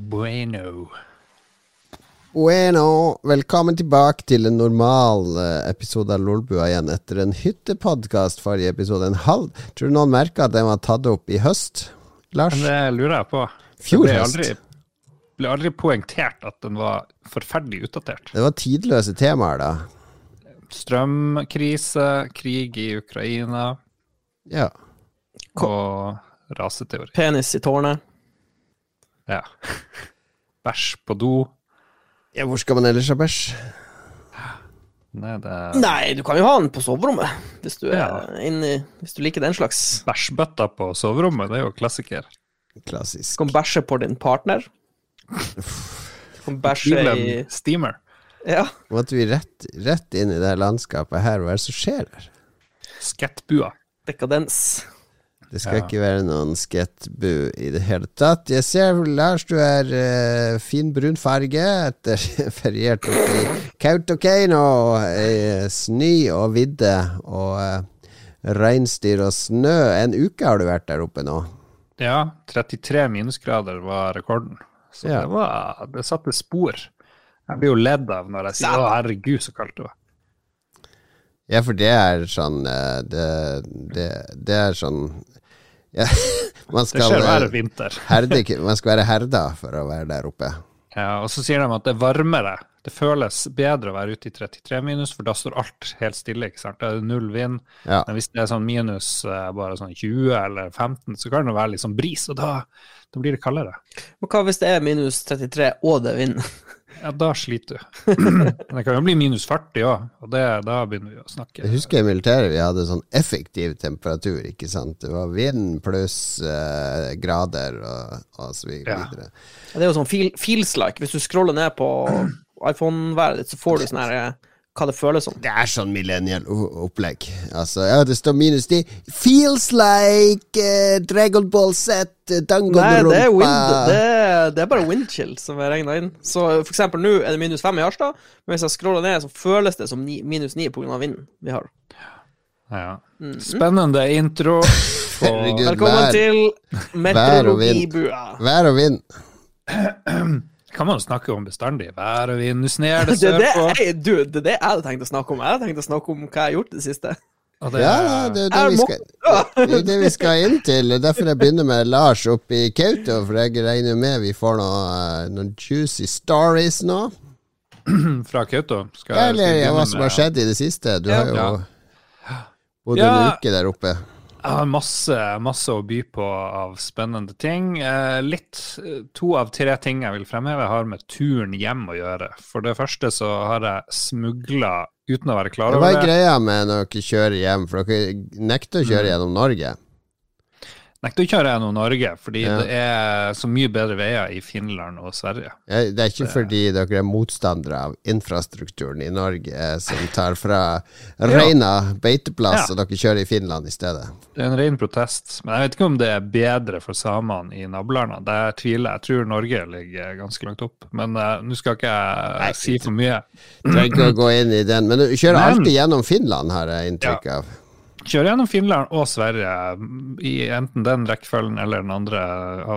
Bueno. Bueno, velkommen tilbake til en normal eh, episode av Lolbua igjen etter en hyttepodkast forrige episode. En halv Tror du noen merka at den var tatt opp i høst? Lars? Det lurer jeg på. Fjor det ble høst. aldri, ble aldri poengtert at den var forferdelig utdatert. Det var tidløse temaer da. Strømkrise, krig i Ukraina Ja. og raseteori. Penis i tårnet. Ja. Bæsj på do. ja hvor skal man ellers ha bæsj? Nei, det Nei, du kan jo ha den på soverommet, hvis du, er Ja. inni, hvis du liker den slags. Bæsjbøtta på soverommet, det er jo klassiker. Du Klassisk. kan bæsje på din partner. Du kan bæsje i steamer. Ja. Måtte vi rett, rett inn i det landskapet her, hva er det som skjer her? Skettbua. Dekadens. Det skal Ja. ikke være noen sketbu i det hele tatt. Jeg ser, Lars, du er uh, fin brun farge etter feriert opp i Kautokeino. i snø og vidde og uh, reinsdyr og snø. En uke har du vært der oppe nå. Ja, 33 minusgrader var rekorden. Så Ja. det var Det satte spor. Jeg blir jo ledd av når jeg sier 'Å, herregud, så kaldt det var'. Ja, for det er sånn eh, Det, det, det er sånn ja, Man Det skal skjer hver eh, vinter. herde, Man skal være herda for å være der oppe. Ja, og så sier de at det er varmere. Det føles bedre å være ute i 33 minus, for da står alt helt stille. ikke sant? Da er det null vind. Ja. Men hvis det er sånn minus eh, bare sånn 20 eller 15, så kan det være litt sånn bris, og da, da blir det kaldere. Men hva hvis det er minus 33 og det er vind? Ja, da sliter du. Men det kan jo bli minus 40 òg, og det, da begynner vi å snakke. Jeg husker i militæret vi hadde sånn effektiv temperatur, ikke sant. Det var vind pluss eh, grader og, og så Ja. videre. Det er jo sånn feel, feels like. Hvis du scroller ned på iPhone-været ditt, så får du sånn her eh, hva det føles som. Det er sånn millennial-opplegg. Altså, ja, det står minus 10. Feels like uh, Dragon Ball Z, uh, Nei, det er, wind, det, er, det er bare windchill som er regna inn. Så for eksempel nå er det minus fem i Harstad, men hvis jeg scroller ned, så føles det som ni, minus ni pga. vinden vi har. Ja. Spennende intro. Herregud, Velkommen vær, til vær og vind. vær og vind. kan man jo snakke om bestandig. Vær og vind, snør det Det er det, sørpå. du, det er det jeg hadde tenkt å snakke om. Jeg hadde tenkt å snakke om hva jeg har gjort i det siste. Og det, Ja, ja, det er det vi skal, det det vi skal inn til. Det er Derfor jeg begynner med Lars oppe i Kautokeino, for jeg regner med vi får noe, eh, noen juicy stories nå. fra Kautokeino. Eller hva som har skjedd i det siste. Du Ja. har jo bodd Ja. en uke der oppe. Jeg har masse, masse å by på av spennende ting. Eh, litt, eh, To av tre ting jeg vil fremheve, har med turen hjem å gjøre. For det første så har jeg smugla, uten å være klar Hva over er det greia med når dere kjører hjem? For dere nekter å Mm. kjøre gjennom Norge. Nekter å kjøre gjennom Norge, fordi Ja. det er så mye bedre veier i Finland og Sverige. Ja, Det er ikke fordi dere er motstandere av infrastrukturen i Norge eh, som tar fra Reina beiteplass, Ja. og dere kjører i Finland i stedet. Det er en ren protest. Men jeg vet ikke om det er bedre for samene i nabolandene. Det tviler jeg. Jeg tror Norge ligger ganske langt opp. Men uh, nå skal ikke jeg Nei, si for mye. Trenger ikke å gå inn i den. Men du kjører Men- alltid gjennom Finland, har jeg inntrykk av. Kjøre gjennom Finland og Sverige i enten den rekkefølgen eller den andre,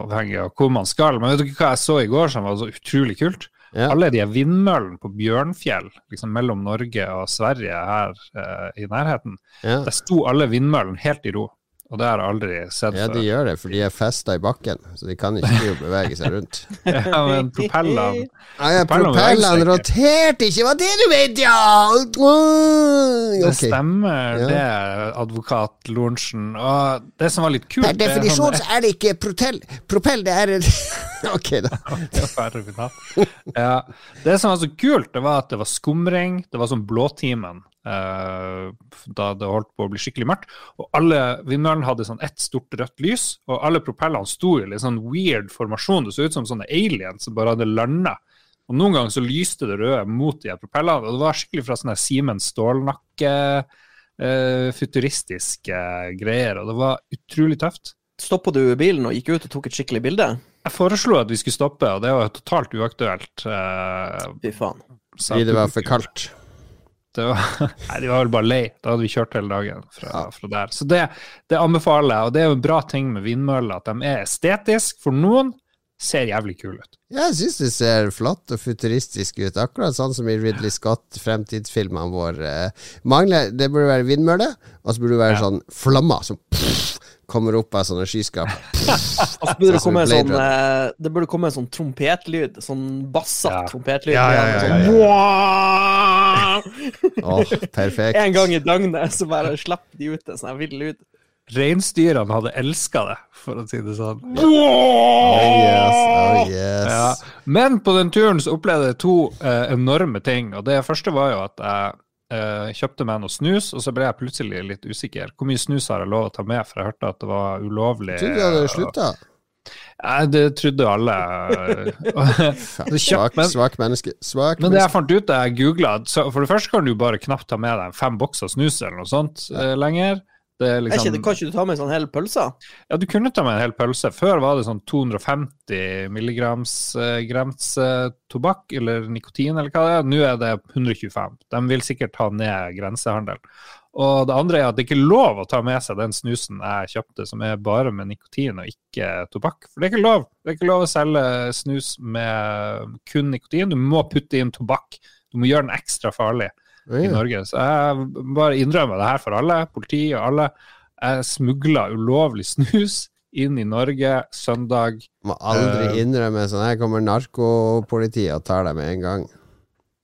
avhengig av hvor man skal. Men vet dere hva jeg så i går som var så utrolig kult? Ja. Alle de vindmøllene på Bjørnfjell, liksom mellom Norge og Sverige her eh, i nærheten, Ja. der sto alle vindmøllene helt i ro. Og det har jeg aldri sett ja, de gjør det, for de er festa i bakken, så de kan ikke bevege seg rundt. Ja, men propellene Ah, ja, Propellene roterte ikke, var det du mente, ja! Okay. Det stemmer, Ja. det, advokat Lorentzen. Og det som var litt kult Per det er definisjon sånn- så er det ikke protell. Propell, det er Ok, da. Ja. Det som var så kult, det var at det var skumring. Det var sånn blåtimen da det holdt på å bli skikkelig mørkt. Og alle vindmøllene hadde sånn ett stort rødt lys, og alle propellene sto i litt sånn weird formasjon. Det så ut som sånne aliens som bare hadde landa. Og noen ganger så lyste det røde mot de her propellene, og det var skikkelig fra sånne Siemens stålnakke eh, futuristiske greier, og det var utrolig tøft. Stoppa du bilen og gikk ut og tok et skikkelig bilde? Jeg foreslo at vi skulle stoppe, og det var totalt uaktuelt. eh, Fy faen. Fordi det var for kaldt. Det var, nei, de var vel bare lei. Da hadde vi kjørt hele dagen fra, fra der. Så det, det anbefaler jeg, og det er jo en bra ting med vindmøller, at de er estetiske for noen, ser jævlig kul ut. Jeg syns det ser flott og futuristisk ut, akkurat sånn som i Ridley Scott-fremtidsfilmene våre. Mangler, det burde være vindmølle, og så burde det være Ja. sånn flammer som pff, kommer opp av sånne skyskap. Altså, burde det, Sånn komme sånn, eh, det burde komme en sånn trompetlyd. Sånn bassete Ja. trompetlyd. Ja, ja, ja, Sånn, oh, perfekt. En gang i døgnet så bare slipper de ut en sånn vill lyd. Reinsdyrene hadde elska det, for å si det sånn. Oh yes, oh yes. Ja. Men på den turen så opplevde jeg to eh, enorme ting. Og det første var jo at jeg eh, kjøpte meg noe snus, og så ble jeg plutselig litt usikker. Hvor mye snus har jeg lov å ta med? For jeg hørte at det var ulovlig. Trodde du hadde slutta. Nei, det trodde alle. Svak, svak menneske. Svak men det jeg fant ut da jeg googla For det første kan du bare knapt ta med deg fem bokser snus eller noe sånt eh, lenger. Ikke, liksom, kan ikke du ta med en sånn hel pølse? ja, du kunne ta med en hel pølse. Før var det sånn 250 milligrams eh, grense tobakk eller nikotin eller hva det er. Nå er det 125. De vil sikkert ta ned grensehandel. Og det andre er at det ikke er lov å ta med seg den snusen jeg kjøpte som er bare med nikotin og ikke tobakk. For det er ikke lov. Det er ikke lov å selge snus med kun nikotin. Du må putte inn tobakk. Du må gjøre den ekstra farlig i Norge. Så jeg bare innrømmer det her for alle, politi og alle. Jeg smugla ulovlig snus inn i Norge søndag. Må aldri Eh. innrømme sånn. Her kommer narkopolitiet og tar deg med en gang.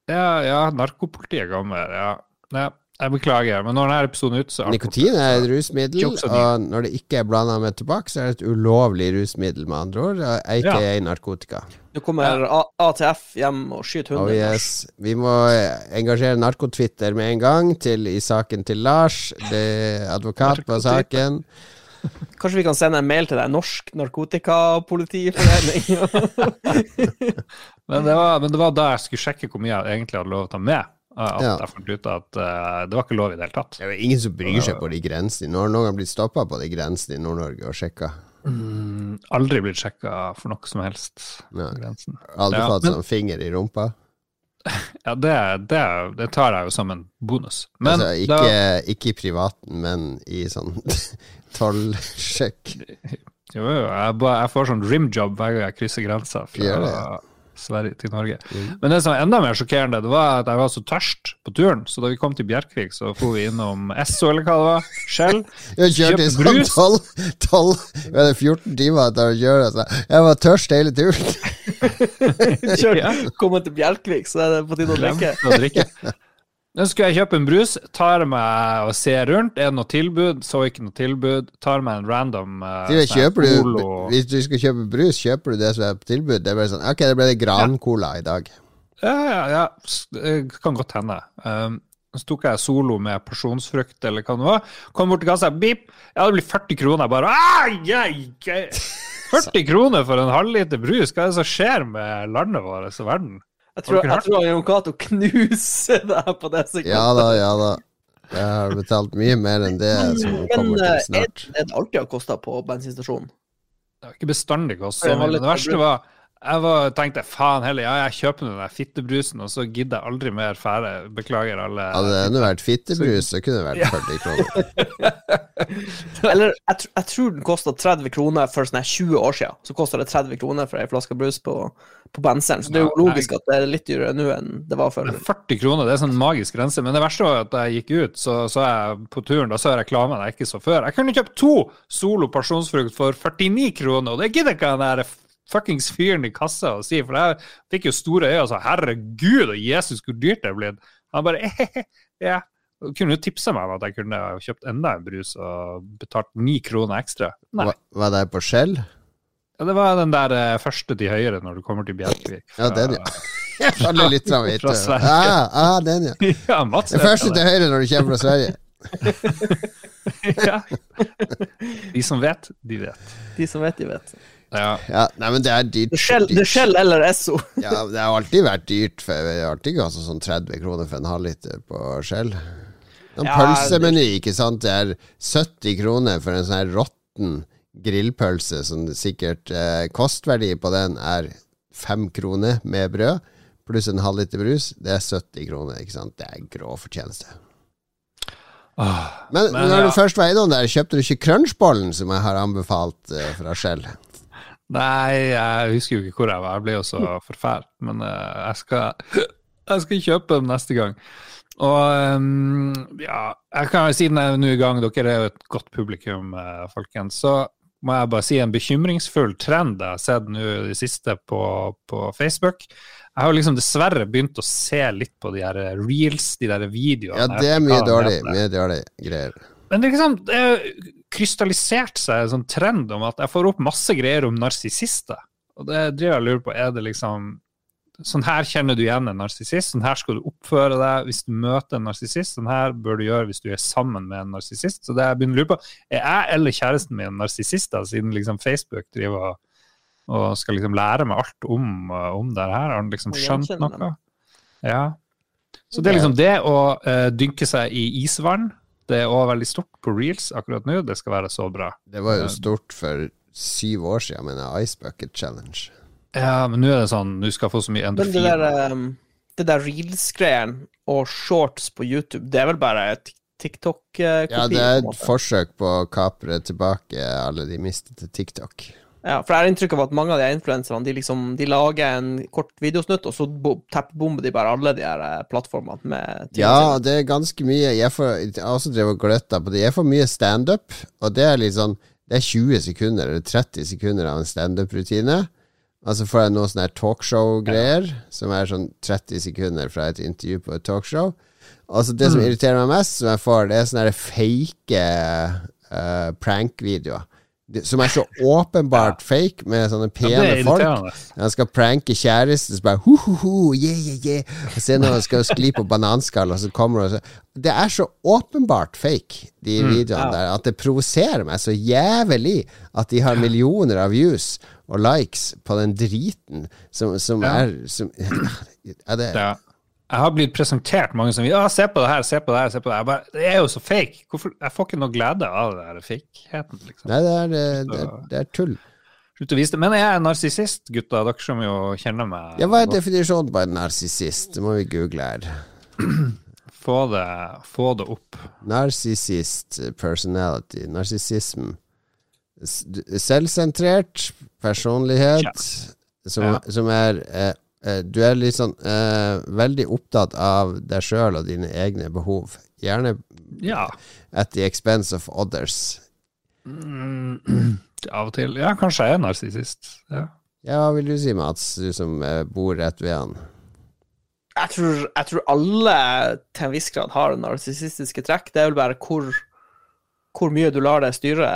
Ja, ja, narkopolitiet kommer. Ja. ja. Jeg beklager, men når denne episoden er ute, så er Nikotin er et rusmiddel, og når det ikke er blanda med tobakk, så er det et ulovlig rusmiddel, med andre ord, aka narkotika. Nå kommer ATF hjem og skyter Oh yes. Vi må eh, engasjere Narkotwitter med en gang til, i saken til Lars. Det er advokat på saken. Kanskje vi kan sende en mail til deg, Norsk Narkotikapolitiforening? Men det, var, men det var da jeg skulle sjekke hvor mye jeg egentlig hadde lov å ta med, at Ja. jeg fant ut at uh, det var ikke lov i det hele tatt. Det er ingen som bryr seg på de grensene. Nå har noen blitt stoppa på de grensene i Nord-Norge og sjekka. Mm, aldri blitt sjekka for noe som helst. Nei. Grensen. Aldri Ja, fått men- sånn finger i rumpa. Ja, det, det, det tar jeg jo som en bonus. Men altså, da- ikke, ikke i privaten, men i sånn tollsjekk. Jo, jo, jeg, jeg får sånn rimjob hver gang jeg krysser grensa Gjør det. Sverige til Norge. Men det som var enda mer sjokkerende, det var at jeg var så tørst på turen. Så da vi kom til Bjerkvik, så for vi innom Esso, eller hva det var, Shell. kjøpte sånn brus. tolv tolv- Var det 14 timer til å kjøre? Så jeg var tørst hele turen. Kjør, Ja. Kommer til Bjerkvik, så er det på tide å drikke. Nå skulle jeg kjøpe en brus, tar meg og ser rundt. Er det noe tilbud? Så ikke noe tilbud. Tar meg en random uh, Kjøper du, hvis du skal kjøpe brus, kjøper du det som er på tilbud? Det bare sånn Ok, det ble det Gran-cola i dag. Ja, ja, ja. Det kan godt hende. Um, så tok jeg solo med porsjonsfrukt, eller hva det var. Kom bort til kassa, bip! Ja, det blir 40 kroner. Jeg bare ai, ai, ai. 40 kroner for en halvliter brus? Hva er det som skjer med landet vårt og verden? Jeg tror, Har jeg tror Jon Cato knuser deg på det sekundet. Ja da, ja da. Jeg har betalt mye mer enn det som Men kommer eh, til er snart. er det alltid har kosta på bensinstasjonen? Det var ikke bestandig kost Ja, så jeg litt Det verste var jeg var, tenkte faen heller, ja, jeg kjøper den der fittebrusen, og så gidder jeg aldri mer fære. Beklager alle. Hadde det ennå vært fittebrus, så kunne det vært 40 kroner. Eller jeg, tr jeg tror den kosta 30 kroner for sånn 20 år siden. Så kosta det 30 kroner for ei flaske brus på, på benseren. Så det er jo logisk at det er litt dyrere nå enn det var før. 40 kroner, det er sånn magisk grense. Men det verste var at jeg gikk ut, så så jeg på turen, da så jeg reklamen jeg ikke så før. Jeg kunne kjøpt to Solo pasjonsfrukt for 49 kroner, og det gidder ikke den der fuckings fyren i kassa og si, for jeg fikk jo store øyne og sa herregud og Jesus, hvor dyrt det er blitt. Han bare ja. Kunne jo tipsa meg om at jeg kunne kjøpt enda en brus og betalt ni kroner ekstra. Nei. Hva- Var det på Skjell? Ja, det var den der eh, første til høyre når du kommer til Bjerkvik. Ja, den, ja. Alle lytterne vet Fra det. Sverige. Ah, ah, den, ja. ja, Mats Den første til høyre når du kommer fra Sverige. ja. De som vet, de vet. De som vet, de vet. Ja. Ja, nei, men det er dyrt. Det Shell- er. Shell eller Esso. Ja, det har alltid vært dyrt. For jeg har alltid kostet sånn 30 kroner for en halvliter på Skjell. En Ja, pølsemeny, ikke sant. Det er 70 kroner for en sånn her råtten grillpølse, som sikkert eh, kostverdi på den er fem kroner med brød, pluss en halvliter brus. Det er 70 kroner, ikke sant. Det er grå fortjeneste. Åh, Men, Men, når ja. du først var innom der, kjøpte du ikke crunchbollen som jeg har anbefalt eh, fra Skjell? Nei, jeg husker jo ikke hvor jeg var. Jeg ble jo så forferd. Men uh, jeg, skal, jeg skal kjøpe den neste gang. Og um, ja, jeg kan jo si den er nå i gang, dere er jo et godt publikum, eh, folkens, så må jeg bare si en bekymringsfull trend jeg har sett nå i det siste på, på Facebook. Jeg har liksom dessverre begynt å se litt på de her reels, de der videoene. Ja, det er mye dårlig, mye dårlig greier. Men det, er liksom, det har krystallisert seg en sånn trend om at jeg får opp masse greier om narsissister. Og det driver jeg og lurer på, er det liksom Sånn her kjenner du igjen en narsissist, sånn her skal du oppføre deg hvis du møter en narsissist, sånn her bør du gjøre hvis du er sammen med en narsissist. Så det jeg begynner å lure på, er jeg eller kjæresten min narsissister, siden liksom Facebook driver og, og skal liksom lære meg alt om, om det her? Har han liksom skjønt noe? Ja. Så det er liksom det å uh, dynke seg i isvann. Det er òg veldig stort på reels akkurat nå. Det skal være så bra. Det var jo stort for syv år siden med en Ice Bucket Challenge. Ja, men nå er det sånn du skal få så mye Men det der, um, det der reels-greien og shorts på YouTube, det er vel bare et TikTok-kopi? Ja, det er et forsøk på å kapre tilbake alle de mistede TikTok. Ja, for jeg har inntrykk av at mange av de influenserne de liksom, de lager en kort videosnutt, og så bo- teppebomber de bare alle de her eh, plattformene med tingene Ja, det er ganske mye. Jeg, får, jeg har også drevet og gløtta på det. Jeg får mye standup, og det er litt sånn Det er 20 sekunder eller 30 sekunder av en standup-rutine. Og så får jeg noen sånne her talkshow-greier, som er sånn 30 sekunder fra et intervju på et talkshow. Og så det som irriterer meg mest, som jeg får, det er sånne fake uh, prank-videoer. Som er så åpenbart fake, med sånne pene er folk. Han skal pranke kjæresten, så bare hu, hu, hu, yeah, yeah, yeah. Og se når han skal skli på bananskall, og så kommer så Det er så åpenbart fake, de videoene der, at det provoserer meg så jævlig at de har millioner av views og likes på den driten som, som Ja. er som, ja, det, Ja. Jeg har blitt presentert mange som Ja, se på det her, se på det her, se på det her. Bare, det er jo så fake. Hvorfor? Jeg får ikke noe glede av det der fakeheten, liksom. Nei, det er, det, er, det er tull. Slutt å vise det. Men jeg er en narsissist, gutta. Dere som jo kjenner meg. Ja, hva er definisjonen på en narsissist? Det må vi google her. Få det, få det opp. Narsissist personality. Narsissism. Selvsentrert personlighet som, Ja. som er eh, Du er litt sånn eh, veldig opptatt av deg sjøl og dine egne behov. Gjerne Ja. at the expense of others. Mm, av og til. Ja, kanskje jeg er narsissist. Ja. Ja, hva vil du si, Mats, du som eh, bor rett ved han? Jeg tror, jeg tror alle til en viss grad har narsissistiske trekk. Det er vel bare hvor, hvor mye du lar det styre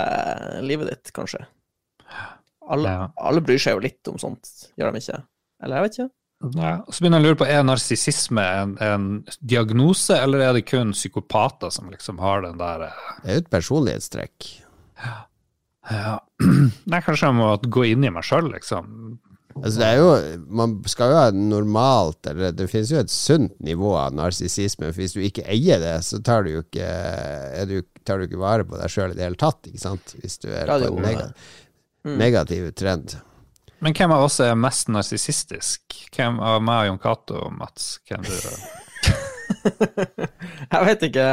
livet ditt, kanskje. Alle, Ja. alle bryr seg jo litt om sånt, gjør de ikke? Eller jeg vet ikke. Ja, så begynner jeg å lure på, Er narsissisme en, en diagnose, eller er det kun psykopater som liksom har den der eh, Det er jo et personlighetstrekk. ja. Nei, kanskje jeg må gå inn i meg sjøl, liksom. Altså det er jo, Man skal jo ha normalt Eller det finnes jo et sunt nivå av narsissisme. For hvis du ikke eier det, så tar du jo ikke, er du, tar du ikke vare på deg sjøl i det hele tatt. Ikke sant? Hvis du er på en nega Mm. negativ trend. Men hvem av oss er mest narsissistisk? Hvem av meg og Jon Cato, Mats? Hvem du Jeg vet ikke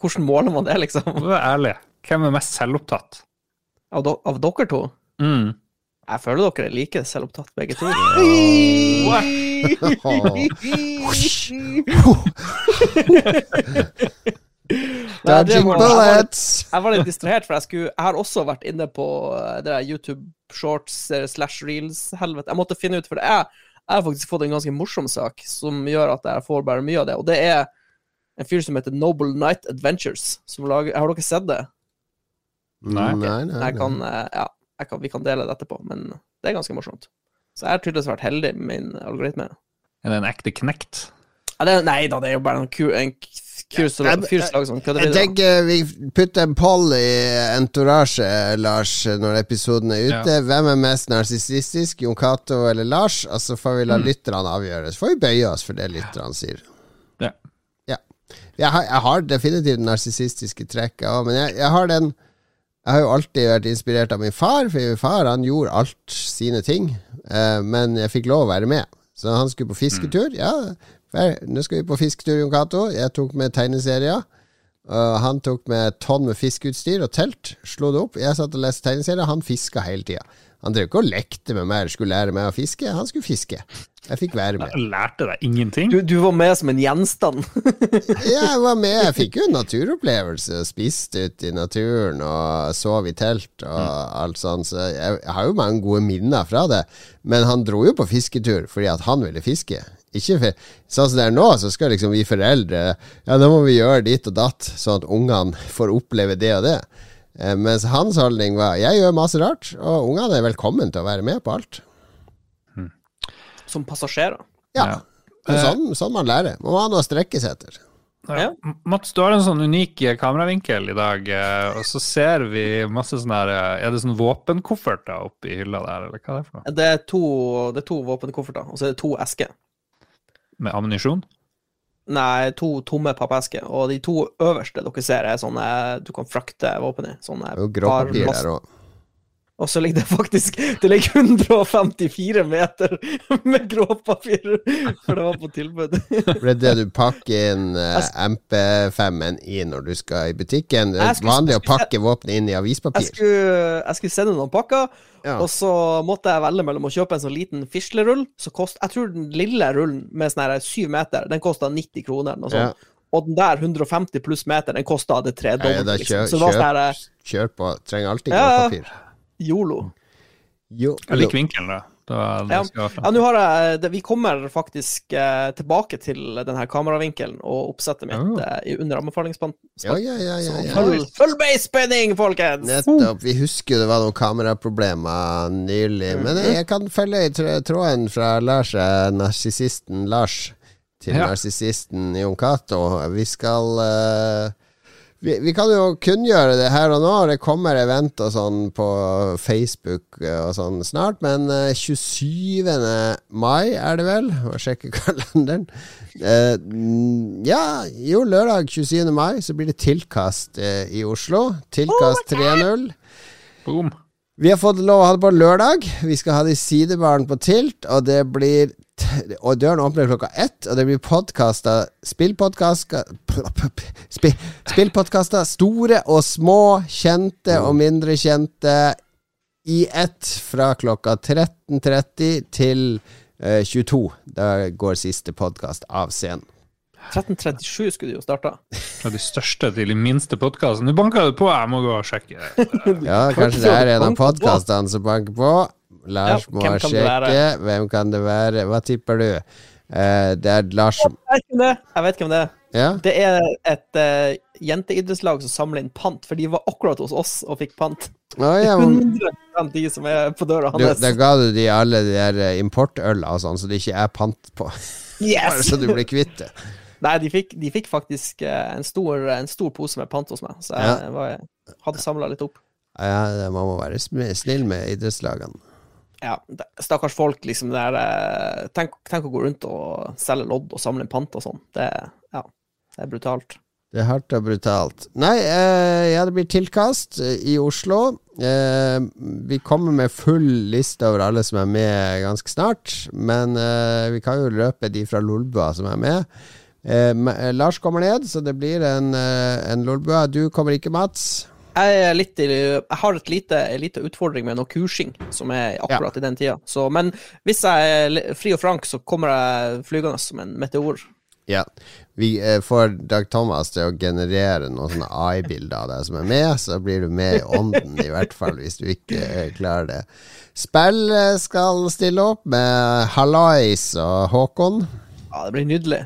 Hvordan måler man det, liksom? Er ærlig. Hvem er mest selvopptatt? Av, do, av dere to? Mm. Jeg føler dere er like selvopptatt, begge to. Nei, det Dodging var-! Jeg var litt distrahert, for jeg, skulle, jeg har også vært inne på eh, det der YouTube shorts eh, slash reels-helvete. Jeg måtte finne ut, for det er, jeg har faktisk fått en ganske morsom sak som gjør at jeg får bare mye av det. Og det er en fyr som heter Noble Night Adventures. Som lager, har dere sett det? Nei. nei, nei, Jeg kan, eh, ja, jeg kan, vi kan dele det etterpå, men det er ganske morsomt. Så jeg har tydeligvis vært heldig med min algoritme. Er det en ekte knekt? Ja, det, nei da, det er jo bare en ku- en k- fyr som Ja, jeg- fyr som lager sånn Jeg tenker vi putter en poll i entourage, Lars, når episoden er ute. Hvem er mest narsissistisk, Jon Cato eller Lars? Og så får vi la lytterne avgjøre. Så får vi bøye oss for det lytterne sier. Ja. Ja. Jeg har, jeg har definitivt narsissistiske trekk, jeg òg, men jeg, jeg har den Jeg har jo alltid vært inspirert av min far, for min far han gjorde alt sine ting, eh, men jeg fikk lov å være med. Så han skulle på fisketur. Ja, vel, nå skal vi på fisketur, Jon Cato. Jeg tok med tegneserier. Uh, han tok med et tonn med fiskeutstyr og telt, slo det opp. Jeg satt og leste tegneserier, han fiska hele tida. Han drev ikke og lekte med meg eller skulle lære meg å fiske. Han skulle fiske. Jeg fikk være med. Jeg lærte deg ingenting. Du, du var med som en gjenstand. Jeg var med. Jeg fikk jo en naturopplevelse. Spiste ute i naturen og sov i telt og alt sånt. Så jeg, jeg har jo mange gode minner fra det. Men han dro jo på fisketur fordi at han ville fiske. Ikke for, sånn som det er nå, så skal liksom vi foreldre Ja, da må vi gjøre ditt og datt, sånn at ungene får oppleve det og det. Eh, mens hans holdning var jeg gjør masse rart, og ungene er velkommen til å være med på alt. Som passasjerer. Ja, Ja. er sånn, sånn man lærer. Man må ha noe å strekke seg etter. Ja. Mats, du har en sånn unik eh, kameravinkel i dag, eh, og så ser vi masse sånne her eh, Er det sånn våpenkofferter oppi hylla der, eller hva er det for noe? Det er to, det er to våpenkofferter, og så er det to esker. Med ammunisjon? Nei, to tomme pappesker. Og de to øverste dere ser, er sånne du kan frakte våpen i. Sånne Det er jo gråpapir der òg. Og så ligger det faktisk Det ligger 154 meter med gråpapir, for det var på tilbud. Det er det du pakker inn eh, MP5-en i når du skal i butikken. Det er vanlig å pakke våpenet inn i Jeg avispapir. skulle, jeg skulle sende noen pakker, Ja. og så måtte jeg velge mellom å kjøpe en sånn liten fislerull. Kost, jeg tror den lille rullen med sånn her syv meter, den kosta 90 kroner. eller Noe Ja. Og den der 150 pluss meter, den kosta det tredobbelte. liksom. kjør, sånn kjør, kjør på. Trenger alltid gråpapir. ja. Yolo. Jo, Jeg liker vinkelen, da. Ja. Ja, nå har jeg det, Vi kommer faktisk eh, tilbake til denne kameravinkelen og oppsettet mitt Oh. eh, under anbefalingsspalten. Ja, ja, ja, ja, Så Følg, følg med i spenning, folkens! Nettopp. Vi husker det var noen kameraproblemer nylig. Men jeg kan følge i tråden fra Lars, eh, narsissisten Lars, til Ja. narsissisten Jon Cato. Vi skal eh, vi, vi kan jo kunngjøre det her og nå. Det kommer event og sånn på Facebook eh, og sånn snart. Men eh, 27. mai er det vel? Må sjekke kalenderen. Eh, ja, jo, lørdag 27. mai så blir det tilkast eh, i Oslo. Tilkast 3.0. Boom. Vi har fått lov å ha det på lørdag. Vi skal ha det i sidebaren på Tilt, og det blir Og døren åpner klokka ett, og det blir podkaster Spillpodkaster spill, Spillpodkaster, store og små, kjente og mindre kjente, i ett fra klokka 13.30 til eh, 22. Da går siste podkast av scenen. 1337 skulle de jo starta. Fra de største til de minste podkastene. Nå banker det på, jeg må gå og sjekke. Ja, kanskje det er en av podkastene som banker på. Lars Ja, må hvem sjekke. Hvem kan det være? Hva tipper du? Uh, det er Lars som Jeg vet hvem det er. Hvem det er. Ja? Det er et uh, jenteidrettslag som samler inn pant, for de var akkurat hos oss og fikk pant. Oh, ja, men, 100 de som er på døra du, hans. da ga du de alle de der importøl importøla og sånn, så det ikke er pant på. Yes! så du blir kvitt det. Nei, de fikk, de fikk faktisk eh, en, stor, en stor pose med pant hos meg, så jeg Ja. var, hadde samla litt opp. Ja, man må være snill med idrettslagene. Ja, stakkars folk, liksom der eh, tenk, tenk å gå rundt og selge lodd og samle pant og sånn. Det, ja, det er brutalt. Det er hardt og brutalt. Nei, eh, ja, det blir tilkast eh, i Oslo. Eh, vi kommer med full liste over alle som er med ganske snart. Men eh, vi kan jo løpe de fra Lolbua som er med. Eh, Lars kommer ned, så det blir en, en Lolbua. Du kommer ikke, Mats. Jeg, litt jeg har et lite, lite, utfordring med noe kursing, som er akkurat i den tida. Så, men hvis jeg er fri og frank, så kommer jeg flygende som en meteor. Ja. Vi eh, får Dag Thomas til å generere noen sånne AI-bilder av deg som er med, så blir du med i ånden, i hvert fall, hvis du ikke eh, klarer det. Spill skal stille opp med Hallais og Håkon. Ja, det blir nydelig.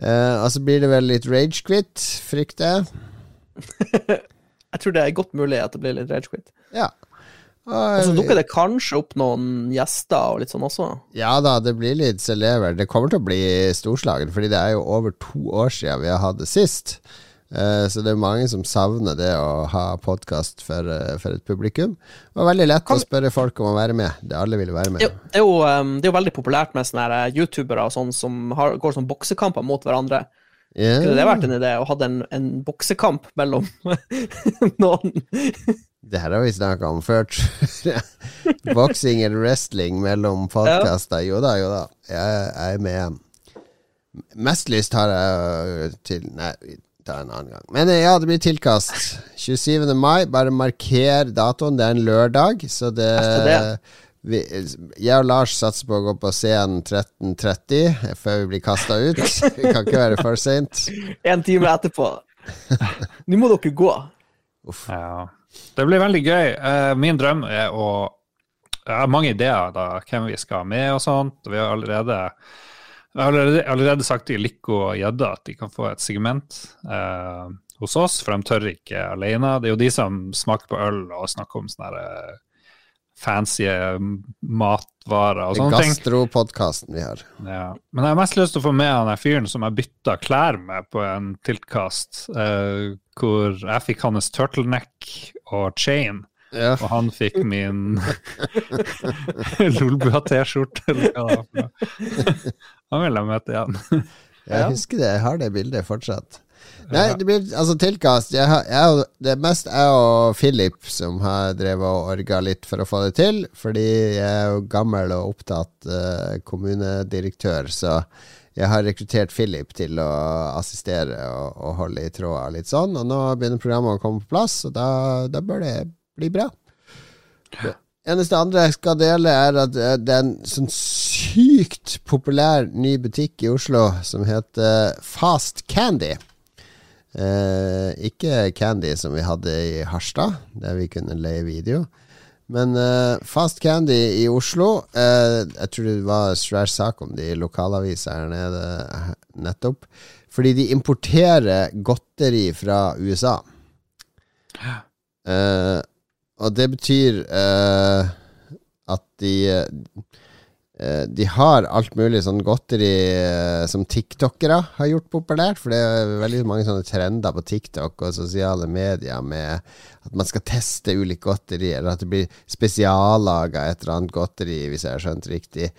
Eh, og så blir det vel litt ragequit, frykter jeg. Jeg tror det er godt mulig at det blir litt ragequit. Ja. Og så dukker det kanskje opp noen gjester og litt sånn også. ja da, det blir litt celever. Det kommer til å bli storslagen, fordi det er jo over to år siden vi har hatt det sist. Eh, så det er mange som savner det å ha podkast for, eh, for et publikum. Det var veldig lett Kan- å spørre folk om å være med. Det alle ville være med. Jo- det, er jo, um, det er jo veldig populært med sånne eh, youtubere og sånn som har, går sånn boksekamper mot hverandre. Ja. Skulle det vært en idé å ha en, en boksekamp mellom noen? Det her har vi snakka om før. Boksing eller wrestling mellom podkaster. Jo da, jo da. Jeg, jeg er med. Mest lyst har jeg til Nei, vi tar en annen gang. Men eh, ja, det blir tilkast. 27. mai. Bare marker datoen. Det er en lørdag, så det, det. Vi, Jeg og Lars satser på å gå på scenen 13.30 før vi blir kasta ut. Vi kan ikke være for seint. En time etterpå. Nå må dere gå. Ja. Det blir veldig gøy. Eh, min drøm er å Jeg har mange ideer da, hvem vi skal ha med og sånt. Vi har allerede, allerede, allerede sagt til Lico og Gjedda at de kan få et segment eh, hos oss, for de tør ikke alene. Det er jo de som smaker på øl og snakker om sånne eh, fancy matvarer og sånne ting. Gastropodkasten vi har. Ja. Men jeg har mest lyst til å få med han der fyren som jeg bytta klær med på en tiltkast, uh, hvor jeg fikk hans turtleneck og chain, Ja. og han fikk min Lolbua-T-skjorte. Han vil jeg møte igjen. Jeg husker det. Jeg har det bildet fortsatt. Nei, det blir altså tilkast. Jeg har, jeg, det er mest jeg og Philip som har drevet og orga litt for å få det til. Fordi jeg er jo gammel og opptatt uh, kommunedirektør, så jeg har rekruttert Philip til å assistere og, og holde i tråda litt sånn. Og nå begynner programmet å komme på plass, og da, da bør det bli bra. Det eneste andre jeg skal dele, er at eh, det er en sånn sykt populær ny butikk i Oslo som heter Fast Candy. Eh, ikke Candy som vi hadde i Harstad, der vi kunne leie video. Men eh, Fast Candy i Oslo eh, Jeg tror det var svær sak om de i lokalavisa her nede eh, nettopp. Fordi de importerer godteri fra USA. Eh, og det betyr eh, at de De har alt mulig sånn godteri eh, som tiktokere har gjort populært. For det er veldig mange sånne trender på TikTok og sosiale medier med at man skal teste ulikt godteri, eller at det blir spesiallaga et eller annet godteri, hvis jeg har skjønt riktig.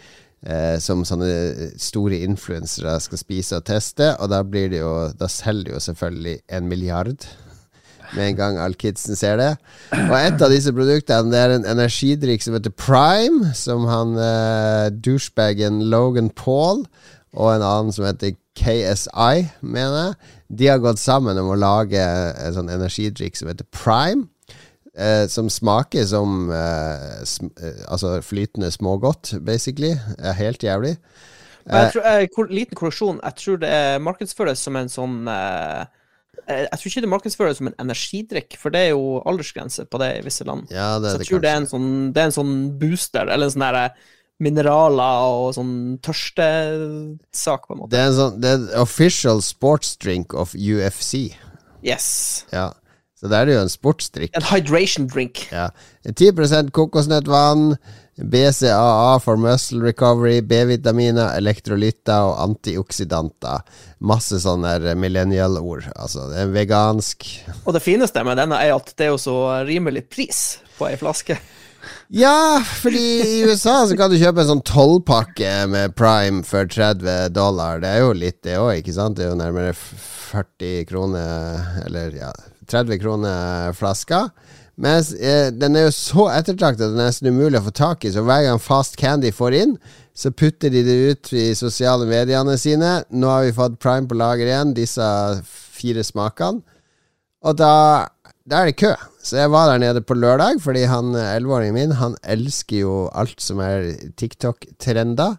Eh, som sånne store influensere skal spise og teste, og da blir det jo Da selger de jo selvfølgelig en milliard med en gang alle kidsen ser det. Og et av disse produktene Det er en energidrikk som heter Prime, som han uh, douchebagen Logan Paul og en annen som heter KSI, mener jeg. De har gått sammen om å lage en sånn energidrikk som heter Prime. eh, som smaker som eh, sm eh, altså flytende smågodt, basically. Helt jævlig. Men jeg tror, eh, liten korreksjon. Jeg tror det markedsføres som en sånn eh, eh, Jeg tror ikke det markedsføres som en energidrikk, for det er jo aldersgrense på det i visse land. Ja, det Så jeg det tror det er en sånn, det er en sånn booster, eller en sånn derre mineraler og sånn tørstesak, på en måte. Det er en sånn Det er official sports drink of UFC. Yes. Ja. Så da er det jo en sportsdrikk. En hydration drink. Ja. 10% kokosnøttvann, BCAA for muscle recovery, B-vitaminer, elektrolytter og antioksidanter. Masse sånne millennial-ord. Altså, det er vegansk Og det fineste med denne er at det er jo så rimelig pris på ei flaske. Ja, fordi i USA så kan du kjøpe en sånn tolvpakke med Prime for 30 dollar. Det er jo litt det òg, ikke sant? Det er jo nærmere 40 kroner, eller ja, 30 kroner flaska. Mens eh, den er jo så ettertraktet at den er nesten umulig å få tak i, så hver gang Fast Candy får inn, så putter de det ut i sosiale mediene sine. Nå har vi fått Prime på lager igjen, disse fire smakene. Og da, da er det kø. Så jeg var der nede på lørdag, fordi han elleveåringen min Han elsker jo alt som er TikTok-trender.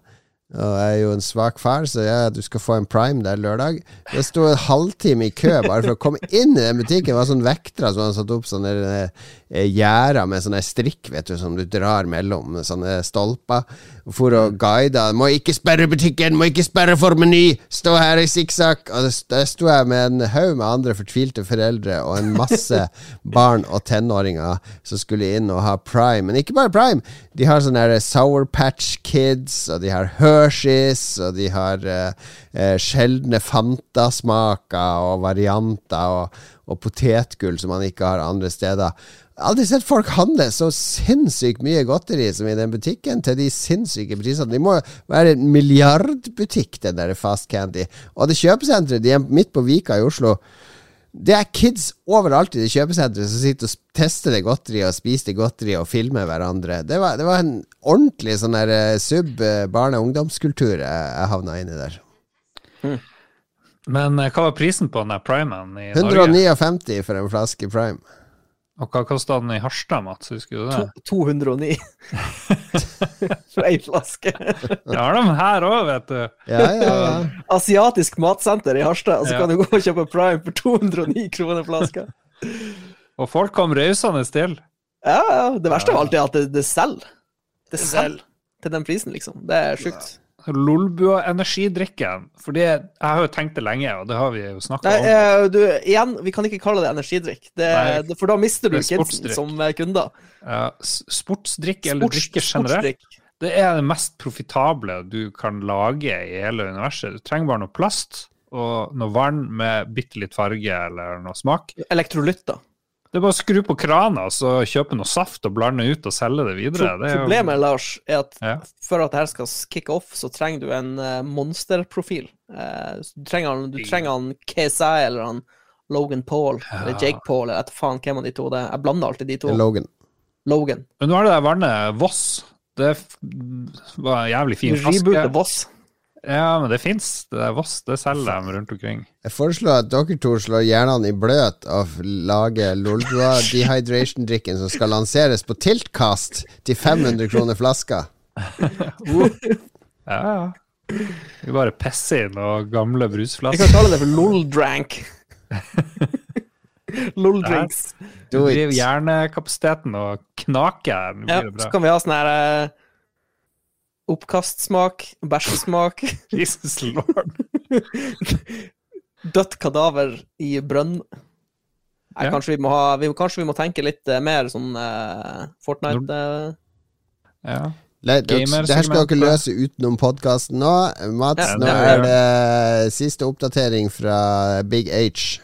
Og jeg er jo en svak far, så ja, du skal få en prime der lørdag. Det sto en halvtime i kø bare for å komme inn i den butikken. Det var sånn vektere som hadde satt opp sånne eh, gjerder med sånne strikk vet du, som du drar mellom sånne stolper. For å guide. Må ikke sperre butikken, må ikke sperre for meny! Stå her i sikksakk! Og der sto jeg med en haug med andre fortvilte foreldre og en masse barn og tenåringer som skulle inn og ha prime. Men ikke bare prime. De har sånne Sour Patch Kids, og de har Hershey's, og de har eh, eh, sjeldne Fanta-smaker og varianter, og, og potetgull som man ikke har andre steder. Jeg har aldri sett folk handle så sinnssykt mye godteri som i den butikken, til de sinnssyke prisene. De må være en milliardbutikk, den der Fast Candy. Og det kjøpesenteret, de er midt på Vika i Oslo. Det er kids overalt i det kjøpesenteret som sitter og tester det godteriet og spiser det godteriet og filmer hverandre. Det var, det var en ordentlig sånn der eh, sub eh, og ungdomskultur jeg, jeg havna inni der. Men eh, hva var prisen på den der primen i Norge? 159 for en flaske Prime. Og hva kosta den i Harstad, Mats? Husker du det? To, 209 for ei flaske. Det har de her òg, vet du. Ja, ja, ja. Asiatisk matsenter i Harstad, og så Ja. kan du gå og kjøpe Prime for 209 kroner flaska. Og folk kom rausende til. Ja, ja. Det verste av alt er at det, det selger. Det selger til den prisen, liksom. Det er sjukt. Lolbua energidrikken. Fordi jeg har jo tenkt det lenge, og det har vi jo snakka om. eh, du, igjen, vi kan ikke kalle det energidrikk, det, Nei, for da mister du kidsen som eh, kunder. Ja, sportsdrikk eller Sports- drikke generelt, det er det mest profitable du kan lage i hele universet. Du trenger bare noe plast og noe vann med bitte litt farge eller noe smak. Elektrolytter. Det er bare å skru på krana og kjøpe noe saft og blande ut og selge det videre. Pro Det er jo- Problemet, Lars, er at Ja. for at dette skal kicke off, så trenger du en uh, monsterprofil. Uh, du trenger han, du trenger han KSI eller han Logan Paul eller Jake Paul eller etter faen hvem av de to det er. Jeg blander alltid de to. Logan. Logan. Men nå er det der vannet Voss. Det var en jævlig fin flaske. Reboote Voss. Ja, men det fins. Det er Voss, det selger de rundt omkring. Jeg foreslår at dere to slår hjernene i bløt og lager Lolbua dehydration-drikken som skal lanseres på Tiltkast til 500 kroner flaska. Ja, ja. Vi bare pisser inn noen gamle Vi brusflasker. kan kalle det for LOL-drank. LOL-drinks. Do. Driver hjernekapasiteten og knaker. Ja, så kan vi ha sånn her eh, oppkastsmak, bæsjesmak, Jesus lord. dødt kadaver i brønn. Nei, Ja. kanskje, vi må ha, vi, kanskje vi må tenke litt eh, mer sånn uh, Fortnite uh. Ja. Le- dere- Det her skal dere løse utenom podkasten nå. Mats, Ja, nå er- det siste oppdatering fra Big H.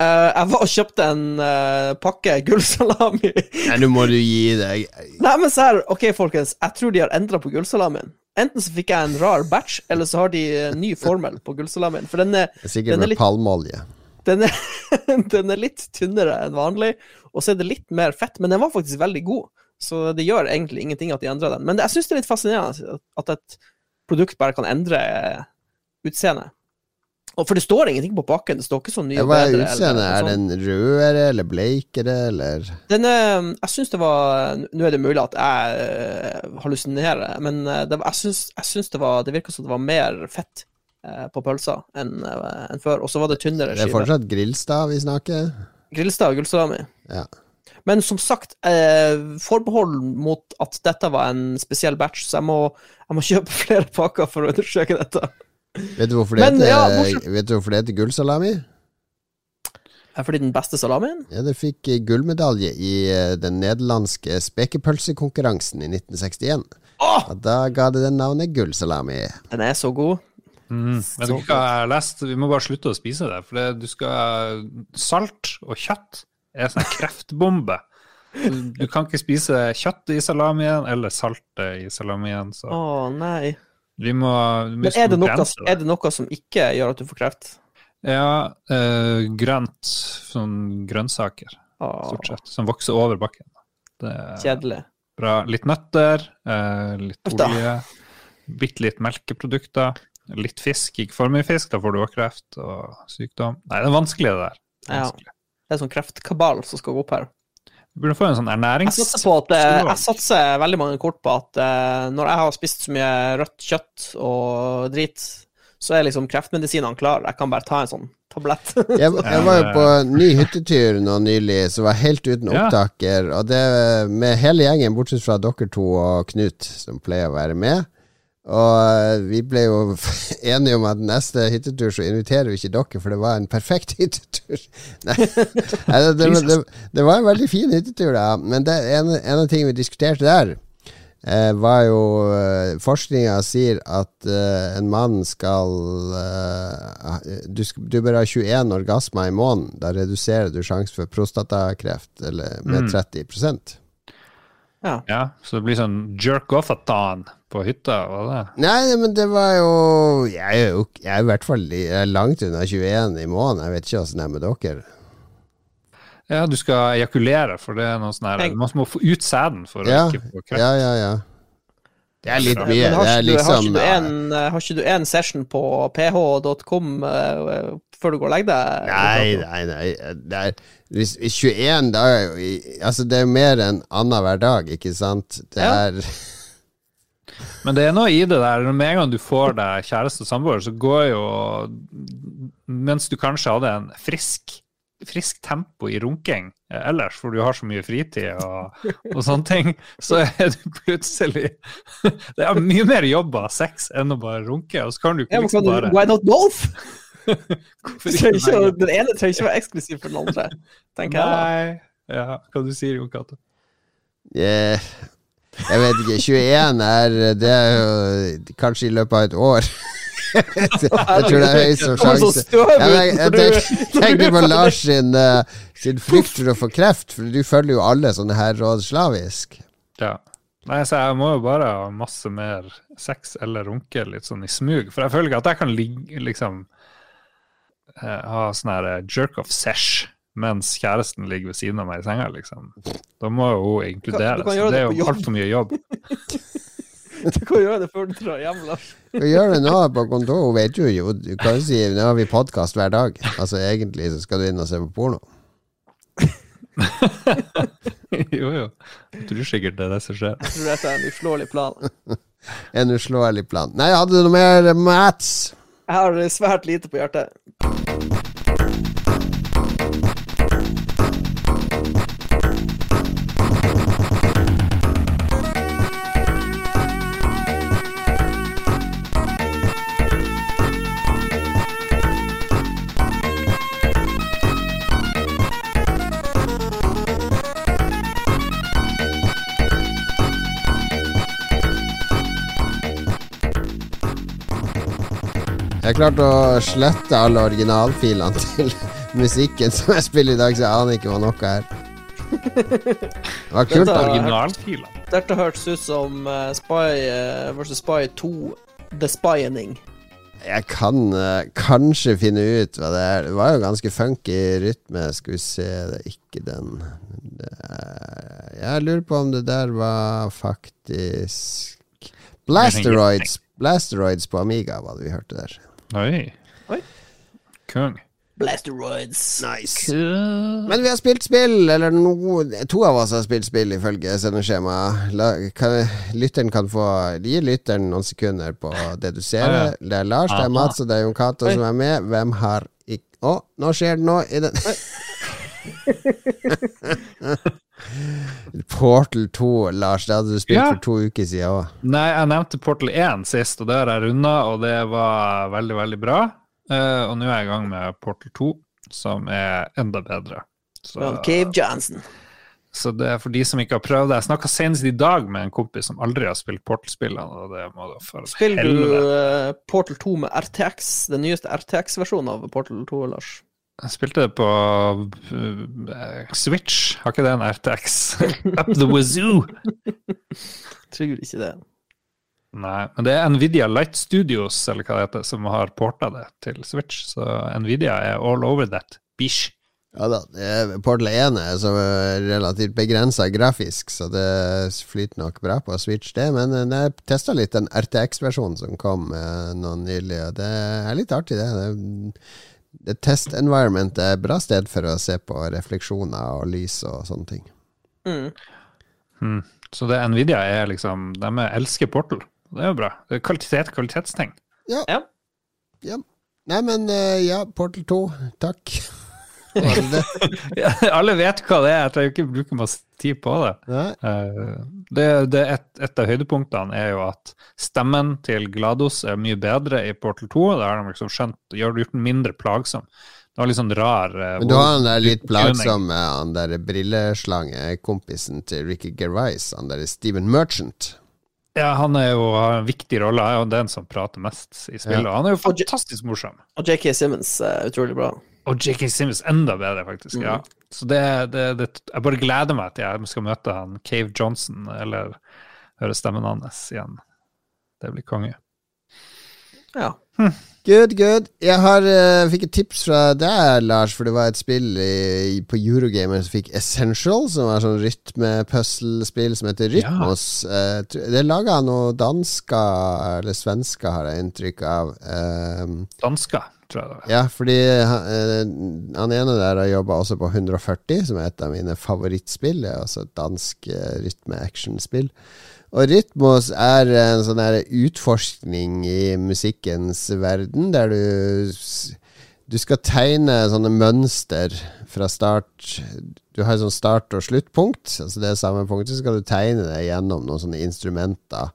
eh, Jeg var og kjøpte en uh, pakke gullsalami. Nei, nå må du gi deg. Nei, men se her, OK, folkens. Jeg tror de har endra på gullsalamien. Enten så fikk jeg en rar batch, eller så har de eh, ny formel på gullsalamien. For den er, Det er sikkert Den er med litt- palmeolje. den er, den er litt tynnere enn vanlig, og så er det litt mer fett, men den var faktisk veldig god. Så det gjør egentlig ingenting at de endrer den. Men jeg syns det er litt fascinerende at et produkt bare kan endre utseendet. For det står ingenting på pakken. Det står ikke sånn nye Hva er utseendet? Er den rødere eller bleikere eller Den er, jeg syns det var Nå er det mulig at jeg eh, hallusinerer, men eh, det, jeg syns, det var Det virka som det var mer fett eh, på pølsa enn eh, enn før. Og så var det tynnere Det er fortsatt Grilstad vi snakker? Grillstav og gullsalami. Ja. Men som sagt, eh, forbehold mot at dette var en spesiell batch, så jeg må, jeg må kjøpe flere pakker for å undersøke dette. Vet du hvorfor det Men, heter, ja, hvorfor... vet du hvorfor det heter gullsalami? Er fordi den beste salamien? Ja, det fikk eh, gullmedalje i eh, den nederlandske spekepølsekonkurransen i 1961. Oh! Og da ga det den navnet gullsalami. Den er så god. Mm. Vet du hva jeg har lest? Vi må bare slutte å spise det. For det, du skal Salt og kjøtt er en sånn kreftbombe. Du, kan ikke spise kjøtt i salamien eller saltet i salamien. Så Å nei. Vi må, vi Men er det, noe, begrense er det noe som ikke gjør at du får kreft? Ja, eh, grønt. Sånn grønnsaker, Åh, stort sett. Som vokser over bakken. Det kjedelig. bra. Litt nøtter, eh, litt Uff olje, bitte litt melkeprodukter. Litt fisk, ikke for mye fisk, da får du også kreft og sykdom. Nei, det er vanskelig, det der. Ja. Vanskelig. Det er sånn kreftkabal som skal gå opp her. Du burde få en sånn Jeg satser på at eh, Jeg satser veldig mange kort på at eh, når jeg har spist så mye rødt kjøtt og drit, så er liksom kreftmedisinene klar. Jeg kan bare ta en sånn tablett. Jeg, jeg var jo på ny hyttetur nå nylig som var helt uten Ja. opptaker. Og det med hele gjengen, bortsett fra dere to og Knut, som pleier å være med. Og eh, vi ble jo enige om at neste hyttetur så inviterer vi ikke dere, for det var en perfekt hyttetur. Nei, Nei, det, det, det, det var en veldig fin hyttetur, da. Men det, en, en av tingene vi diskuterte der, eh, var jo eh, Forskninga sier at eh, en mann skal eh, du, du bør ha 21 orgasmer i måneden. Da reduserer du sjansen for prostatakreft eller, med Mm. 30 ja. Ja, så det blir sånn jerk-off-a-tan på hytta, var det? Nei, men det var jo Jeg er jo jeg er i hvert fall langt unna 21 i måneden. Jeg vet ikke åssen det er med dere. Ja, du skal ejakulere, for det er noe sånn her Du Man må få ut sæden for å Ja, ikke få kreft. Ja, ja, ja. Det er litt mye. Har Det er liksom ikke en, eh, har ikke du en session på ph.com eh, før du går og legger deg? Nei, nei, nei. Det er, hvis, hvis 21 da er jo i- Altså, det er mer enn annenhver dag, ikke sant? Det Ja. er Men det er noe i det der. Med en gang du får deg kjæreste og samboer, så går jo Mens du kanskje hadde en frisk frisk tempo i runking ellers, for du har så mye fritid og, og sånne ting, så er du plutselig Det er mye mer jobb av sex enn å bare runke, og så kan du ikke liksom du, bare why not both? Du ikke den ene trenger ikke være eksklusiv for den andre, tenker jeg. Nei ja, Hva du sier Jon Cato? Yeah. Jeg vet ikke. 21 er Det er jo kanskje i løpet av et år. Jeg tror det er høy som sjanse. Jeg, jeg tenker, på Lars sin, eh, sin frykt for å få kreft, for du følger jo alle sånne her råd slavisk. Ja. Nei, så jeg må jo bare ha masse mer sex eller runke litt sånn i smug. For jeg føler ikke at jeg kan ligge liksom eh, Ha sånn her eh, jerk-off-sesh mens kjæresten ligger ved siden av meg i senga, liksom. Da må jo hun inkludere. Du kan gjøre Det det er jo altfor mye jobb. Du kan gjøre det før du drar hjem, Lars. Vi gjør det nå på kontor, hun vet jo jo Du kan jo si nå har vi podkast hver dag. Altså Egentlig så skal du inn og se på porno. jo, jo. Jeg tror sikkert det er det som skjer. Jeg tror dette er en uslåelig plan. En uslåelig plan. Nei, hadde du noe mer, Mats? Jeg har svært lite på hjertet. Jeg klarte å slette alle originalfilene til musikken som jeg spiller i dag, så jeg aner ikke hva noe er. Det var kult, Dette-. Dette hørtes ut som uh, Spy uh, vs. Spy 2, The Spying. Jeg kan uh, kanskje finne ut hva det er. Det var jo ganske funky rytme. Skal vi se, det er ikke den det er, Jeg lurer på om det der var faktisk Blasteroids. Blasteroids på Amiga var det vi hørte der. Oi. Oi. Kong. Blasteroids. Nice. Men vi har spilt spill, eller noe To av oss har spilt spill, ifølge sendeskjemaet. Lytteren kan få Gi lytteren noen sekunder på å dedusere. Ah, ja. Det er Lars, det er Mats og det er Jon Cato som er med. Hvem har ikke Å, nå skjer det noe i den Portal 2, Lars. Det hadde du spilt Ja. for to uker siden òg. Nei, jeg nevnte Portal 1 sist, og det har jeg runda, og det var veldig, veldig bra. Uh, og nå er jeg i gang med Portal 2, som er enda bedre. Så, Cave Johnson. så det er for de som ikke har prøvd det. Jeg snakka senest i dag med en kompis som aldri har spilt Portal-spillene, og det må da for Spiller du eh, Portal 2 med RTX, den nyeste RTX-versjonen av Portal 2, Lars? Jeg spilte det på uh, Switch, har ikke det en RTX? Up the wazoo! Tror ikke det. Nei, men det er Nvidia Light Studios eller hva det heter, som har porta det til Switch, så Nvidia er all over that. Bish. Ja da. er- Portal 1 er så relativt begrensa grafisk, så det flyter nok bra på Switch, det. Men eh, jeg testa litt den RTX-versjonen som kom noen nå nylig, og det er litt artig, det. det det Test environment er et bra sted for å se på refleksjoner og lys og sånne ting. Mm. Mm. Så det Nvidia er liksom De elsker Portal. Det er jo bra. Det er kvalitet, kvalitetsting. Ja. Ja. Nei, men eh, ja, Portal 2, takk. Ja, alle vet hva det er, jeg trenger ikke bruke masse tid på det. Eh, det, det et, et av høydepunktene er jo at stemmen til Glados er mye bedre i Portal 2. Da har de liksom skjønt, gjør gjort den mindre plagsom. Det var litt sånn rar eh, Men du har han der litt plagsomme, han der brilleslangekompisen til Ricky Gervais, han der Steven Merchant. Ja, han er jo har en viktig rolle. Han er jo den som prater mest i spillet. Ja. Han er jo fantastisk morsom. Og JK Simmons er utrolig bra. Og J.K. Simmons enda bedre, faktisk. Mm. ja. Så det, det, det, jeg bare gleder meg til jeg skal møte han Cave Johnson, eller høre stemmen hans igjen. Det blir konge. Ja. Good, good. Jeg har, uh, fikk et tips fra deg, Lars, for det var et spill i, på Eurogamer som fikk Essential, som var sånn rytme-puzzle-spill som heter Rytmos. Ja. Uh, det er laga av noen dansker eller svensker, har jeg inntrykk av. Um, Dansker, tror jeg ja, fordi han, eh, han ene der har jobba også på 140, som er et av mine favorittspill. Det er altså et dansk rytme-action-spill. Og Rytmos er en sånn utforskning i musikkens verden, der du Du skal tegne sånne mønster fra start Du har et sånn start- og sluttpunkt. Altså det samme punktet, så skal du tegne det gjennom noen sånne instrumenter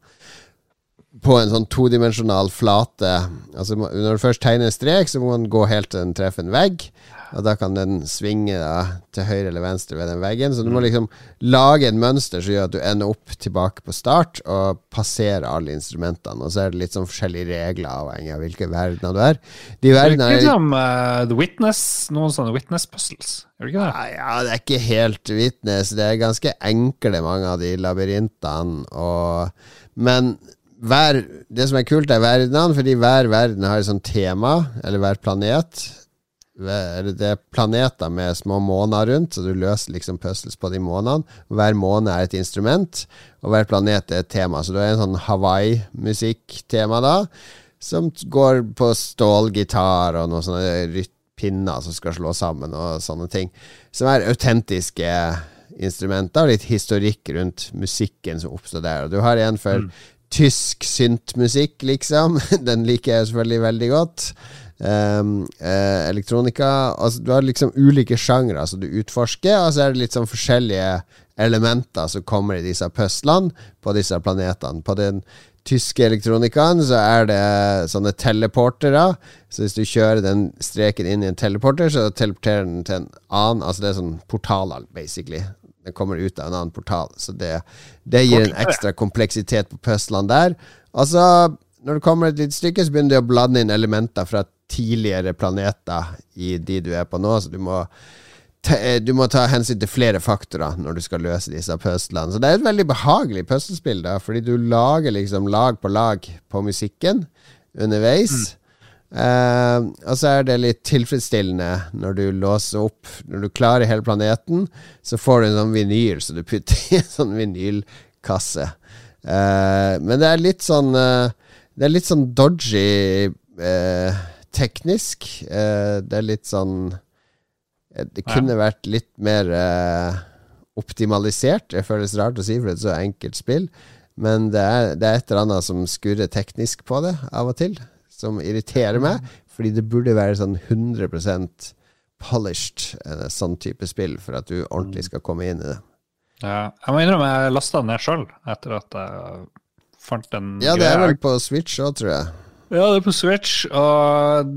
på en sånn todimensjonal flate. Altså Når du først tegner en strek, så må man gå helt til den treffer en vegg. Og da kan den svinge da, til høyre eller venstre ved den veggen. Så du må liksom lage et mønster som gjør at du ender opp tilbake på start og passerer alle instrumentene. Og så er det litt sånn forskjellige regler avhengig av hvilke verdener du er. De Det er verdenene er som uh, The Witness, noen sånne Witness puzzles. Er det ikke det? ja, ja, det er ikke helt Witness. Det er ganske enkle, mange av de labyrintene. Og, men hver, det som er kult, er verdenene, fordi hver verden har et sånt tema, eller hver planet. Det er planeter med små måner rundt, så du løser liksom puzzles på de månene. Hver måne er et instrument, og hver planet er et tema. Så du har en sånn Hawaii-musikk-tema da, som går på stålgitar og noen sånne pinner som skal slå sammen, og sånne ting. Som er autentiske instrumenter, og litt historikk rundt musikken som oppstår der. Og du har en for tysk syntmusikk, liksom. Den liker jeg selvfølgelig veldig godt. Um, eh, elektronika. Altså, du har liksom ulike sjangre som du utforsker, og så er det litt sånn forskjellige elementer som kommer i disse puslene på disse planetene. På den tyske elektronikaen så er det sånne teleportere. Så hvis du kjører den streken inn i en teleporter, så teleporterer den til en annen Altså det er sånn portaler, basically. Den kommer ut av en annen portal. Så det, det gir en ekstra kompleksitet på puzzlene der. Altså, når du kommer et lite stykke, så begynner du å blande inn elementer fra tidligere planeter i de du er på nå, så du må eh, du må ta hensyn til flere faktorer når du skal løse disse puzzlene. Så det er et veldig behagelig puslespill, da, fordi du lager liksom lag på lag på musikken underveis. Eh, og så er det litt tilfredsstillende når du låser opp Når du klarer hele planeten, så får du en sånn vinyl så du putter i en sånn vinylkasse. Eh, men det er litt sånn eh, Det er litt sånn dodgy eh, teknisk. Eh, det er litt sånn Det kunne vært litt mer optimalisert. Det føles rart å si, for det er et så enkelt spill. Men det er, det er et eller annet som skurrer teknisk på det av og til, som irriterer meg. Fordi det burde være sånn 100% polished, en sånn type spill, for at du ordentlig skal komme inn i det. Ja, jeg må innrømme jeg lasta den ned sjøl etter at jeg fant den Ja, det er vel på Switch òg, tror jeg. Ja, det er på Switch, og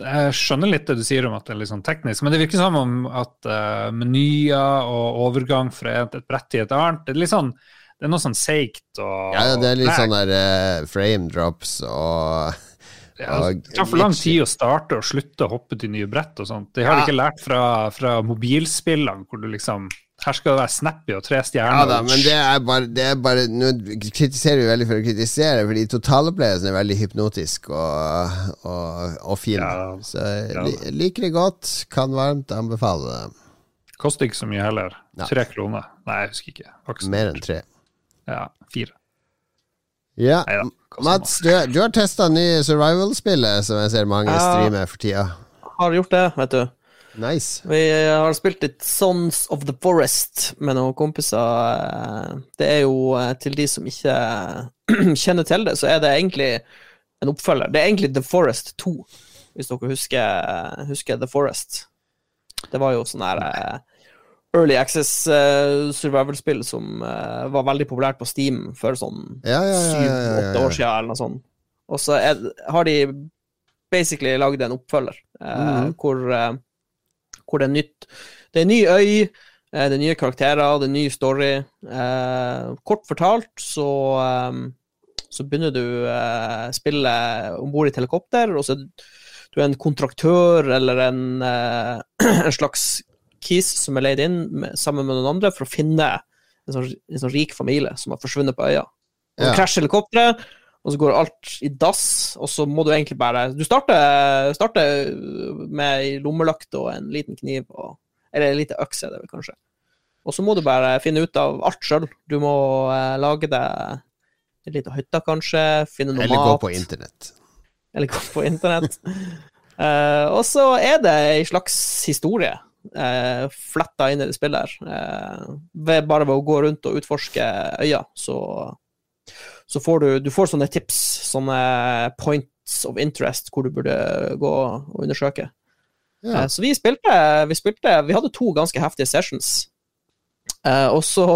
jeg skjønner litt det du sier om at det er litt sånn teknisk, men det virker som om at uh, menyer og overgang fra et, et brett til et annet, det er litt sånn det er noe sånn seigt og Ja, det er litt sånn der uh, frame drops og det tar for lang tid å starte og slutte å hoppe til nye brett og sånt. Det har Ja. de ikke lært fra, fra mobilspillene, hvor du liksom Her skal det være snappy og tre stjerner. Ja da, men det er bare, det er bare Nå kritiserer vi veldig for å kritisere, fordi totalopplevelsen er veldig hypnotisk og, og, og fin. Ja, Så ja. liker det godt. Kan varmt anbefale det. Koster ikke så mye heller. Nei. Tre kroner. Nei, jeg husker ikke. Akkurat. Mer enn tre. Ja, fire. Ja, Neida, Mats, du, du har testa nye Survival-spillet som jeg ser mange Ja. streamer for tida. Har gjort det, vet du. Nice. Vi har spilt litt Sons of the Forest med noen kompiser. Det er jo eh, til de som ikke kjenner til det, så er det egentlig en oppfølger. Det er egentlig The Forest 2, hvis dere husker, husker The Forest. Det var jo sånn her eh, Early Access uh, survival-spill som uh, var veldig populært på Steam for sånn Ja, ja, ja, syv-åtte år siden, eller noe sånt. Og så er, har de basically lagd en oppfølger, uh, mm. hvor, hvor det er nytt Det er en ny øy, det er nye karakterer, det er ny story. Kort fortalt så um, så begynner du uh, spille om bord i et helikopter, og så er du er en kontraktør eller en, en slags kis som er leid inn med, sammen med noen andre for å finne en sånn, en sånn rik familie som har forsvunnet på øya. Og så Ja. krasjer helikopteret, og så går alt i dass, og så må du egentlig bare Du starter, starter med ei lommelykte og en liten kniv, og, eller en liten øks, er det vel kanskje. Og så må du bare finne ut av alt sjøl. Du må eh, lage deg en liten hytte, kanskje, finne noe Eller gå på internett. Eller gå på internett. uh, og så er det ei slags historie uh, fletta inn i det spillet her. Eh, bare ved å gå rundt og utforske øya, så, så får du, du får sånne tips, sånne points of interest, hvor du burde gå og undersøke. Ja. Eh, Så vi spilte, vi spilte Vi hadde to ganske heftige sessions. Eh, og så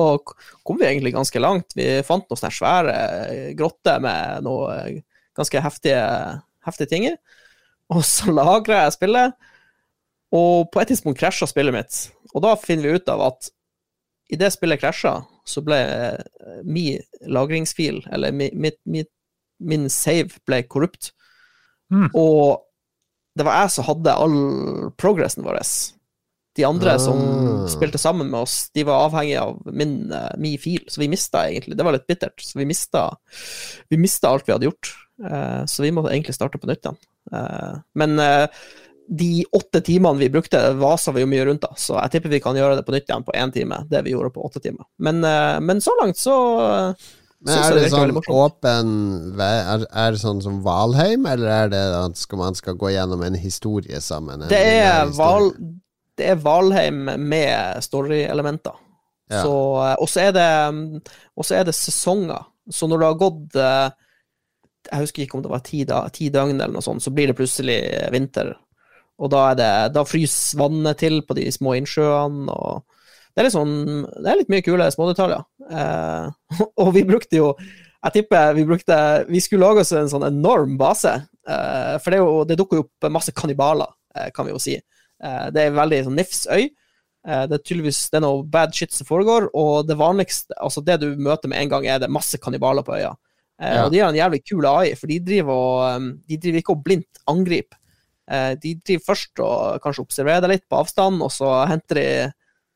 kom vi egentlig ganske langt. Vi fant noen sånne svære grotter med noe ganske heftige, heftige ting i. Og så lagra jeg spillet, og på et tidspunkt krasja spillet mitt. Og da finner vi ut av at i det spillet krasja, så ble eh, min lagringsfil, eller mi, mitt- mitt- min save, ble korrupt. Mm. Og det var jeg som hadde all progressen vår. De andre som Ah. spilte sammen med oss, de var avhengig av min, eh, min fil, så vi mista egentlig Det var litt bittert, så vi mista, vi mista alt vi hadde gjort. Eh, så vi måtte egentlig starte på nytt igjen. Men de åtte timene vi brukte, vasa vi jo mye rundt, da, så jeg tipper vi kan gjøre det på nytt igjen på én time, det vi gjorde på åtte timer. Men, eh, men så langt så Men er det sånn åpen er, er det sånn som Valheim, eller er det at skal man skal gå gjennom en historie sammen? en Det er, historie? Val, det er Valheim med storyelementer. Ja. Så, eh, og så er det Og så er det sesonger. Så når det har gått eh, Jeg husker ikke om det var ti, da, ti døgn eller noe sånt, så blir det plutselig vinter. Og da, er det, da fryser vannet til på de små innsjøene, og det er sånn Det er litt mye kule smådetaljer. Eh, og vi brukte jo Jeg tipper vi brukte Vi skulle lage oss en sånn enorm base, eh, for det, jo, det dukker jo opp masse kannibaler, eh, kan vi jo si. Eh, det er veldig sånn nifs øy. Eh, Det er tydeligvis det er noe bad shit som foregår, og det vanligste, altså det du møter med en gang, er det masse kannibaler på øya. Eh, Ja. Og de har en jævlig kul AI, for de driver, og, de driver ikke og blindt angriper. Eh, De driver først og kanskje observerer deg litt på avstand, og så henter de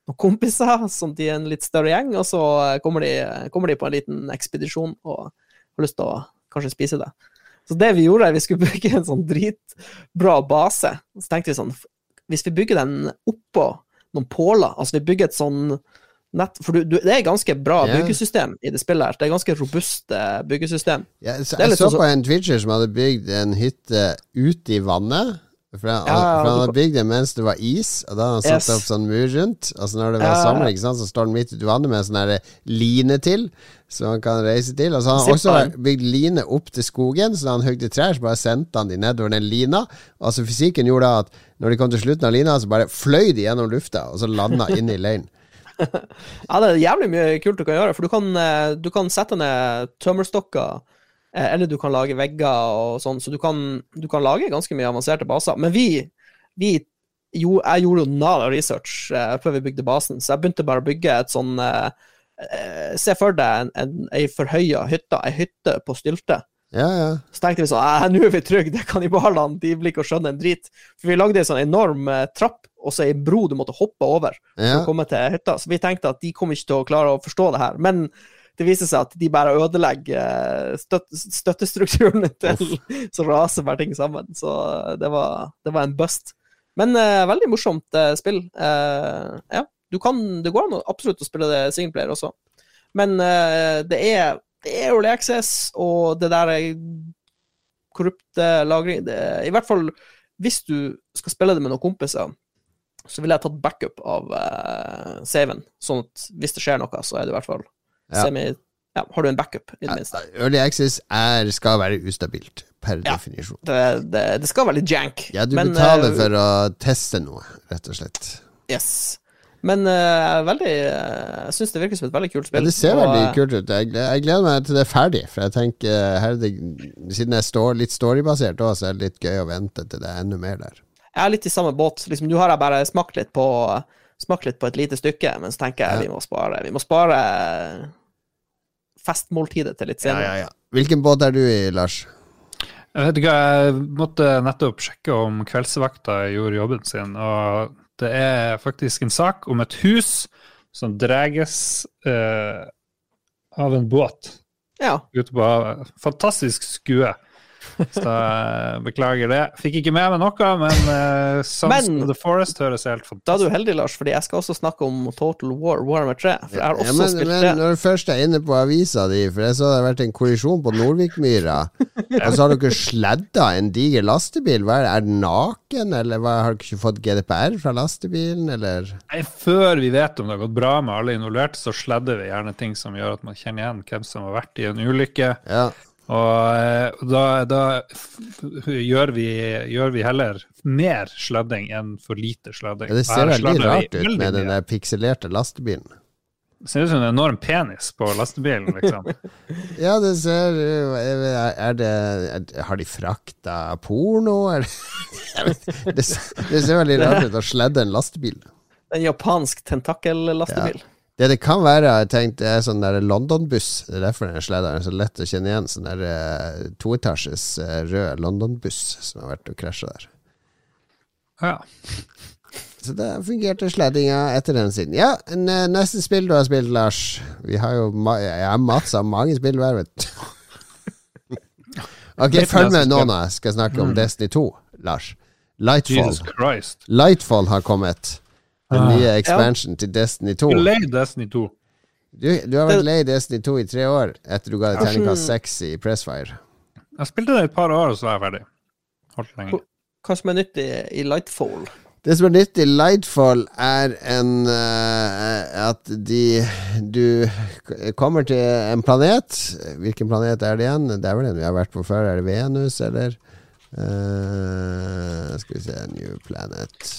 noen kompiser som de er en litt større gjeng, og så kommer de, kommer de på en liten ekspedisjon og har lyst til å kanskje spise det. Så det vi gjorde, vi skulle bygge en sånn dritbra base. Så tenkte vi sånn, hvis vi bygger den oppå noen påler, altså vi bygger et sånn nett, for du, du, det er ganske bra yeah. byggesystem i det spillet her. Det er ganske robust eh, byggesystem. Ja, så, jeg så sånn så- på en Twitcher som hadde bygd en hytte ute i vannet. For han, Ja, for han hadde bygd det mens det var is, og da hadde han satt Yes. opp sånn mur rundt. Og så når det var Ja. sommer, sant, så står den midt ute i vannet med en sånn line til, så han kan reise til. Og så har han også bygd line opp til skogen, så da han høgde trær, så bare sendte han de nedover den lina. Altså Fysikken gjorde da at når de kom til slutten av lina, så bare fløy de gjennom lufta, og så landa inn i leiren. Ja, det er jævlig mye kult du kan gjøre, for du kan, eh, du kan sette ned tømmerstokker, eh, eller du kan lage vegger og sånn, så du kan, du kan lage ganske mye avanserte baser. Men vi, vi jo, jeg gjorde jo nada research eh, før vi bygde basen, så jeg begynte bare å bygge et sånn eh, Se for deg en, en, ei forhøya hytte, ei hytte på stylte. Ja, ja. Så tenkte vi sånn "Æ, Nå er vi trygge, det kannibalene, de blir ikke å skjønne en drit. For vi lagde en sånn enorm eh, trapp, og så ei bro du måtte hoppe over for å komme til hytta. Så vi tenkte at de kommer ikke til å klare å forstå det her. Men det viser seg at de bare ødelegger eh, støt støttestrukturene til Så raser bare ting sammen. Så det var, det var en bust. Men uh, veldig morsomt uh, spill. Uh, ja, du kan, det går an absolutt å spille det singleplayer også. Men eh, det er det er early access, og det der er korrupte lagring det, I hvert fall hvis du skal spille det med noen kompiser, så ville jeg tatt backup av uh, saven, sånn at hvis det skjer noe, så er det i hvert fall Ja. semi Ja, har du en backup, i det minste. Early access er, skal være ustabilt, per Ja. definisjon. Det, det, det skal være litt jank. Ja, du men, betaler eh, for å teste noe, rett og slett. Yes. Men uh, veldig uh, Jeg syns det virker som et veldig kult Ja, spill. det ser og, veldig kult ut. Jeg, jeg gleder meg til det er ferdig. For jeg tenker er det, Siden jeg står litt storybasert òg, så er det litt gøy å vente til det er enda mer der. Jeg er litt i samme båt. Liksom, nå har jeg bare smakt litt på Smakt litt på et lite stykke, men så tenker jeg Ja. vi må spare Vi må spare festmåltidet til litt senere. Hvilken båt er du i, Lars? Jeg vet ikke, jeg måtte nettopp sjekke om kveldsvakta gjorde jobben sin, og det er faktisk en sak om et hus som dreges eh, av en båt. Ja. ute på havet. Fantastisk skue. Så eh, beklager det. Fikk ikke med meg noe, men uh, Sons Men- of the Forest høres helt fantastisk Da er du heldig, Lars, fordi jeg skal også snakke om Total War, Warhammer 3. For jeg har også Ja, men, spilt men det. når du først er inne på avisa di, for jeg så det har vært en kollisjon på Nordvikmyra, og så har dere sladda en diger lastebil. Hva er, det? er den naken, eller hva, har dere ikke fått GDPR fra lastebilen, eller? Nei, Før vi vet om det har gått bra med alle involverte, så sladder vi gjerne ting som gjør at man kjenner igjen hvem som har vært i en ulykke. Ja. Og eh, da, da gjør, vi, gjør vi heller mer sladding enn for lite sladding. Ja, det ser veldig rart ut med den der pikselerte lastebilen. Det ser ut som en enorm penis på lastebilen, liksom. Ja, det ser Er er det er, Har de frakta porno, vet det, ser- det ser veldig rart ut å sledde en lastebil. En japansk tentakel-lastebil. Det det kan være, jeg tenkt, det er sånn London-buss. Det er derfor den sledda er så lett å kjenne igjen. Sånn der eh, toetasjes eh, rød London-buss som har vært og krasja der. Ja. Så det fungerte sleddinga etter den siden. Ja, neste spill du har spilt, Lars. Vi har jo ma Jeg har Mats har mange spill hver, vet du. Ok, følg med nå når jeg skal snakke om Destiny 2, Lars. Lightfall. Jesus. Lightfall har kommet. Den Ah. nye expansion til Destiny 2. Er lei Destiny 2. Du, du har vært lei Destiny 2 i tre år etter du ga det terningkast 6 i Pressfire. Jeg spilte det i et par år, og så er jeg ferdig. Holdt lenge. Hva som er nytt i, i Lightfall? Det som er nytt i Lightfall, er en uh, at de Du kommer til en planet. Hvilken planet er det igjen? Det er vel den vi har vært på før. Er det Venus, eller? Uh, skal vi se New Planet.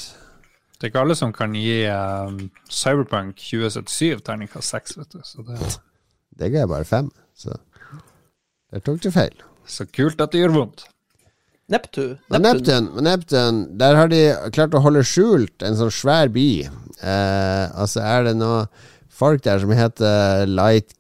Det er ikke alle som kan gi um, Cyberpunk 2077 terningkast 6, vet du. Så det Det ga jeg bare fem, så der tok du feil. så kult at det gjør vondt. Neptu. Men Neptun, men Neptun, der har de klart å holde skjult en sånn svær by. Eh, altså er det noe folk der som heter Light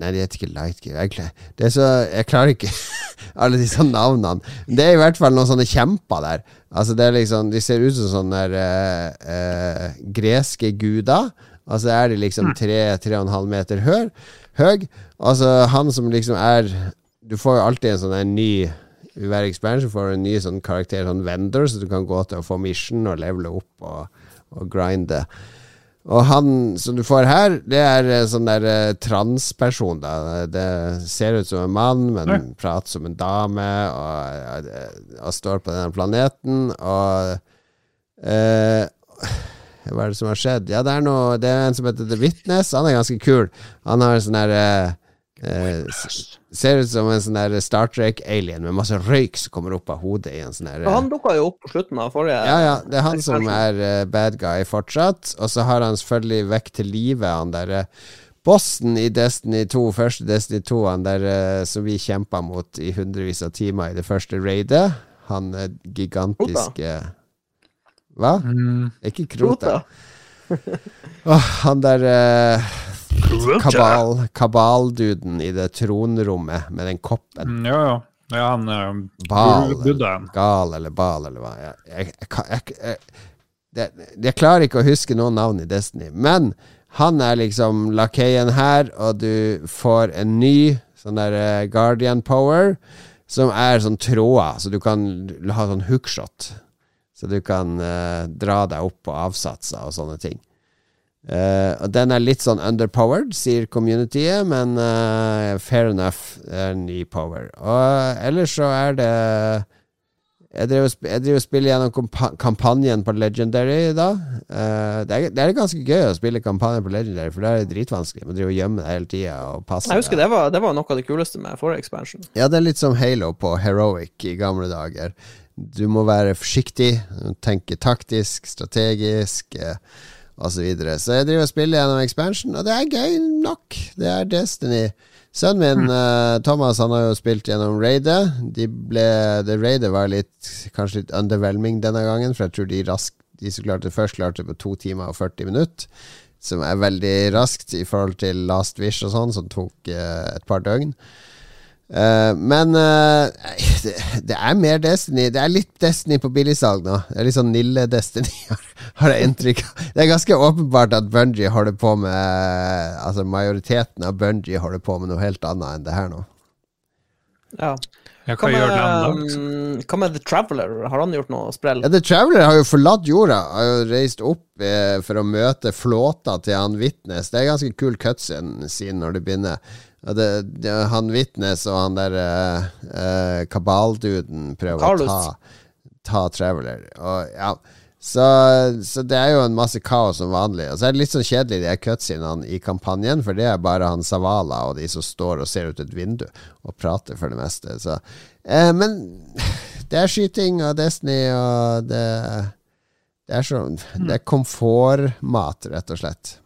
Nei, de heter ikke Light. Jeg, det så, jeg klarer ikke alle disse navnene. Det er i hvert fall noen sånne kjemper der. Altså det er liksom De ser ut som sånne uh, eh, greske guder. Og så er de liksom tre, tre og en halv meter høy. høy. Altså han som liksom er Du får jo alltid en sånn en ny hver expansion får du en ny sånn karakter, sånn vendor, så du kan gå til å få mission og levele opp og, og grinde. Og han som du får her, det er en sånn der eh, transperson, da. Det ser ut som en mann, men Nei. prater som en dame, og, og står på denne planeten, og eh, Hva er det som har skjedd? Ja, det er noe Det er en som heter The Witness. Han er ganske kul. Han har en sånn der eh, eh, Ser ut som en sånn der Star Trek-alien med masse røyk som kommer opp av hodet i en sånn der han dukka jo opp på slutten av forrige ja, ja, det er han som er uh, bad guy fortsatt. Og så har han selvfølgelig vekk til live han der uh, bossen i Destiny 2, første Destiny 2, han der uh, som vi kjempa mot i hundrevis av timer i det første raidet. Han uh, gigantiske Hva? Mm. Ikke Krota. Krota. oh, han der uh, kabal, kabalduden i det tronrommet med den koppen. Ja, ja. jo. Ja, han uh, Bal. Buddhaen. Gal eller Bal eller hva. Jeg, jeg, jeg, jeg, det, jeg klarer ikke å huske noen navn i Destiny. Men han er liksom lakeien her, og du får en ny sånn der uh, Guardian Power, som er sånn tråder, så du kan ha sånn hookshot. Så du kan uh, dra deg opp på avsatser og sånne ting. Og den er litt sånn underpowered, sier communityet, men uh, fair enough. Det er ny power. Og ellers så er det Jeg driver, jeg driver og spiller gjennom kampanjen på Legendary da. Uh, det, er, det er ganske gøy å spille kampanjen på Legendary, for det er dritvanskelig. Man driver og gjemmer deg hele tida og passer Jeg husker det var, det var noe av det kuleste med forrige expansion. Ja, det er litt som Halo på Heroic i gamle dager. Du må være forsiktig, tenke taktisk, strategisk eh, og så videre. Så jeg driver og spiller gjennom expansion, og det er gøy nok. Det er Destiny. Sønnen min eh, Thomas han har jo spilt gjennom raidet. De ble, det raidet var litt kanskje litt underwhelming denne gangen, for jeg tror de rask, De som klarte først, klarte det på to timer og 40 minutter. Som er veldig raskt i forhold til Last Wish og sånn, som tok eh, et par døgn. Eh, men uh, det, det er mer Destiny. Det er litt Destiny på billigsalg nå. Det er litt sånn Nille-Destiny, har jeg inntrykk av. Det er ganske åpenbart at Bungie holder på med Altså majoriteten av Bungie holder på med noe helt annet enn det her nå. Ja. Ja, Hva med, um, hva med The Traveler? Har han gjort noe sprell? Ja, The Traveler har jo forlatt jorda. Har jo reist opp eh, for å møte flåta til han Witness. Det er ganske kul cutscene når det begynner. Og det, det, han Vitnes og han der uh, uh, kabalduden prøver Carlos. å ta, ta Traveler. Og ja så, så det er jo en masse kaos som vanlig. Og så er det litt sånn kjedelig de her cutscenene i kampanjen, for det er bare han Savala og de som står og ser ut et vindu og prater for det meste. Så, uh, men det er skyting og Destiny, og det, det er sånn Det er komfortmat, rett og slett.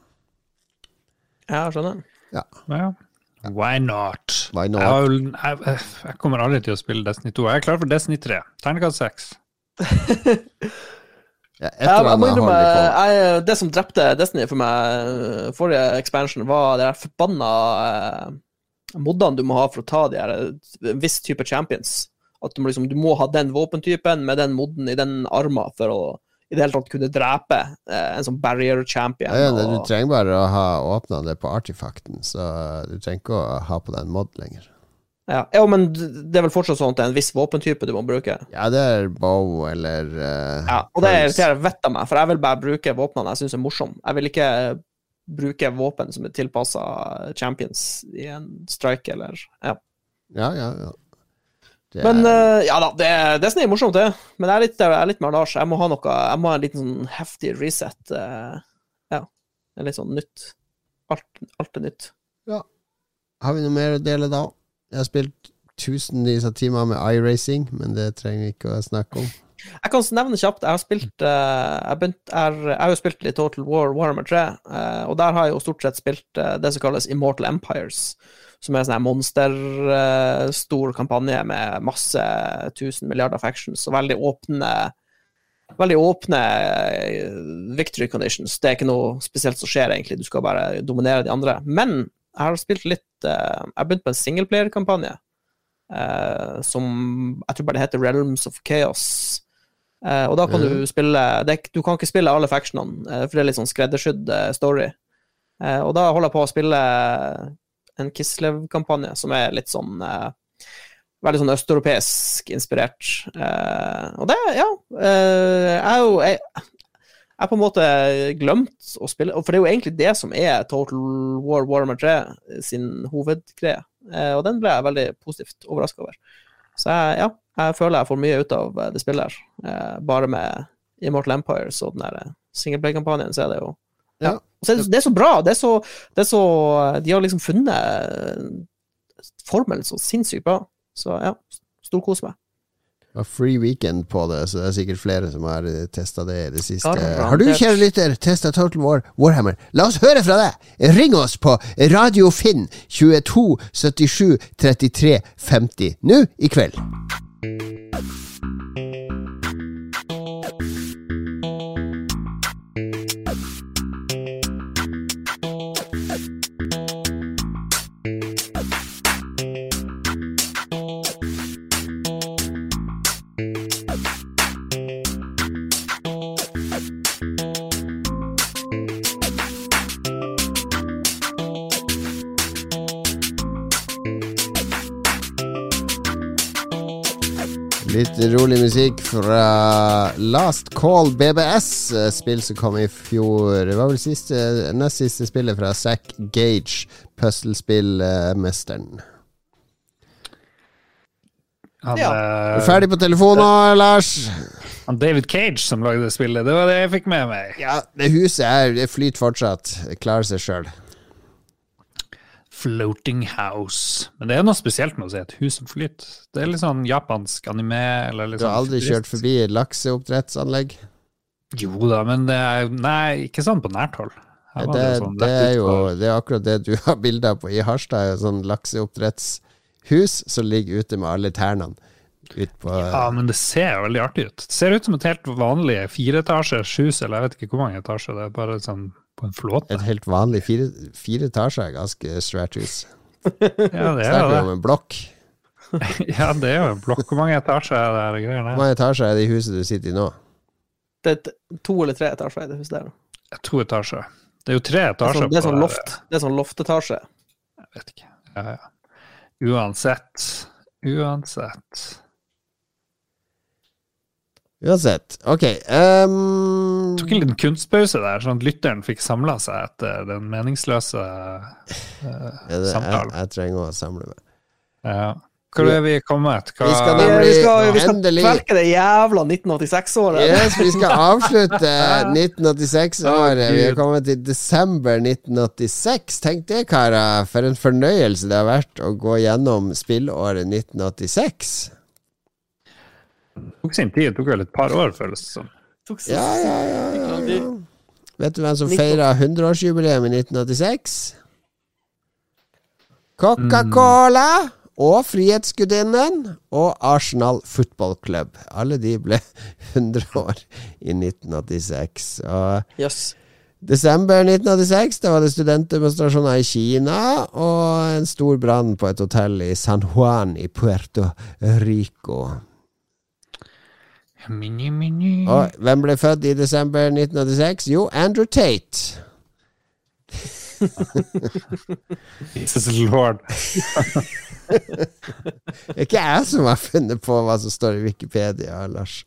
Ja, skjønner. Ja. Ja. Why not? Why not? Jeg, har jeg, jeg kommer aldri til å spille Destiny 2. Jeg er klar for Destiny 3. Terningkast 6. Ja, Jeg, jeg må innrømme, det som drepte Destiny for meg eh, forrige expansion, var de der forbanna eh, modene du må ha for å ta de her eh, en viss type champions. At du må, liksom, du må ha den våpentypen med den moden i den arma for å i det hele tatt kunne drepe eh, en sånn barrier champion. Ja, ja, det- du trenger bare å ha åpna det på artifakten, så du trenger ikke å ha på deg en mod lenger. ja. ja, men det er vel fortsatt sånn at det er en viss våpentype du må bruke. Ja, det er bow eller uh, Ja, og det irriterer vettet av meg, for jeg vil bare bruke våpnene jeg syns er morsomme. Jeg vil ikke bruke våpen som er tilpassa champions i en strike eller Ja. Ja, ja, ja. Det Men er, eh, ja da, det, det er morsomt, det. Men jeg er litt, jeg er litt med Lars. Jeg må ha noe Jeg må ha en liten sånn heftig reset. Uh, ja. Er litt sånn nytt. Alt, alt er nytt. har vi noe mer å dele da? Jeg har spilt tusenvis av timer med iRacing, men det trenger vi ikke å snakke om. Jeg kan nevne kjapt, jeg har spilt uh, jeg, begynt, er, jeg har jo spilt litt Total War Warhammer 3, eh, og der har jeg jo stort sett spilt eh, det som kalles Immortal Empires, som er en sånn monsterstor kampanje med masse tusen milliarder factions, og veldig åpne Veldig åpne eh, victory conditions. Det er ikke noe spesielt som skjer, egentlig. Du skal bare dominere de andre. Men jeg har spilt litt eh, Jeg har begynt på en singleplayer-kampanje eh, som Jeg tror bare det heter Realms of Chaos. Eh, og da kan mm. du spille det, Du kan ikke spille alle factionene, eh, for det er litt sånn skreddersydd eh, story. Eh, og da holder jeg på å spille en Kislev-kampanje som er litt sånn eh, Veldig sånn østeuropeisk inspirert. Eh, og det, ja eh, Jeg er jo jeg, jeg har på en måte glemt å spille For det er jo egentlig det som er Total War Warhammer 3 sin hovedgreie. Og den ble jeg veldig positivt overraska over. Så jeg, ja, jeg føler jeg får mye ut av det spillet her. Bare med Immortal Empires og den der singleplay-kampanjen, så er det jo Ja. Så det, det er så bra. Det er så, det er så De har liksom funnet formelen så sinnssykt bra. Så ja, storkos meg. Det free weekend på det, så det er sikkert flere som har testa det i det siste. Har du, kjære lytter, testa Total War Warhammer? La oss høre fra deg! Ring oss på Radio Finn 22 77 33 50 nå i kveld. Litt rolig musikk fra Last Call BBS, eh, spill som kom i fjor. Det var vel siste, nest siste spillet fra Zack Gage, puslespillmesteren. Han, Ja. Eh, ferdig på telefonen, Lars? han David Cage som lagde spillet, det var det jeg fikk med meg. Ja, det huset her, det flyter fortsatt. Det klarer seg sjøl. Floating House. Men det er noe spesielt med å si et hus som flyter. Det er litt sånn japansk anime. Eller litt Du har sånn aldri futurist. kjørt forbi et lakseoppdrettsanlegg? Jo da, men det er Nei, ikke sånn på nært hold. Det, det sånn det er jo det er akkurat det du har bilder på i Harstad. Sånn lakseoppdrettshus som ligger ute med alle tærne. På Ja, men det ser veldig artig ut. Det ser ut som et helt vanlig fireetasjers hus, eller jeg vet ikke hvor mange etasjer. Det er bare sånn på en flåte. et helt vanlig fire, fire etasjer, ganske svært hus. Ja, det er Snakker vi om en blokk. Ja, det er jo en blokk. Hvor mange etasjer er det her greiene? Hvor mange etasjer er det i huset du sitter i nå? Det er to eller tre etasjer i det huset der. To etasjer. Det er jo tre Det er etasjer sånn, det er sånn loft. Det er sånn loftetasje. Jeg vet ikke. Ja, ja. Uansett. Uansett. Uansett. Ok. Um... tok en liten kunstpause der, sånn at lytteren fikk samla seg etter den meningsløse uh, ja, det, samtalen. jeg trenger å samle meg. Ja. Hvor er vi kommet? Hva, Vi skal nemlig- vi skal, vi skal endelig- kvelke det jævla 1986-året. Yes, vi skal avslutte 1986-året. Vi er kommet til desember 1986. Tenk det, karer. For en fornøyelse det har vært å gå gjennom spillåret 1986. Det tok sin tid. Det tok vel et par år, føles det som. Ja, ja, ja, ja, ja. Vet du hvem som feira 100-årsjubileum i 1986? Coca-Cola og Frihetsgudinnen og Arsenal Football Club. Alle de ble 100 år i 1986. Og yes. Desember 1986, da var det studentdemonstrasjoner i Kina og en stor brann på et hotell i San Juan i Puerto Rico. Mini, mini. Og hvem ble født i desember 1986? Jo, Andrew Tate. Jesus lord. Det er ikke jeg som har funnet på hva som står i Wikipedia, Lars.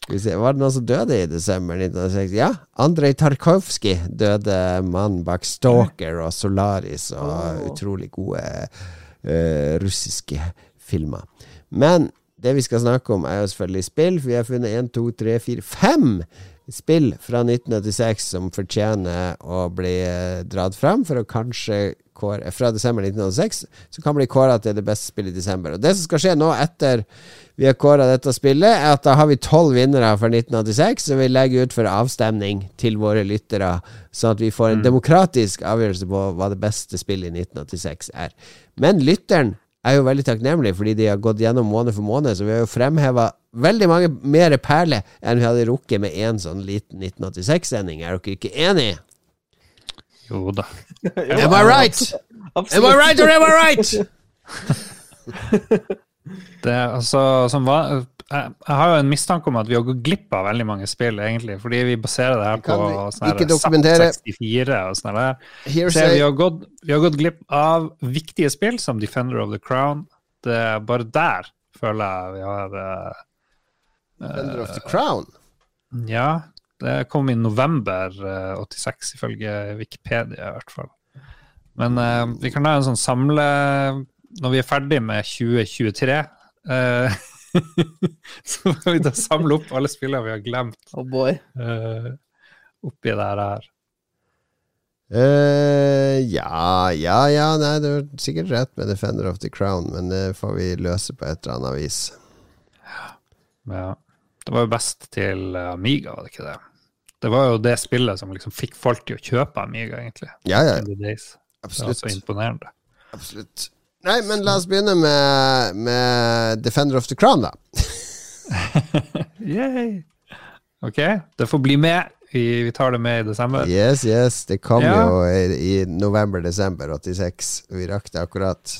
Skal vi se, Var det noen som døde i desember 1960? Ja, Andrej Tarkovskij døde, mannen bak Stalker og Solaris og utrolig gode uh, russiske filmer. Men det vi skal snakke om, er jo selvfølgelig spill, for vi har funnet 1, 2, 3, 4, 5 spill fra 1986 som fortjener å bli eh, dratt fram for å kanskje kåre Fra desember 1986, så kan bli kåra til det beste spillet i desember. Og Det som skal skje nå, etter vi har kåra dette spillet, er at da har vi tolv vinnere for 1986, som vi legger ut for avstemning til våre lyttere, sånn at vi får en demokratisk avgjørelse på hva det beste spillet i 1986 er. Men lytteren er jo veldig takknemlig, fordi de har gått gjennom måned for måned, så vi har jo fremheva veldig mange mer perler enn vi hadde rukket med én sånn liten 1986-sending. Er dere ikke enig? Jo da. Am I right? Am I right or am I right? Det, altså, som var, jeg, jeg har jo en mistanke om at vi har gått glipp av veldig mange spill, egentlig. Fordi vi baserer det her på sånn her. SAP 64 og sånn der. Så vi, har gått, vi har gått glipp av viktige spill som Defender of the Crown. Det er bare der føler jeg vi har uh, Defender of the Crown. Ja, det kom i november uh, 86, ifølge Wikipedia i hvert fall. Men eh, vi kan ha en sånn samle Når vi er ferdig med 2023, eh, så kan vi da samle opp alle spillene vi har glemt Oh boy. Uh, oppi det her. Uh, ja, ja, ja Nei, du har sikkert rett med Defender of the Crown, men det får vi løse på et eller annet vis. Ja. Det var jo best til eh, Amiga, var det ikke det? Det var jo det spillet som liksom fikk folk til å kjøpe Amiga, egentlig. Ja, ja, Absolutt. Det var så imponerende. absolutt. Nei, men la oss begynne med, med Defender of the Crown, da. Yay! Ok, det får bli med. Vi, vi tar det med i desember. Yes, yes. Det kom Ja. jo i, i november-desember 86. Vi rakk det akkurat.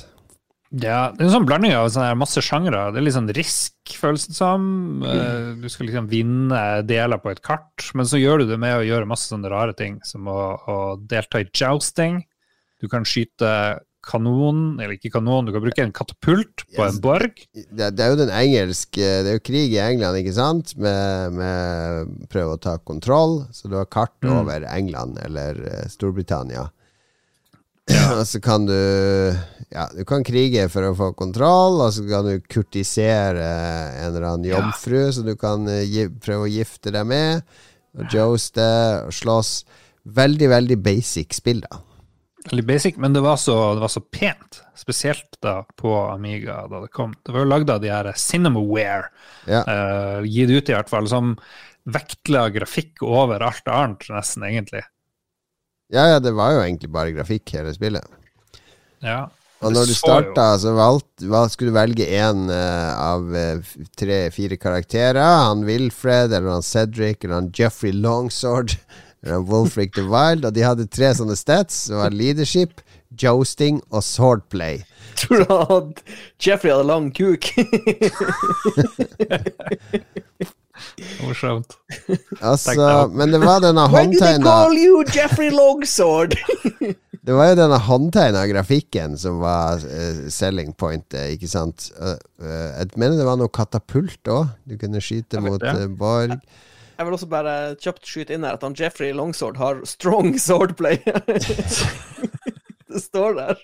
Ja, det er en sånn blanding av sånne masse sjangre. Det er litt sånn risk, føles det som. Eh, Du skal liksom vinne deler på et kart, men så gjør du det med å gjøre masse sånne rare ting, som å, å delta i jousting. Du kan skyte kanon, eller ikke kanon, du kan bruke en katapult på Yes. en borg. Det, det er jo den engelske Det er jo krig i England, ikke sant? Med, med prøve å ta kontroll. Så du har kart Mm. over England eller Storbritannia. Storbritannia. og så kan du Ja, du kan krige for å få kontroll, og så kan du kurtisere en eller annen Ja. jomfru som du kan eh, gi, prøve å gifte deg med. Og joaste og slåss. Veldig, veldig basic spill, da. Veldig basic, men det var, så, det var så pent. Spesielt da på Amiga da det kom. Det var jo lagd av de her Cinemaware, Ja. uh, gitt ut i hvert fall, som vektla grafikk over alt annet, nesten, egentlig. ja, ja, det var jo egentlig bare grafikk, hele spillet. Ja. Og når du starta, så valgte, valg, skulle du velge én av tre-fire karakterer. Han Wilfred, eller han Cedric, eller han Jeffrey Longsword, Wolfric the Wild. Og de hadde tre sånne stats. Det var leadership, jousting og swordplay. Tror du at Jeffrey hadde lang kuk? Morsomt. Altså, men det var denne Why do they håndtegna call you Jeffrey Longsword? Det var jo denne håndtegna grafikken som var uh, selling pointet, ikke sant? Uh, uh, jeg mener det var noe katapult òg. Du kunne skyte mot eh, borg. Jeg vil også bare kjapt skyte inn her at han Jeffrey Longsword har strong swordplay. det står der.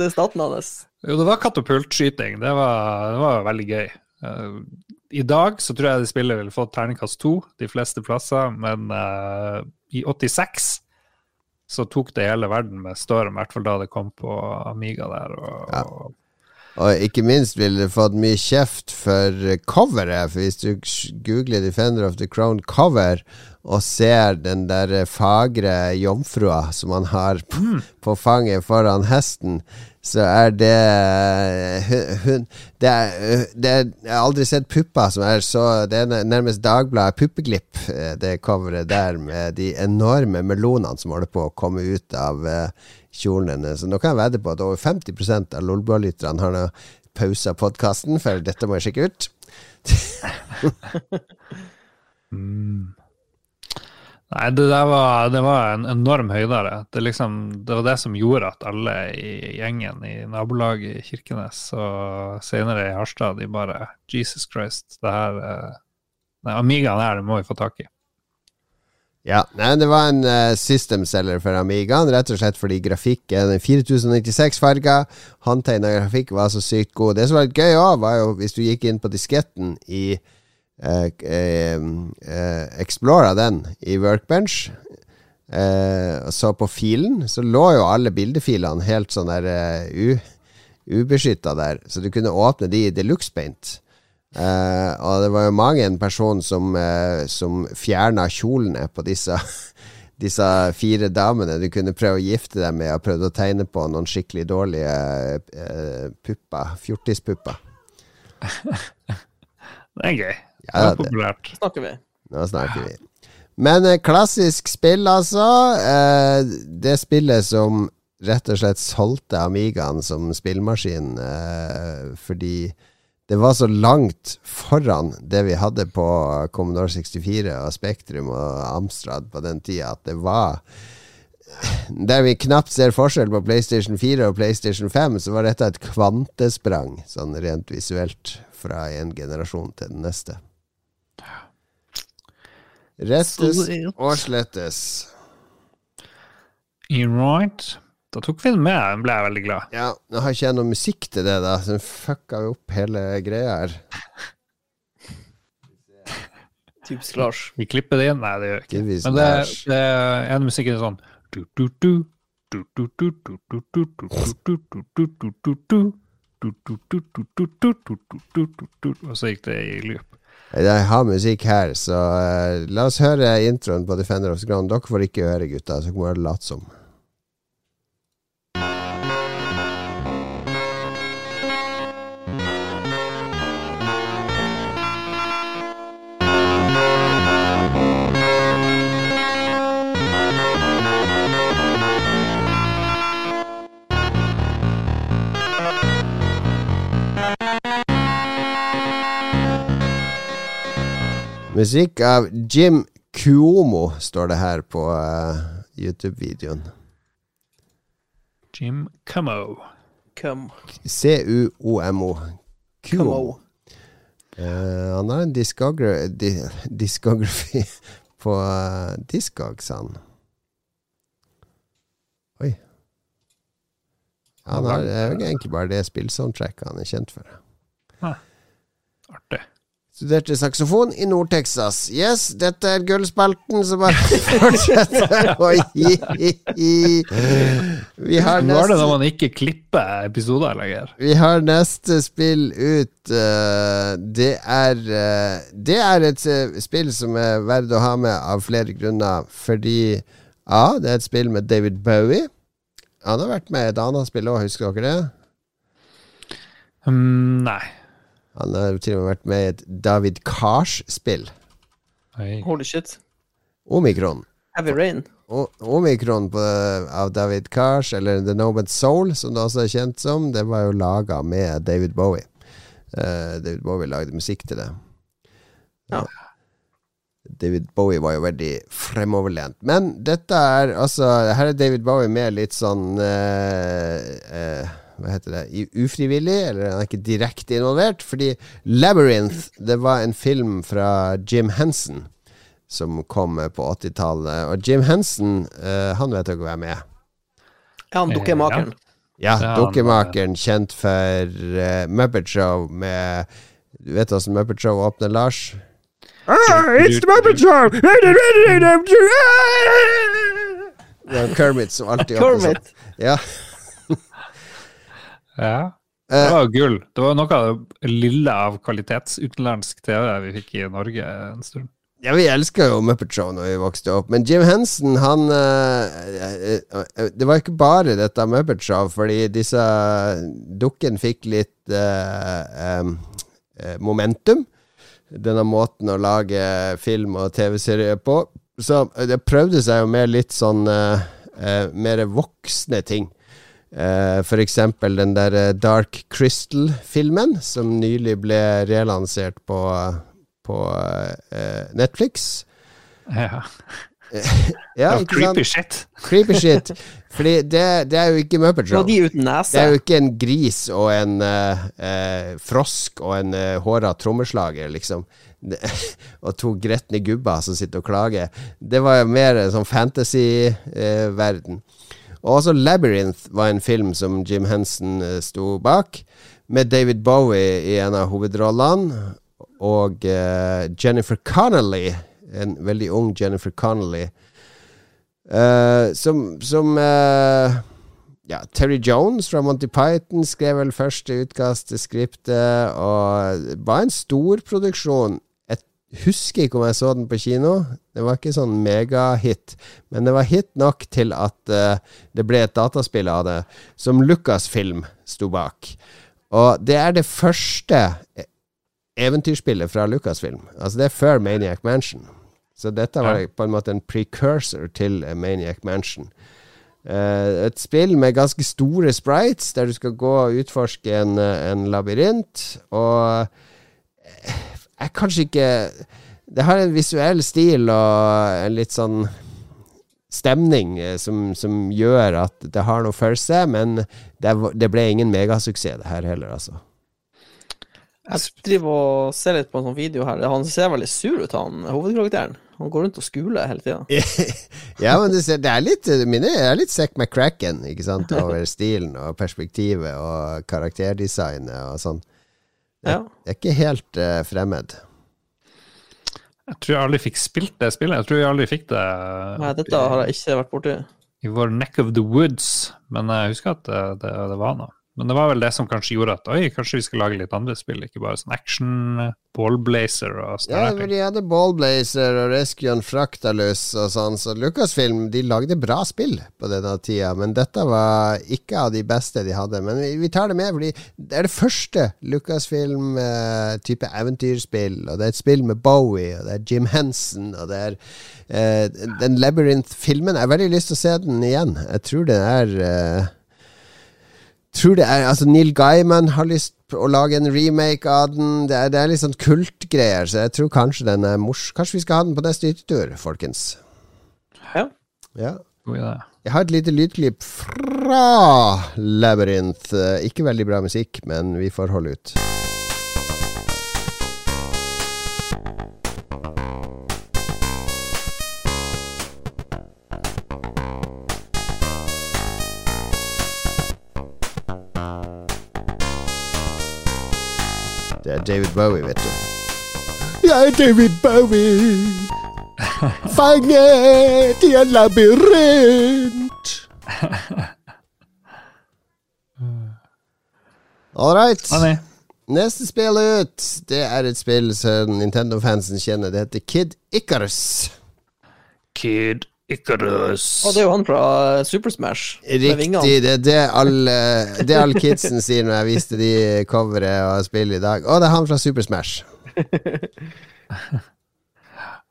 Det er staten hans. Jo, det var katapultskyting. Det var, det var veldig gøy. Uh, I dag så tror jeg de spillet ville fått terningkast to de fleste plasser, men uh, i 86 så tok det hele verden med storm, i hvert fall da det kom på Amiga der. Og, Ja. Og ikke minst ville det fått mye kjeft for coveret. For hvis du googler Defender of the Crown cover og ser den der fagre jomfrua som han har på, på fanget foran hesten, så er det hun, hun det, er, det er, Jeg har aldri sett pupper som er så Det er nærmest Dagbladet Puppeglipp, eh, det coveret der med de enorme melonene som holder på å komme ut av eh, kjolen hennes. Nå kan jeg vedde på at over 50 av Lolbua-lytterne har nå pausa podkasten, for dette må jeg sjekke ut. Mm. Nei, det der var, det var en enorm høydere. Det, liksom, det var det som gjorde at alle i gjengen i nabolaget i Kirkenes og senere i Harstad, de bare Jesus Christ, det her eh, Nei, Amigaen her, det må vi få tak i. Ja, nei, Det var en uh, system-selger for Amigaen, rett og slett fordi grafikken 4096 farger, håndtegna grafikk var så sykt god. Det som var litt gøy òg, var jo hvis du gikk inn på disketten i uh, uh, Explora den i Workbench, og så på filen, så lå jo alle bildefilene helt sånn der ubeskytta der, så du kunne åpne de i Deluxe Paint. Eh, og det var jo mange en person som, uh, som fjerna kjolene på disse, disse fire damene. Du kunne prøve å gifte dem med og prøvde å tegne på noen skikkelig dårlige uh, pupper. Fjortispupper. Det er gøy. Ja, det er populært. Snakker vi. nå snakker vi. Men klassisk spill, altså. det spillet som rett og slett solgte Amigaen som spillmaskin fordi det var så langt foran det vi hadde på Commodore 64 og Spektrum og Amstrad på den tida, at det var Der vi knapt ser forskjell på PlayStation 4 og PlayStation 5, så var dette et kvantesprang, sånn rent visuelt, fra en generasjon til den neste. Rettes og slettes. You're right. Da tok vi den med, den ble jeg veldig glad. Ja, Nå har ikke jeg noe musikk til det, da, så den fucka jo opp hele greia her. Typisk Lars. Vi klipper det inn. Nei, det gjør vi ikke. Typisk Men det, det er en musikk er sånn. Og så gikk det i loop. Jeg har musikk her, så la oss høre introen på Defender of the Ground. Dere får ikke høre, gutta, så kan dere late som. Musikk av Jim Cuomo, står det her på uh, YouTube-videoen. Jim Cuomo. C-u-o-m-o. Cuomo. Eh, han har en discogra di discography på uh, Discogs, han. Oi. Han har, det er egentlig bare det spillsoundtracket han er kjent for. Artig. Studerte saksofon i Nord-Texas. Yes, dette er gullspalten som bare fortsetter å gi. Vi har Nå er det når man ikke klipper episoder lenger. Vi har neste spill ut. eh, det er eh, Det er et eh, spill som er verdt å ha med av flere grunner. Fordi A. Det er et spill med David Bowie. Han har vært med i et annet spill òg, husker dere det? Um, nei. Han har til og med vært med i et David Cars-spill. Holy shit. Omikron. Heavy rain. O- Omikron på, av David Cars, eller The Nomad Soul, som det også er kjent som, det var jo laga med David Bowie. Uh, David Bowie lagde musikk til det. Ja. David Bowie var jo veldig fremoverlent. Men dette er altså Her er David Bowie med litt sånn uh, eh, Hva heter det Ufrivillig, eller han er ikke direkte involvert. Fordi Labyrinth, det var en film fra Jim Henson som kom på 80-tallet. Og Jim Henson, uh, han vet dere hvem er med? Ja, han dukkemakeren. Ja, dukkemakeren kjent for uh, Muppet Show med Du vet åssen Muppet Show åpner, Lars? Ah, it's the Muppet Show! Det var Kermit som alltid åpner sånn. Ja. Ja. Det Eh, var gull. Det var noe av det lille av kvalitetsutenlandsk TV vi fikk i Norge en stund. ja, vi elska jo Muppet Show når vi vokste opp, men Jim Henson, han eh, eh, Det var ikke bare dette Muppet Show, fordi disse dukken fikk litt eh, momentum. Denne måten å lage film og TV-serier på. Så det prøvde seg jo med litt sånn eh, mer voksne ting. Eh, for eksempel den der eh, Dark Crystal-filmen, som nylig ble relansert på, på uh, Netflix. Ja. Ja, var creepy shit. Creepy shit. Fordi det, det er jo ikke Muppet Det Show. de uten Det er jo ikke en gris og en uh, uh, frosk og en uh, håra trommeslager, liksom. Det, og to gretne gubber som sitter og klager. Det var jo mer en sånn fantasy-verden. Og også Labyrinth var en film som Jim Henson eh, sto bak, med David Bowie i en av hovedrollene, og eh, Jennifer Connolly, en veldig ung Jennifer Connolly, eh, som, som ja, Terry Jones fra Monty Python skrev vel første utkast til skriptet, og det var en stor produksjon. Husker ikke om jeg så den på kino. Det var ikke sånn megahit, men det var hit nok til at uh, det ble et dataspill av det, som Lucasfilm sto bak. Og det er det første eventyrspillet fra Lucasfilm. Altså det er før Maniac Mansion. Så dette var på en måte en precursor til eh, Maniac Mansion. Uh, et spill med ganske store sprites, der du skal gå og utforske en, en labyrint. Og er kanskje ikke Det har en visuell stil og en litt sånn stemning eh, som, som gjør at det har noe for seg, men det, det ble ingen megasuksess, det her heller, altså. Jeg driver og ser litt på en sånn video her. Han ser veldig sur ut, han hovedkarakteren. Han går rundt og skuler hele tida. ja, men det, ser- det er litt Mine er litt Zack McCracken, ikke sant, over stilen og perspektivet og karakterdesignet og sånn. Ja. Det er ikke helt uh, fremmed. Jeg tror jeg aldri fikk spilt det spillet. Jeg tror jeg aldri fikk det Nei, dette har jeg ikke vært borti. i vår neck of the woods, men jeg husker at det, det, det var noe. Men det var vel det som kanskje gjorde at oi, kanskje vi skal lage litt andre spill, ikke bare sånn action, ballblazer og Ja, sånne for de hadde Ballblazer og Rescue on Fractalus og sånn, så Lucasfilm de lagde bra spill på denne tida, men dette var ikke av de beste de hadde. Men vi, tar det med, fordi det er det første Lucasfilm-type eventyrspill, og det er et spill med Bowie, og det er Jim Henson, og det er eh, Den Labyrinth-filmen Jeg har veldig lyst til å se den igjen. Jeg tror det er eh, tror det er Altså Neil Gaiman har lyst å lage en remake av den. Det er, det er litt sånn kultgreier, så jeg tror kanskje den er mors... Kanskje vi skal ha den på neste hyttetur, folkens. Ja. Ja. Jeg har et lite lydklipp fra Labyrinth. Eh, Ikke veldig bra musikk, men vi får holde ut. David Bowie, vet du. Jeg er David Bowie. Fanget i en labyrint. All right. Neste spill ut, det er et spill som Nintendo-fansen kjenner. Det heter Kid Icarus. Kid Icarus. Og det er jo han fra eh, Super Smash. Riktig. Det er det alle det er alle kidsen sier når jeg viste de coveret og spillet i dag. Å, det er han fra Super Smash.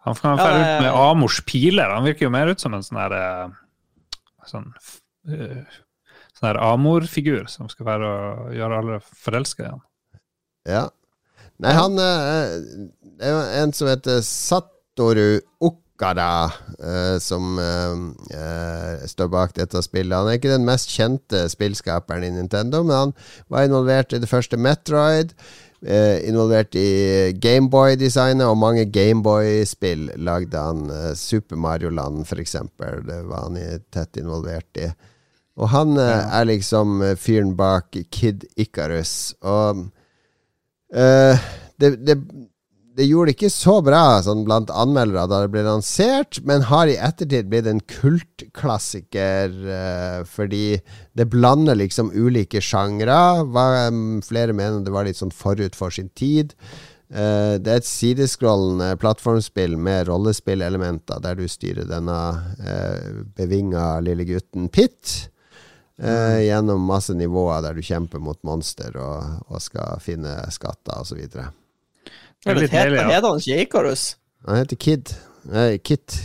Han kan Ja, ut med Amors piler. Han virker jo mer ut som en sånn her eh, Sånn eh, Sånn her Amor-figur som skal være å gjøre alle forelska igjen. Ja. Nei, han er en som heter Satoru Okada, eh, som eh, eh, står bak dette spillet. Han er ikke den mest kjente spillskaperen i Nintendo, men han var involvert i det første Metroid. Eh, involvert i Gameboy-designet, og mange Gameboy-spill lagde han. Super Mario Land, eksempel. Det var han tett involvert i. Og han eh, er liksom fyren bak Kid Icarus. Og Eh, det, det, det gjorde det ikke så bra sånn blant anmeldere da det ble lansert, men har i ettertid blitt en kultklassiker uh, fordi det blander liksom ulike sjangre. Um, Flere mener det var litt sånn forut for sin tid. Uh, det er et sideskrollende plattformspill med rollespillelementer, der du styrer denne uh, bevinga lille gutten Pitt. Eh, gjennom masse nivåer der du kjemper mot monster og, og skal finne skatter osv. Det er litt heter, heter han ikke Ikarus? Han heter Kid. Nei, Kit.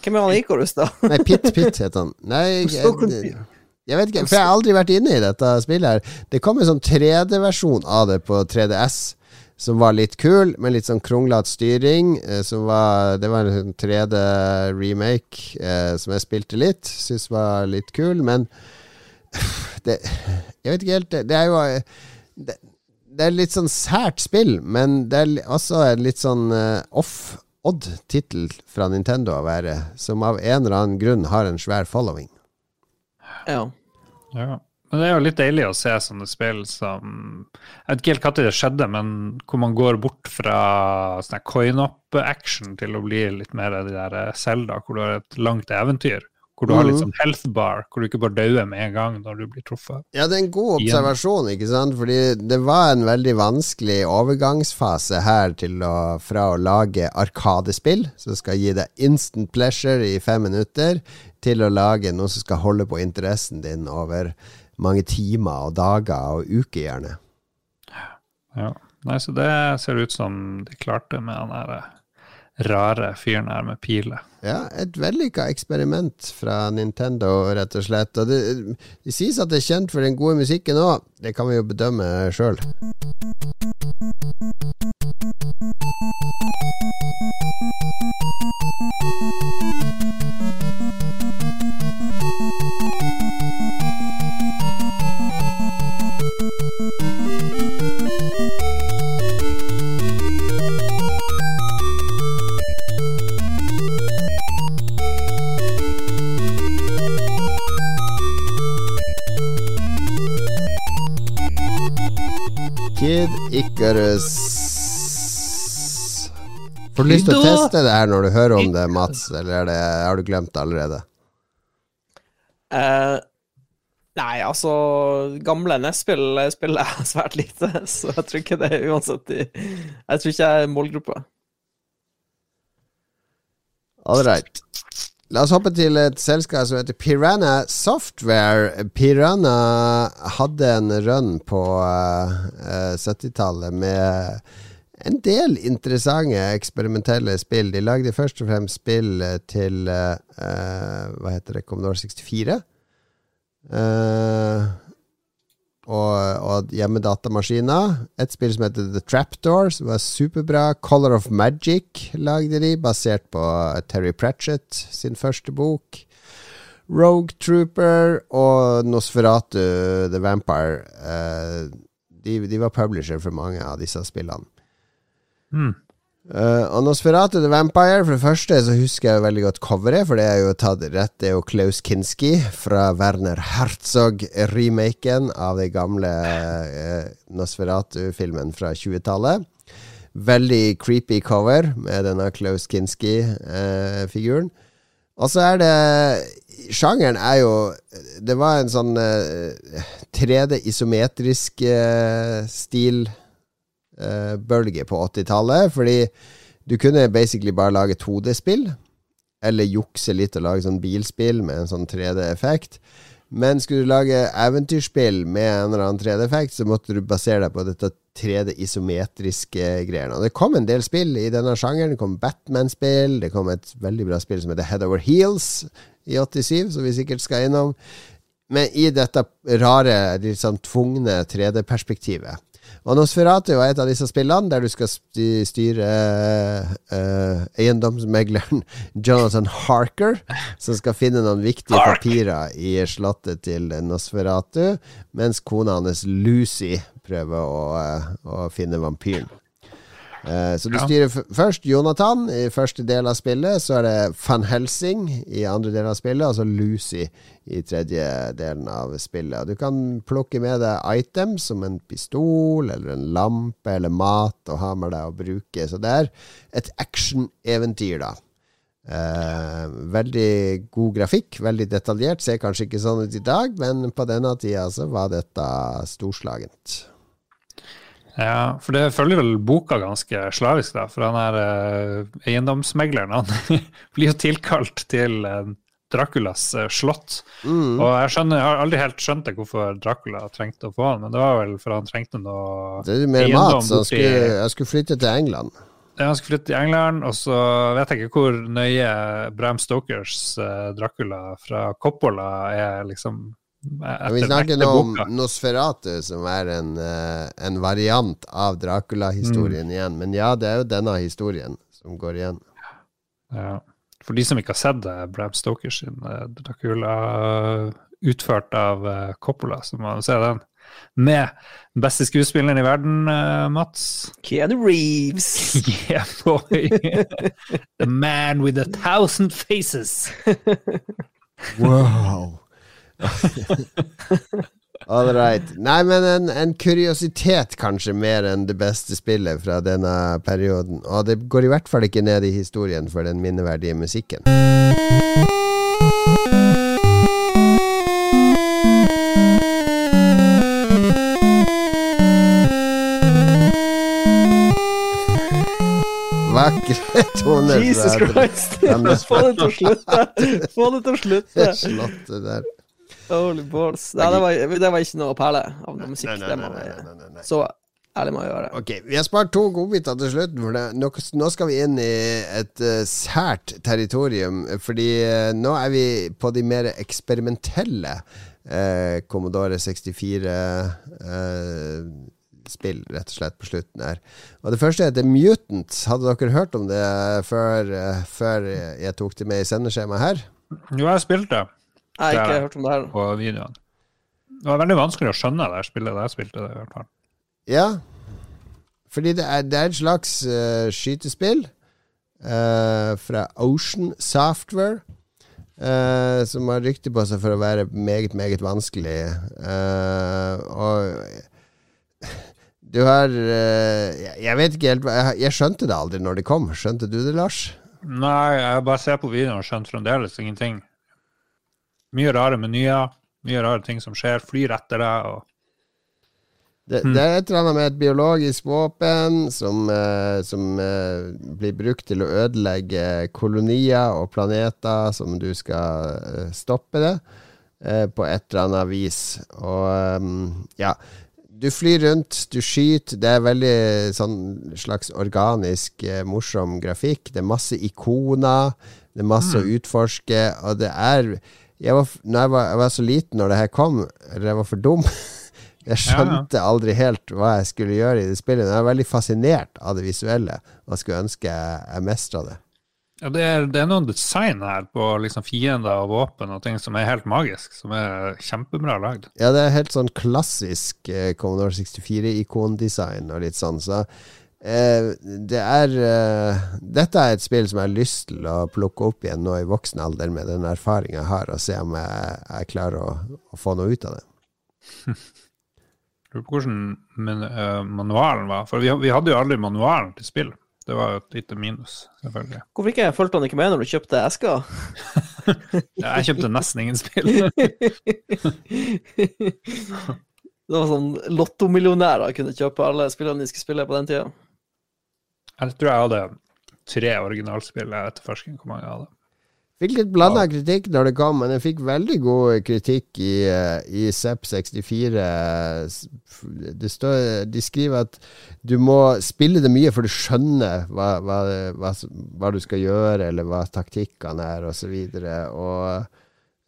Hvem er han Ikarus, da? Nei, Pit Pit heter han. Nei, jeg, jeg, vet ikke, for jeg har aldri vært inne i dette spillet her. Det kom en sånn 3D-versjon av det på 3DS. Som var litt kul, med litt sånn kronglete styring. Eh, som var, det var en 3D-remake eh, som jeg spilte litt. Syns var litt kul, men det, Jeg vet ikke helt Det, det er jo eh, det, det er litt sånn sært spill, men det er også en litt sånn eh, off-odd-tittel fra Nintendo å være, som av en eller annen grunn har en svær following. Ja. Ja. Men det er jo litt deilig å se sånne spill som Jeg vet ikke helt når det skjedde, men hvor man går bort fra sånn coin-up-action til å bli litt mer de der Selda, Zelda, hvor du har et langt eventyr. Hvor du har litt Mhm. sånn health bar, hvor du ikke bare dauer med en gang når du blir truffet. Ja, det er en god observasjon, ikke sant? Fordi det var en veldig vanskelig overgangsfase her å, fra å lage arkadespill, som skal gi deg instant pleasure i fem minutter, til å lage noe som skal holde på interessen din over mange timer og dager og uker, gjerne. Ja. Nei, så det ser ut som de klarte med den der eh, rare fyren her med piler. Ja, et vellykka eksperiment fra Nintendo, rett og slett. Og det, det sies at det er kjent for den gode musikken òg. Det kan vi jo bedømme sjøl. Å det her når du hører om det, Mats, eller er det, har du glemt det allerede? Uh, nei, altså Gamle NES-spill spiller jeg svært lite, så jeg tror ikke det er uansett Jeg tror ikke jeg er målgruppa. All right. La oss hoppe til et selskap som heter Piranha Software. Piranha hadde en run på eh, eh, 70-tallet med en del interessante eksperimentelle spill. De lagde først og fremst spill eh, til eh, Hva heter det? Commodore 64. Uh, og, og hjemmedatamaskiner. Et spill som heter The Trapdoor, som var superbra. Color of Magic lagde de, basert på Terry Pratchett sin første bok. Rogue Trooper og Nosferatu The Vampire. Uh, de, de var publisher for mange av disse spillene. Hmm. Uh, og Nosferatu The Vampire, for det første så husker jeg veldig godt coveret, for det er jo tatt rett. Det er jo Klaus Kinski fra Werner Herzog-remaken av den gamle uh, Nosferatu-filmen fra 20-tallet. Veldig creepy cover med denne Klaus Kinski-figuren. og så er det Sjangeren er jo Det var en sånn uh, 3D isometrisk uh, stil eh, bølge på 80-tallet. Fordi du kunne basically bare lage 2D-spill. Eller jukse litt og lage sånn bilspill med en sånn 3D-effekt. Men skulle du lage eventyrspill med en eller annen 3D-effekt, så måtte du basere deg på dette 3D-isometriske greiene. Og det kom en del spill i denne sjangeren. Det kom Batman-spill, det kom et veldig bra spill som heter Head Over Heels i 87, som vi sikkert skal innom. Men i dette rare, litt sånn tvungne 3D-perspektivet. Og Nosferatu er et av disse spillene der du skal styre uh, eiendomsmegleren Jonathan Harker, som skal finne noen viktige Hark. papirer i slottet til Nosferatu, mens kona hans Lucy prøver å, uh, å finne vampyren. Uh, så du ja. styrer først Jonathan i første del av spillet, så er det Van Helsing i andre del av spillet, og så Lucy i tredje delen av spillet. Du kan plukke med deg items som en pistol eller en lampe eller mat og ha med deg å bruke. Så det er et action-eventyr, da. Uh, veldig god grafikk, veldig detaljert. Ser kanskje ikke sånn ut i dag, men på denne tida så var dette storslagent. Ja, for det følger vel boka ganske slavisk, da. For han her eh, eiendomsmegleren. Han blir jo tilkalt til eh, Draculas eh, slott. Mm. Og jeg, skjønner, jeg, har aldri helt skjønt det hvorfor Dracula trengte å få han, men det var vel for han trengte noe Det er mer mat, så han skulle, jeg skulle flytte til England. Ja, han skulle flytte til England, og så vet jeg ikke hvor nøye Bram Stokers Dracula fra Coppola er liksom vi snakker nå om Nosferatu, som er en, uh, en variant av Dracula-historien mm. igjen. Men ja, det er jo denne historien som går igjen. Ja. For de som ikke har sett det, Bram Stoker sin uh, Dracula utført av uh, Coppola, så må man se den. Med den beste skuespilleren i verden, Mats. Keanu Reeves. yeah, boy. The man with a thousand faces. wow. All right. Nei, men en, en, kuriositet, kanskje, mer enn det beste spillet fra denne perioden. Og det går i hvert fall ikke ned i historien for den minneverdige musikken. Vakre toner. Jesus Christ! Få det til å slutte! Få det til å slutte! Slottet der. Holy balls. Nei, det, var, det var, ikke noe perle av noe musikk. Nei, nei, nei, så ærlig må jeg være. Ok, Vi har spart to godbiter til slutt. Nå, nå, skal vi inn i et uh, sært territorium. Fordi uh, nå er vi på de mer eksperimentelle uh, Commodore 64 spill, rett og slett, på slutten her. Og Det første heter Mutant. Hadde dere hørt om det før, før jeg tok det med i sendeskjemaet her? Jo, jeg spilte. Jeg har ikke hørt om det her. På videoen. Det var veldig vanskelig å skjønne det spillet da jeg spilte det. i hvert fall. Ja, fordi det er, det er et slags uh, skytespill uh, fra Ocean Software. Uh, som har rykte på seg for å være meget, meget vanskelig. og du har Jeg vet ikke helt jeg, jeg skjønte det aldri når det kom. Skjønte du det, Lars? Nei, jeg bare ser på videoen og skjønte fremdeles ingenting. Mye rare menyer, mye rare ting som skjer. Flyr etter deg. og det, hmm. det, er et eller annet med et biologisk våpen som, eh, som eh, blir brukt til å ødelegge kolonier og planeter som du skal eh, stoppe det på et eller annet vis. Og um, ja Du flyr rundt, du skyter. Det er veldig sånn slags organisk, morsom grafikk. Det er masse ikoner. Det er masse mm. å utforske, og det er jeg var, jeg, var, jeg var, så liten når det her kom, eller jeg var for dum. Jeg skjønte ja, ja. aldri helt hva jeg skulle gjøre i det spillet. Jeg var veldig fascinert av det visuelle og skulle ønske jeg mestra det. Ja, det er, det er, noen design her på liksom fiender og våpen og ting som er helt magisk, som er kjempebra lagd. Ja, det er helt sånn klassisk eh, Commodore 64-ikondesign og litt sånn. Så Eh, det er eh, Dette er et spill som jeg har lyst til å plukke opp igjen nå i voksen alder, med den erfaringa jeg har, og se om jeg, jeg klarer å, å, få noe ut av det. Lurer på hvordan men, uh, manualen var. For vi, vi, hadde jo aldri manualen til spill. Det var et lite minus, selvfølgelig. Hvorfor ikke fulgte han ikke med når du kjøpte eska? ja, jeg kjøpte nesten ingen spill. det var sånn lottomillionærer kunne kjøpe alle spillene de skulle spille på den tida. Jeg tror jeg hadde tre originalspill. Jeg vet hvor mange jeg hadde. Fikk litt blanda kritikk når det kom, men jeg fikk veldig god kritikk i, eh, i ZEP64. Det står, de skriver at du må spille det mye for du skjønner hva, hva, hva, hva du skal gjøre, eller hva taktikkene er, osv. Og, så og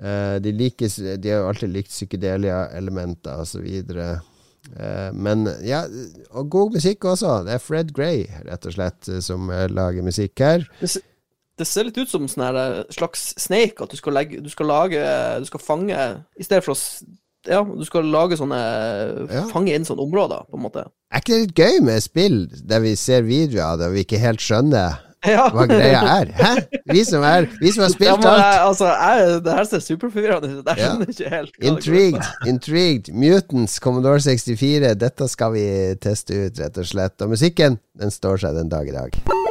uh, de, liker, de har jo alltid likt psykedelia-elementer, osv. Uh, men ja, og god musikk også. Det er Fred Gray, rett og slett, som lager musikk her det ser litt ut som en sånn slags snake, at du skal, legge, du skal lage Du skal fange I stedet for å ja, du skal lage sånne ja. Fange inn sånne områder, på en måte. Er ikke det litt gøy med spill der vi ser videoer der vi ikke helt skjønner ja. hva greia er? Hæ? Vi som, er, vi som har spilt alt. Altså, jeg, det her ser superforvirrende ut. Jeg skjønner ikke helt. Intrigued. Intrigued. Mutants, Commodore 64. Dette skal vi teste ut, rett og slett. Og musikken, den står seg den dag i dag.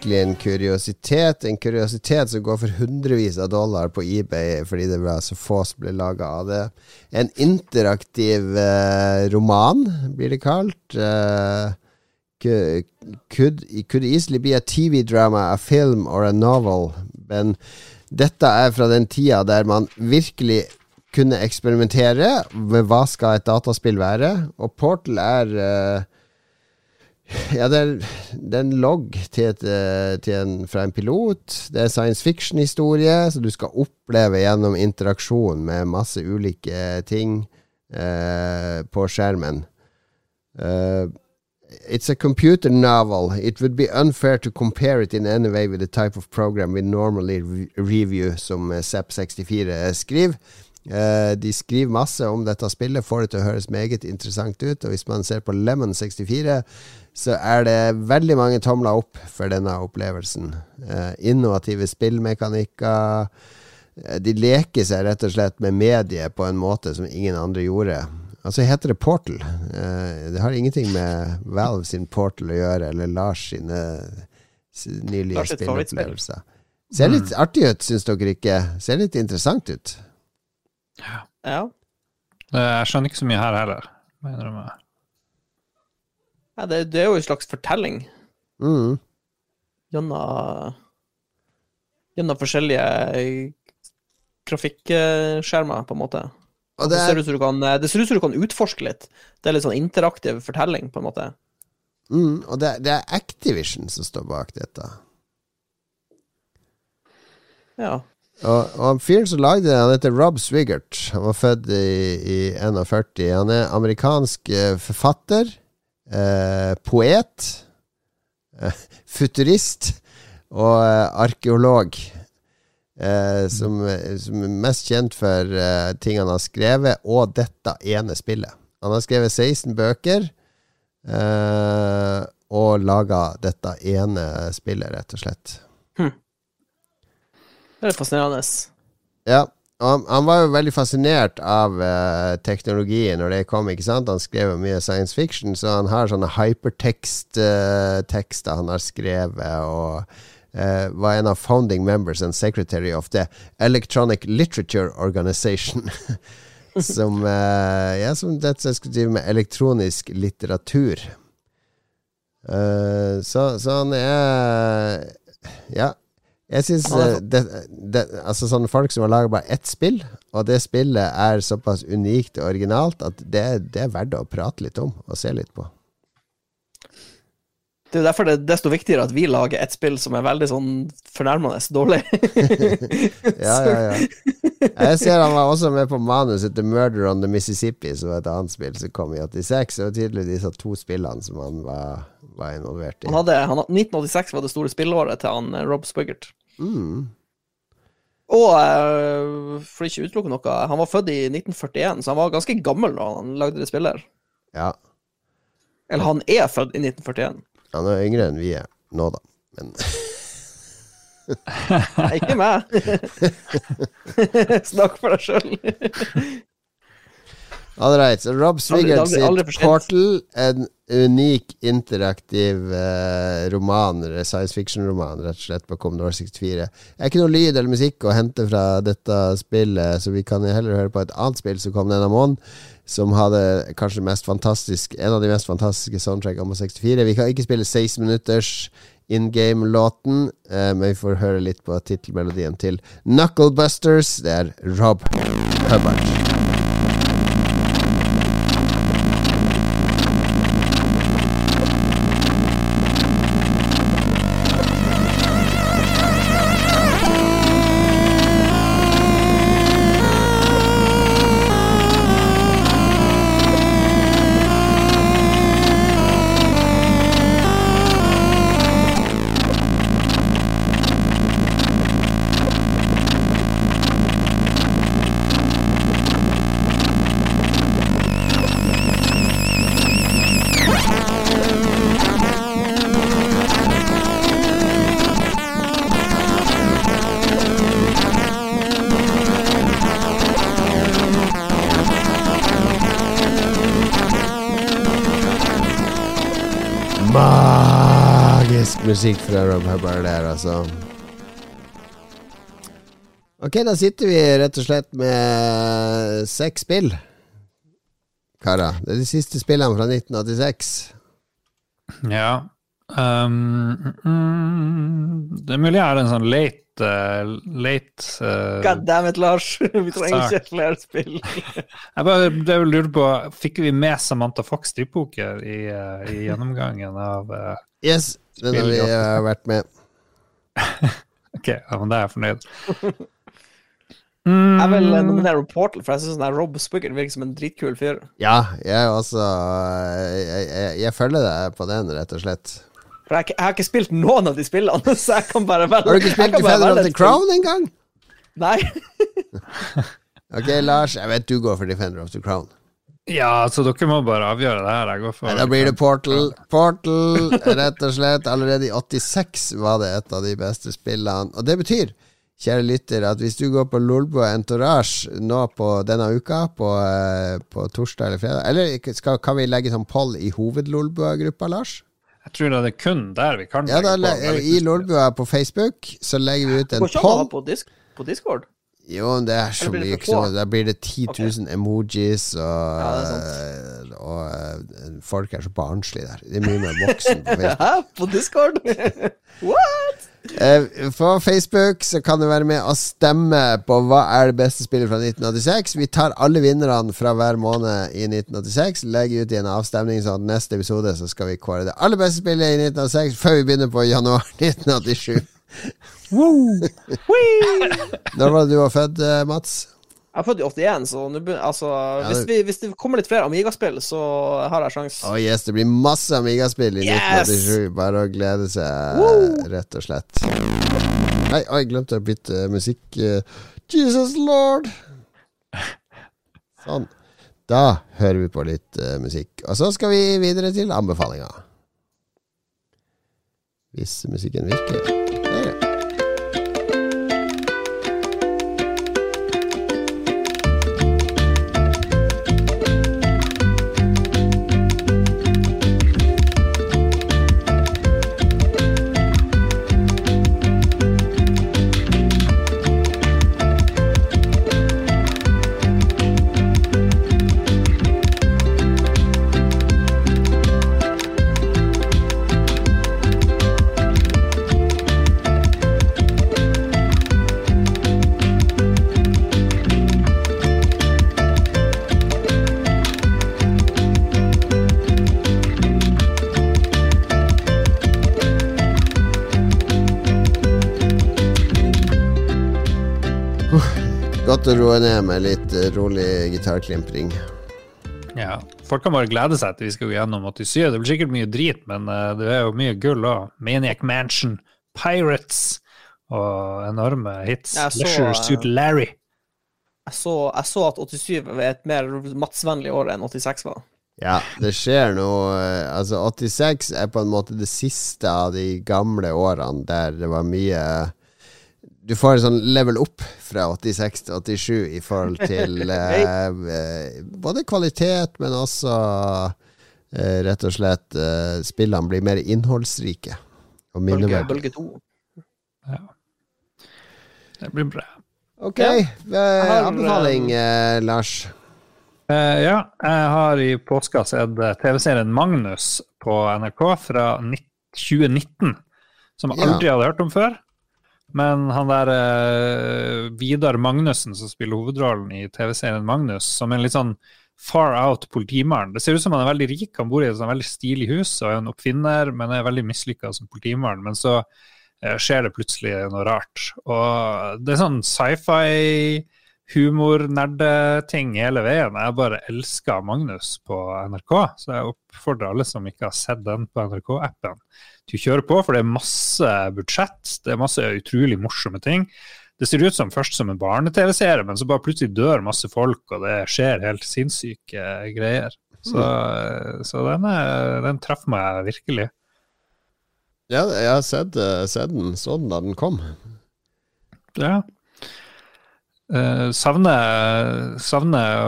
Virkelig en kuriositet. En kuriositet som går for hundrevis av dollar på eBay fordi det var så få som ble laga av det. En interaktiv eh, roman, blir det kalt. Eh, could, could easily be a TV drama, a film or a novel. Men dette er fra den tida der man virkelig kunne eksperimentere med hva skal et dataspill være. Og Portal er eh, ja, det er, det er en logg til, et, eh, til en, fra en pilot. Det er science fiction-historie, så du skal oppleve gjennom interaksjon med masse ulike ting eh, på skjermen. Uh, it's a computer novel. It would be unfair to compare it in any way with the type of program we normally re review, som ZEP64 skriver. Uh, de skriver masse om dette spillet, får det til å høres meget interessant ut. Og hvis man ser på Lemon 64, så er det veldig mange tomler opp for denne opplevelsen. Eh, innovative spillmekanikker. Eh, de leker seg rett og slett med mediet på en måte som ingen andre gjorde. Altså heter det Portal. Eh, det har ingenting med Valve sin Portal å gjøre, eller Lars sine nylige spillopplevelser. Ser litt mm. artig ut, syns dere ikke? Ser litt interessant ut. Ja. ja. Jeg skjønner ikke så mye her heller, mener du meg. Ja, det, det, er jo en slags fortelling. Mm. Gjennom Gjennom forskjellige grafikkskjermer, på en måte. Og det, er... det, ser kan, det, ser ut som du kan utforske litt. Det er litt sånn interaktiv fortelling, på en måte. Mm, og det, det, er Activision som står bak dette. Ja. Og, og fyren som lagde det, han heter Rob Swigert. Han var født i, i 41. Han er amerikansk eh, forfatter eh, poet, eh, futurist og eh, arkeolog. Eh, som, som, er mest kjent for ting han har skrevet, og dette ene spillet. Han har skrevet 16 bøker og laga dette ene spillet, rett og slett. Hm. Det er fascinerende. Ja. Han, han, var jo veldig fascinert av uh, teknologien når det kom. ikke sant? Han skrev mye science fiction, så han har sånne hypertext-tekster uh, han har skrevet. og uh, var en av founding members and secretary of the Electronic Literature Organization. som, uh, ja, som dette skulle drive med elektronisk litteratur. så, så han er Ja, jeg syns eh, altså sånne folk som har laga bare ett spill, og det spillet er såpass unikt og originalt at det, det, er verdt å prate litt om og se litt på. Det er jo derfor det er desto viktigere at vi lager et spill som er veldig sånn fornærmende dårlig. Ja, ja, ja. Jeg ser han var også med på manuset til 'Murder on the Mississippi', som var et annet spill som kom i 86. Det var tydelig disse to spillene som han var, var involvert i. Han hadde, han, 1986 var det store spillåret til han eh, Rob Spuggert. Mm. Og eh, for ikke å utelukke noe, han var født i 1941, så han var ganske gammel da han lagde det spillet. Ja. Eller han er født i 1941. Han er yngre enn vi er nå, da. Men Nei, ikke meg. Snakk for deg sjøl. All right, Rob Swigert sitt. Portal, en unik interaktiv eh, roman, science fiction-roman, rett og slett, på Commodore 64. Det er ikke noe lyd eller musikk å hente fra dette spillet, så vi kan heller høre på et annet spill som kom denne måneden, som hadde kanskje mest en av de mest fantastiske soundtrackene på 64. Vi kan ikke spille 16 minutters in game-låten, eh, men vi får høre litt på tittelmelodien til Knucklebusters. Det er Rob Hubbard. Musikk fra Rob Hubbard der, altså. Ok, da sitter vi rett og slett med seks spill. Karer. Det er de siste spillene fra 1986. Ja. Um, mm, det er mulig jeg har en sånn late uh, Late uh, God damn it, Lars. Vi trenger Start. ikke flere spill. Jeg bare det jeg lurer på, Fikk vi med Samantha Fox Stripoker i, uh, i gjennomgangen av uh, Yes, den har vi uh, vært med. Ok, ja, men da er jeg fornøyd. Jeg vil Mm, nominere Portal, for jeg syns Rob Spiggert virker som en dritkul fyr. Ja, jeg også jeg, jeg, jeg følger deg på den, rett og slett. For jeg, jeg har ikke spilt noen av de spillene, så jeg kan bare velge Har du ikke spilt Defender of the. Crown engang? Nei. Ok, Lars, jeg vet du går for Defender of the Crown. Ja, så dere må bare avgjøre det her. Jeg går for da blir det Portal. Portal, rett og slett. Allerede i 86 var det et av de beste spillene. Og det betyr, kjære lytter, at hvis du går på Lolbo Entourage nå på denne uka, på, eh, på torsdag eller fredag Eller skal, kan vi legge sånn poll i hoved-Lolbua-gruppa, Lars? Jeg tror det er kun der vi kan Ja, da, legge på. le- I Lolbua på Facebook så legger vi ut en poll. på, disk på Discord? Jo, det er så mye Da blir det 10 000 emojis, og, Ja, det og eh, folk er så barnslige der. De er mye mer voksen på Facebook. Hæ? På Discord? What? Eh, På Facebook så kan du være med og stemme på hva er det beste spillet fra 1986. Vi tar alle vinnerne fra hver måned i 1986, legger ut i en avstemning, sånn at neste episode så skal vi kåre det aller beste spillet i 1986 før vi begynner på januar 1987. Når var det du var født, eh, Mats? Jeg er født i 81, så nu, altså, hvis, det- vi, hvis det kommer litt flere Amiga-spill, så har jeg sjans. Oh yes, det blir masse Amiga-spill i Yes! 1987. Bare å glede seg, Woo! rett og slett. Nei, oi, jeg glemte å bytte musikk. Eh, Jesus lord! Sånn. Da hører vi på litt uh, musikk. Og så skal vi videre til anbefalinga. Hvis musikken virker. Å roe ned med litt eh, rolig gitarklimpring. Ja. Folk kan bare glede seg til vi skal gå gjennom 87. Det blir sikkert mye drit, men eh, det er jo mye gull òg. Maniac Mansion, Pirates og enorme hits. Jeg så, Leisure Suit Larry. Jeg så, jeg så at 87 var et mer Mats-vennlig år enn 86 var. Ja, det skjer noe eh, Altså, 86 er på en måte det siste av de gamle årene der det var mye Du får en sånn level opp fra 86 til 87 i forhold til eh, eh, både kvalitet, men også eh, rett og slett eh, spillene blir mer innholdsrike og minneverdige. bølge 2. Det blir bra. Ok, Ja. anbefaling, eh, Lars. Eh, ja, jeg har i påska sett TV-serien Magnus på NRK fra 2019, som jeg Ja. aldri hadde hørt om før. Men han der eh, Vidar Magnussen som spiller hovedrollen i TV-serien Magnus, som en litt sånn far out politimann. Det ser ut som han er veldig rik, han bor i et sånn veldig stilig hus og er en oppfinner, men er veldig mislykka som politimann. Men så eh, skjer det plutselig noe rart. Og det er sånn sci-fi humor-nerdeting hele veien. Jeg bare elsker Magnus på NRK, så jeg oppfordrer alle som ikke har sett den på NRK-appen, til å kjøre på, for det er masse budsjett, det er masse utrolig morsomme ting. Det ser ut som først som en barne-TV-serie, men så bare plutselig dør masse folk, og det skjer helt sinnssyke greier. Så, så den, er, den traff meg virkelig. Ja, jeg har sett, eh, sett den, sånn da den kom. Ja. Eh, savner, savner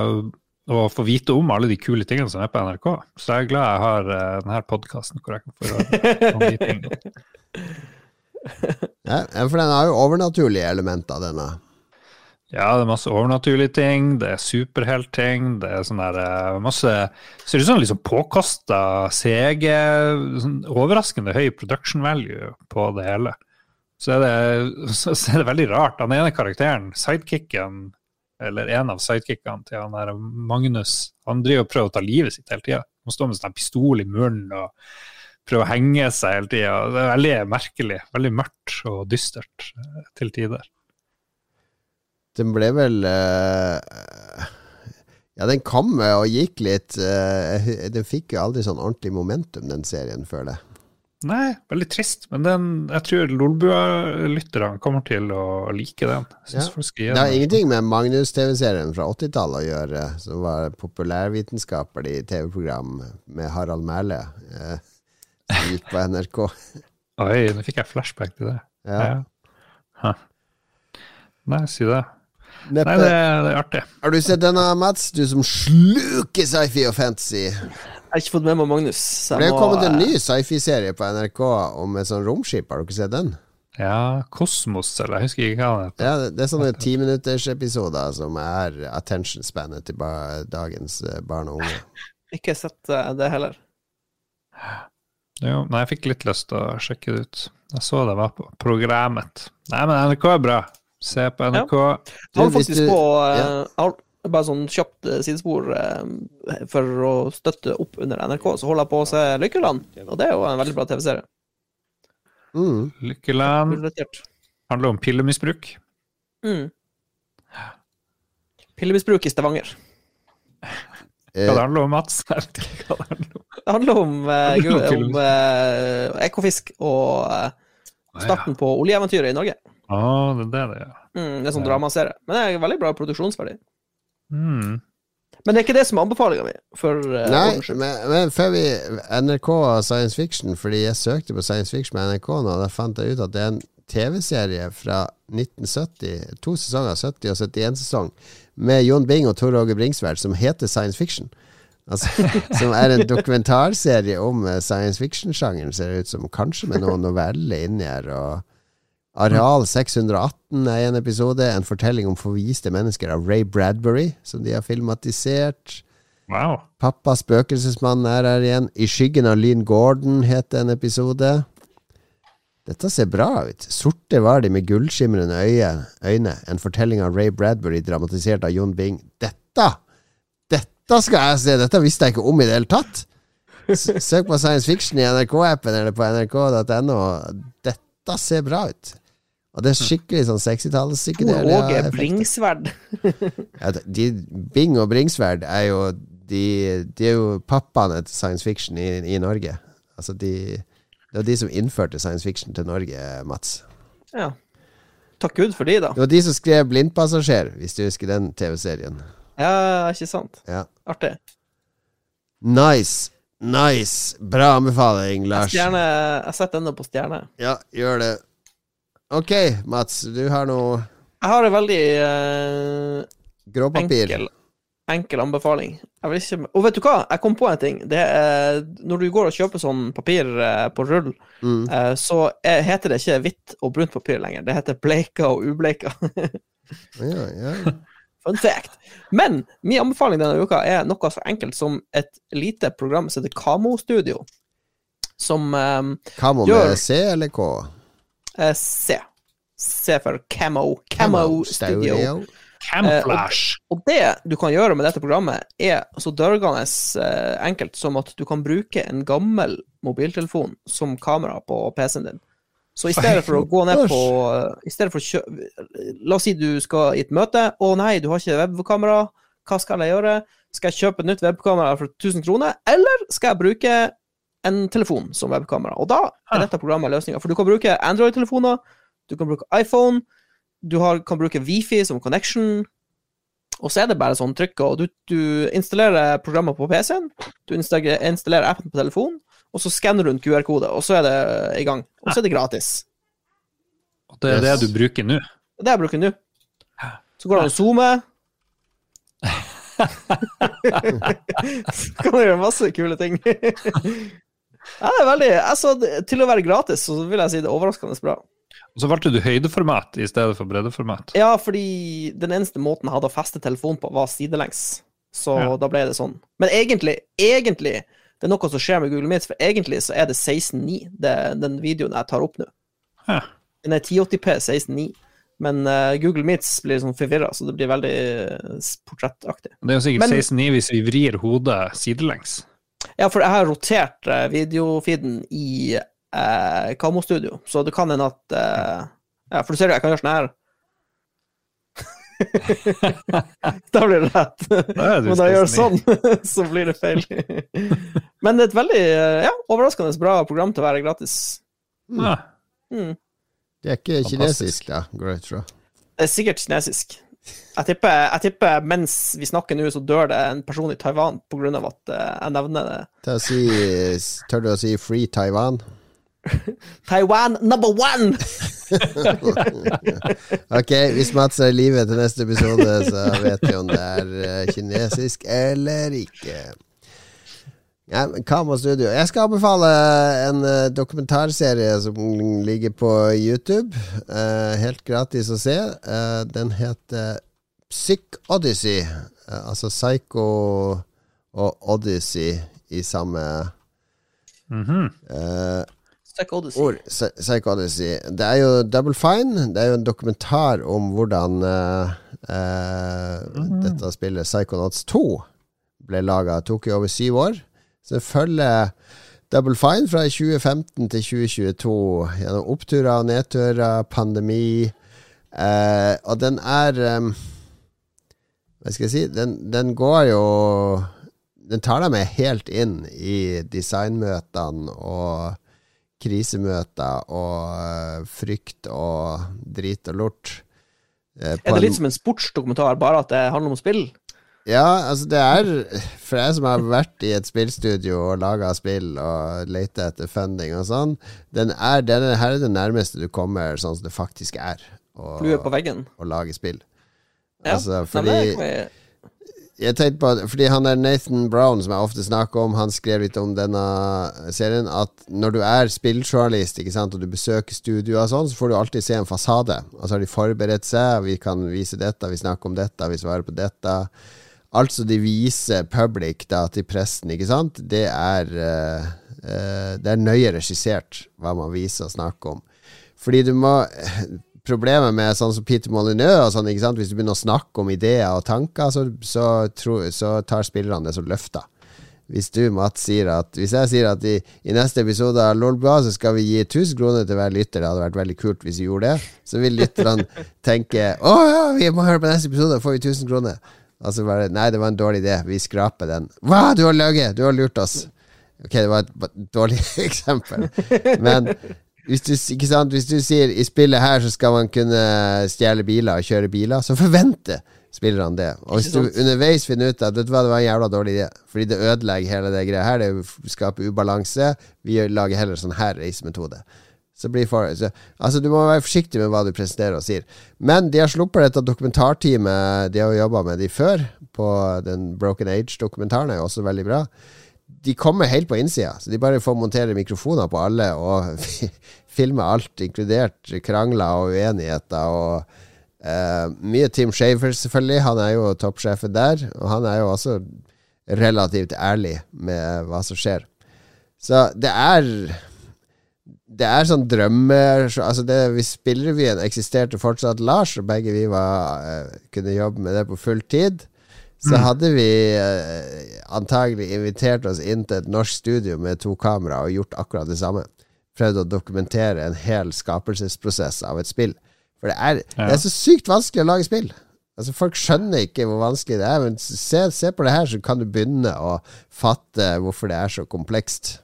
å, få vite om alle de kule tingene som er på NRK. Så jeg er glad jeg har uh, denne podkasten hvor jeg kan få høre om de tingene. Ja, ja, for den har jo overnaturlige elementer, denne. Ja, det er masse overnaturlige ting, det er superheltting, det er sånn der uh, masse Ser ut som liksom påkosta CG, sånn overraskende høy production value på det hele. Så er det, så er det veldig rart. Han ene karakteren, sidekicken, eller en av sidekickene til han der Magnus, han driver og prøver å ta livet sitt hele tida. Han står med sånn pistol i munnen og prøver å henge seg hele tida. Det er veldig merkelig. Veldig mørkt og dystert eh, til tider. Den ble vel uh... Ja, den kom og gikk litt Uh... Den fikk jo aldri sånn ordentlig momentum, den serien, føler jeg. Nei, veldig trist, men den, jeg tror Lolbua-lytterne kommer til å like den. Ja. Det har ingenting med Magnus-TV-serien fra 80-tallet å gjøre, som var populærvitenskapelig TV-program med Harald Mæhle, eh, som gikk på NRK. Oi, nå fikk jeg flashback til det. Ja. ja. Nei, si det. Neppe. Nei, det, det er artig. Har du sett denne, Mats? Du som sluker sci-fi og fantasy. Jeg har ikke fått med meg Magnus. så Det er jo kommet en eh, ny sci-fi-serie på NRK om et sånn romskip. Har du ikke sett den? Ja, Kosmos, eller jeg husker ikke hva den heter. Ja, det- er sånne timinuttersepisoder som er attention spannet til dagens eh, barn og unge. Ikke sett eh, det heller. Jo, nei, jeg fikk litt lyst til å sjekke det ut. Jeg så det var på programmet. Nei, men NRK er bra. Se på NRK. Jeg Du, holder faktisk du- på ja. Bare sånn kjapt eh, sidespor eh, for å støtte opp under NRK, så holder jeg på å se Lykkeland. Og det er jo en veldig bra TV-serie. Mm. Lykkeland handler om pillemisbruk. Mm. Pillemisbruk i Stavanger. Hva det handler om, Mats? Hva det handler om. Det handler om, eh, eh, ekofisk og eh, starten på oljeeventyret i Norge. Å, det er det er. Mm, det er sånn Ja. dramaserie. Men det er veldig bra produksjonsverdi. Mm. Men det er ikke det som er anbefalinga mi. For eh, Nei, men, men før vi NRK og science fiction, fordi jeg søkte på science fiction med NRK nå, da fant jeg ut at det er en TV-serie fra 1970, to sesonger, 70 og 71 sesong, med Jon Bing og Tor Åge Bringsværd, som heter Science Fiction. Altså, som er en dokumentarserie om eh, science fiction-sjangeren, ser det ut som. Kanskje med noen noveller inni her. Og Areal 618 er en episode. En fortelling om forviste mennesker av Ray Bradbury, som de har filmatisert. Wow. Pappa spøkelsesmann er her igjen. I skyggen av Lynn Gordon heter en episode. Dette ser bra ut. Sorte var de med gullskimrende øyne. En fortelling av Ray Bradbury dramatisert av Jon Bing. Dette! Dette skal jeg se! Dette visste jeg ikke om i det hele tatt. Søk på science fiction i NRK-appen eller på nrk.no. Dette ser bra ut. Og det er skikkelig sånn 60-talls Tor psykedelia. Åge. Bringsverd. Ja, de, Bing og bringsverd er jo de, de er jo pappaene til science fiction i, i Norge. Altså de Det var de som innførte science fiction til Norge, Mats. Ja. Takk Gud for de, da. Det var de som skrev 'Blindpassasjer', hvis du husker den TV-serien. Ja, ikke sant. Ja. Artig. Nice. Nice. Bra anbefaling, Lars. Stjerne Jeg setter den på stjerne. Ja, gjør det. Ok, Mats. Du har noe Jeg har en veldig uh, enkel, enkel anbefaling. Jeg vil ikke Og vet du hva? Jeg kom på en ting. Det er, når du går og kjøper sånn papir uh, på rull, Mm. uh, så er, heter det ikke hvitt og brunt papir lenger. Det heter bleika og ubleika. Ja, ja. Fun fact. Men min anbefaling denne uka er noe så enkelt som et lite program som heter Kamo Studio. Som um, Kamo Gjør- med C eller K? Er C. C for Camo. Camo Studio. Camouflage. Og det du kan gjøre med dette programmet, er så dørgende uh, enkelt som at du kan bruke en gammel mobiltelefon som kamera på PC-en din. Så i stedet for å gå ned på I stedet for å kjø... La oss si du skal i et møte. 'Å nei, du har ikke webkamera. Hva skal jeg gjøre? Skal jeg kjøpe et nytt webkamera for 1000 kroner, eller skal jeg bruke en telefon som webkamera?' Og da er dette programmet løsninga. For du kan bruke Android-telefoner, du kan bruke iPhone, du har, kan bruke Wifi som connection. Og så er det bare sånn trykk, og du, du installerer programmet på PC-en, du installerer, appen på telefonen, og så skanner du en QR-kode, og så er det i gang. Og så er det gratis. Og det er det du bruker nå. Det er det jeg bruker nå. Så går det an å zoome. så kan du gjøre masse kule ting. ja, det er veldig Altså, til å være gratis, så vil jeg si det er overraskende bra. Og så valgte du høydeformat i stedet for breddeformat. Ja, fordi den eneste måten jeg hadde å feste telefonen på, var sidelengs. Så Ja. da ble det sånn. Men egentlig, egentlig Det er noe som skjer med Google Meets, for egentlig så er det 16.9, den videoen jeg tar opp nå. Ja. Den er 1080P 16.9, men uh, Google Meets blir sånn forvirra, så det blir veldig eh, portrettaktig. Det er jo sikkert 16.9 hvis vi vrir hodet sidelengs. Ja, for jeg har rotert uh, videofeeden i uh, Kamo-studio, så det kan hende at eh, Ja, for du ser jo, jeg kan gjøre sånn her. da blir det rett. Da du Men når jeg gjør 16.9. sånn, så blir det feil. Men det er et veldig eh, ja, overraskende bra program til å være gratis. Mm. Mm. Det er ikke Fantastisk. kinesisk, da, går jeg ut fra. Det er sikkert kinesisk. Jeg tipper, jeg tipper mens vi snakker nå, så dør det en person i Taiwan pga. at eh, jeg nevner det. Til å si, tør du å si 'Free Taiwan'? Taiwan number one! Ok, hvis Mats er i live til neste episode, så vet vi om det er eh, kinesisk eller ikke. Ja, Kamo Studio. Jeg skal anbefale en eh, dokumentarserie som ligger på YouTube. eh, helt gratis å se. Eh, den heter Psych Odyssey. Altså Psycho og Odyssey i samme Mhm. eh, Stuck Odyssey. ord. Odyssey. Det er jo Double Fine. Det er jo en dokumentar om hvordan eh, eh, dette spillet Psychonauts 2 ble laga. Tok jo over syv år. Så jeg følger Double Fine fra 2015 til 2022 gjennom oppturer og nedturer, pandemi. Eh, og den er um, Hva skal jeg si? Den, den går jo Den tar deg med helt inn i designmøtene og krisemøter og eh, frykt og drit og lort. Eh, Er det en- litt som en sportsdokumentar, bare at det handler om spill? Ja, altså det er For jeg som har vært i et spillstudio og laga spill og leita etter funding og sånn, den er, denne her er det nærmeste du kommer sånn som det faktisk er å, Flue på veggen? å lage spill. Ja. Altså, fordi jeg- tenkte på Fordi han der Nathan Brown, som jeg ofte snakker om, han skrev litt om denne serien, at når du er spilljournalist ikke sant, og du besøker studioer og sånn, så får du alltid se en fasade. Og så har de forberedt seg, vi kan vise dette, vi snakker om dette, vi svarer på dette. Alt som de viser public da, til pressen, ikke sant, det er uh, Det er nøye regissert hva man viser og snakker om. Fordi du må Problemet med sånn som Peter Molyneux og sånn, ikke sant? Hvis du begynner å snakke om ideer og tanker, så, så, tro, så tar spillerne det som løfter. Hvis du, Mats, sier at Hvis jeg sier at i, i neste episode av Lolbua så skal vi gi 1000 kroner til hver lytter, det hadde vært veldig kult hvis vi gjorde det, så vil lytterne tenke Å ja, vi må høre på neste episode, da får vi 1000 kroner. Og så bare Nei, det var en dårlig idé. Vi skraper den. Hva, du har løyet! Du har lurt oss. Ok, det var et dårlig eksempel. Men hvis du, hvis du sier i spillet her så skal man kunne stjele biler og kjøre biler, så forventer spillerne det. Og hvis du underveis finner ut at vet du hva, det var en jævla dårlig idé, fordi det ødelegger hele det greia her, det skaper ubalanse, vi lager heller sånn her reisemetode. Så blir for, så, altså Du må være forsiktig med hva du presenterer og sier. Men de har sluppet dette dokumentarteamet. De har jo jobba med de før. På den Broken Age-dokumentaren er også veldig bra. De kommer helt på innsida, så de bare får montere mikrofoner på alle og filme alt, inkludert krangler og uenigheter. Og Uh, mye Tim Shaver, selvfølgelig. Han er jo toppsjefen der. Og han er jo også relativt ærlig med hva som skjer. Så det er det er sånn drømmer Altså det, Hvis spillrevyen eksisterte fortsatt, Lars, og begge vi var, eh, kunne jobbe med det på full tid, så hadde vi eh, antagelig invitert oss inn til et norsk studio med to kamera og gjort akkurat det samme. Prøvd å dokumentere en hel skapelsesprosess av et spill. For det er, det er så sykt vanskelig å lage spill. Altså Folk skjønner ikke hvor vanskelig det er, men se, se på det her, så kan du begynne å fatte hvorfor det er så komplekst.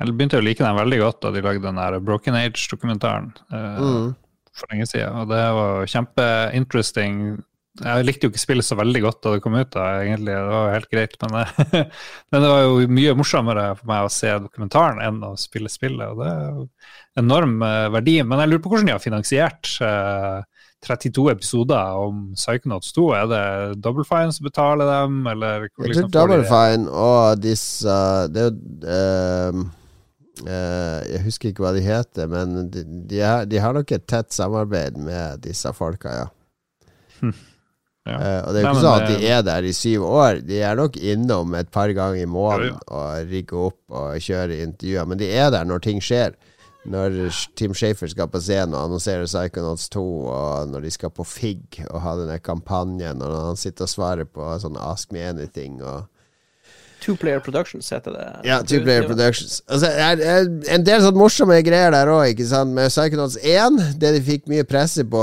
Jeg begynte å like den veldig godt da de lagde den der Broken Age-dokumentaren eh, Mm. for lenge siden. Og det var kjempeinteresting. Jeg likte jo ikke spillet så veldig godt da det kom ut, da, egentlig. Det var jo helt greit. Men, det- men det var jo mye morsommere for meg å se dokumentaren enn å spille spillet. Og det er jo enorm eh, verdi. Men jeg lurer på hvordan de har finansiert eh, 32 episoder om Psychonauts 2. Er det Double Fine som betaler dem, eller Liksom, Jeg liksom tror de Double? Fine og disse Det er jo eh, Jeg husker ikke hva de heter, men de, de, er, de har nok et tett samarbeid med disse folka, ja. Ja. Eh, og det er jo ikke sånn at de er der i syv år. De er nok innom et par ganger i måneden ja, og rigger opp og kjører intervjuer, men de er der når ting skjer. Når Tim Shafer skal på scenen og annonsere Psychonauts 2, og når de skal på FIG og ha denne kampanjen, og når han sitter og svarer på sånn Ask Me Anything og Two Player Productions heter det. Ja, Two Player Productions. Altså, er, er en del sånn morsomme greier der òg, ikke sant. Med Psychonauts 1, det de fikk mye presse på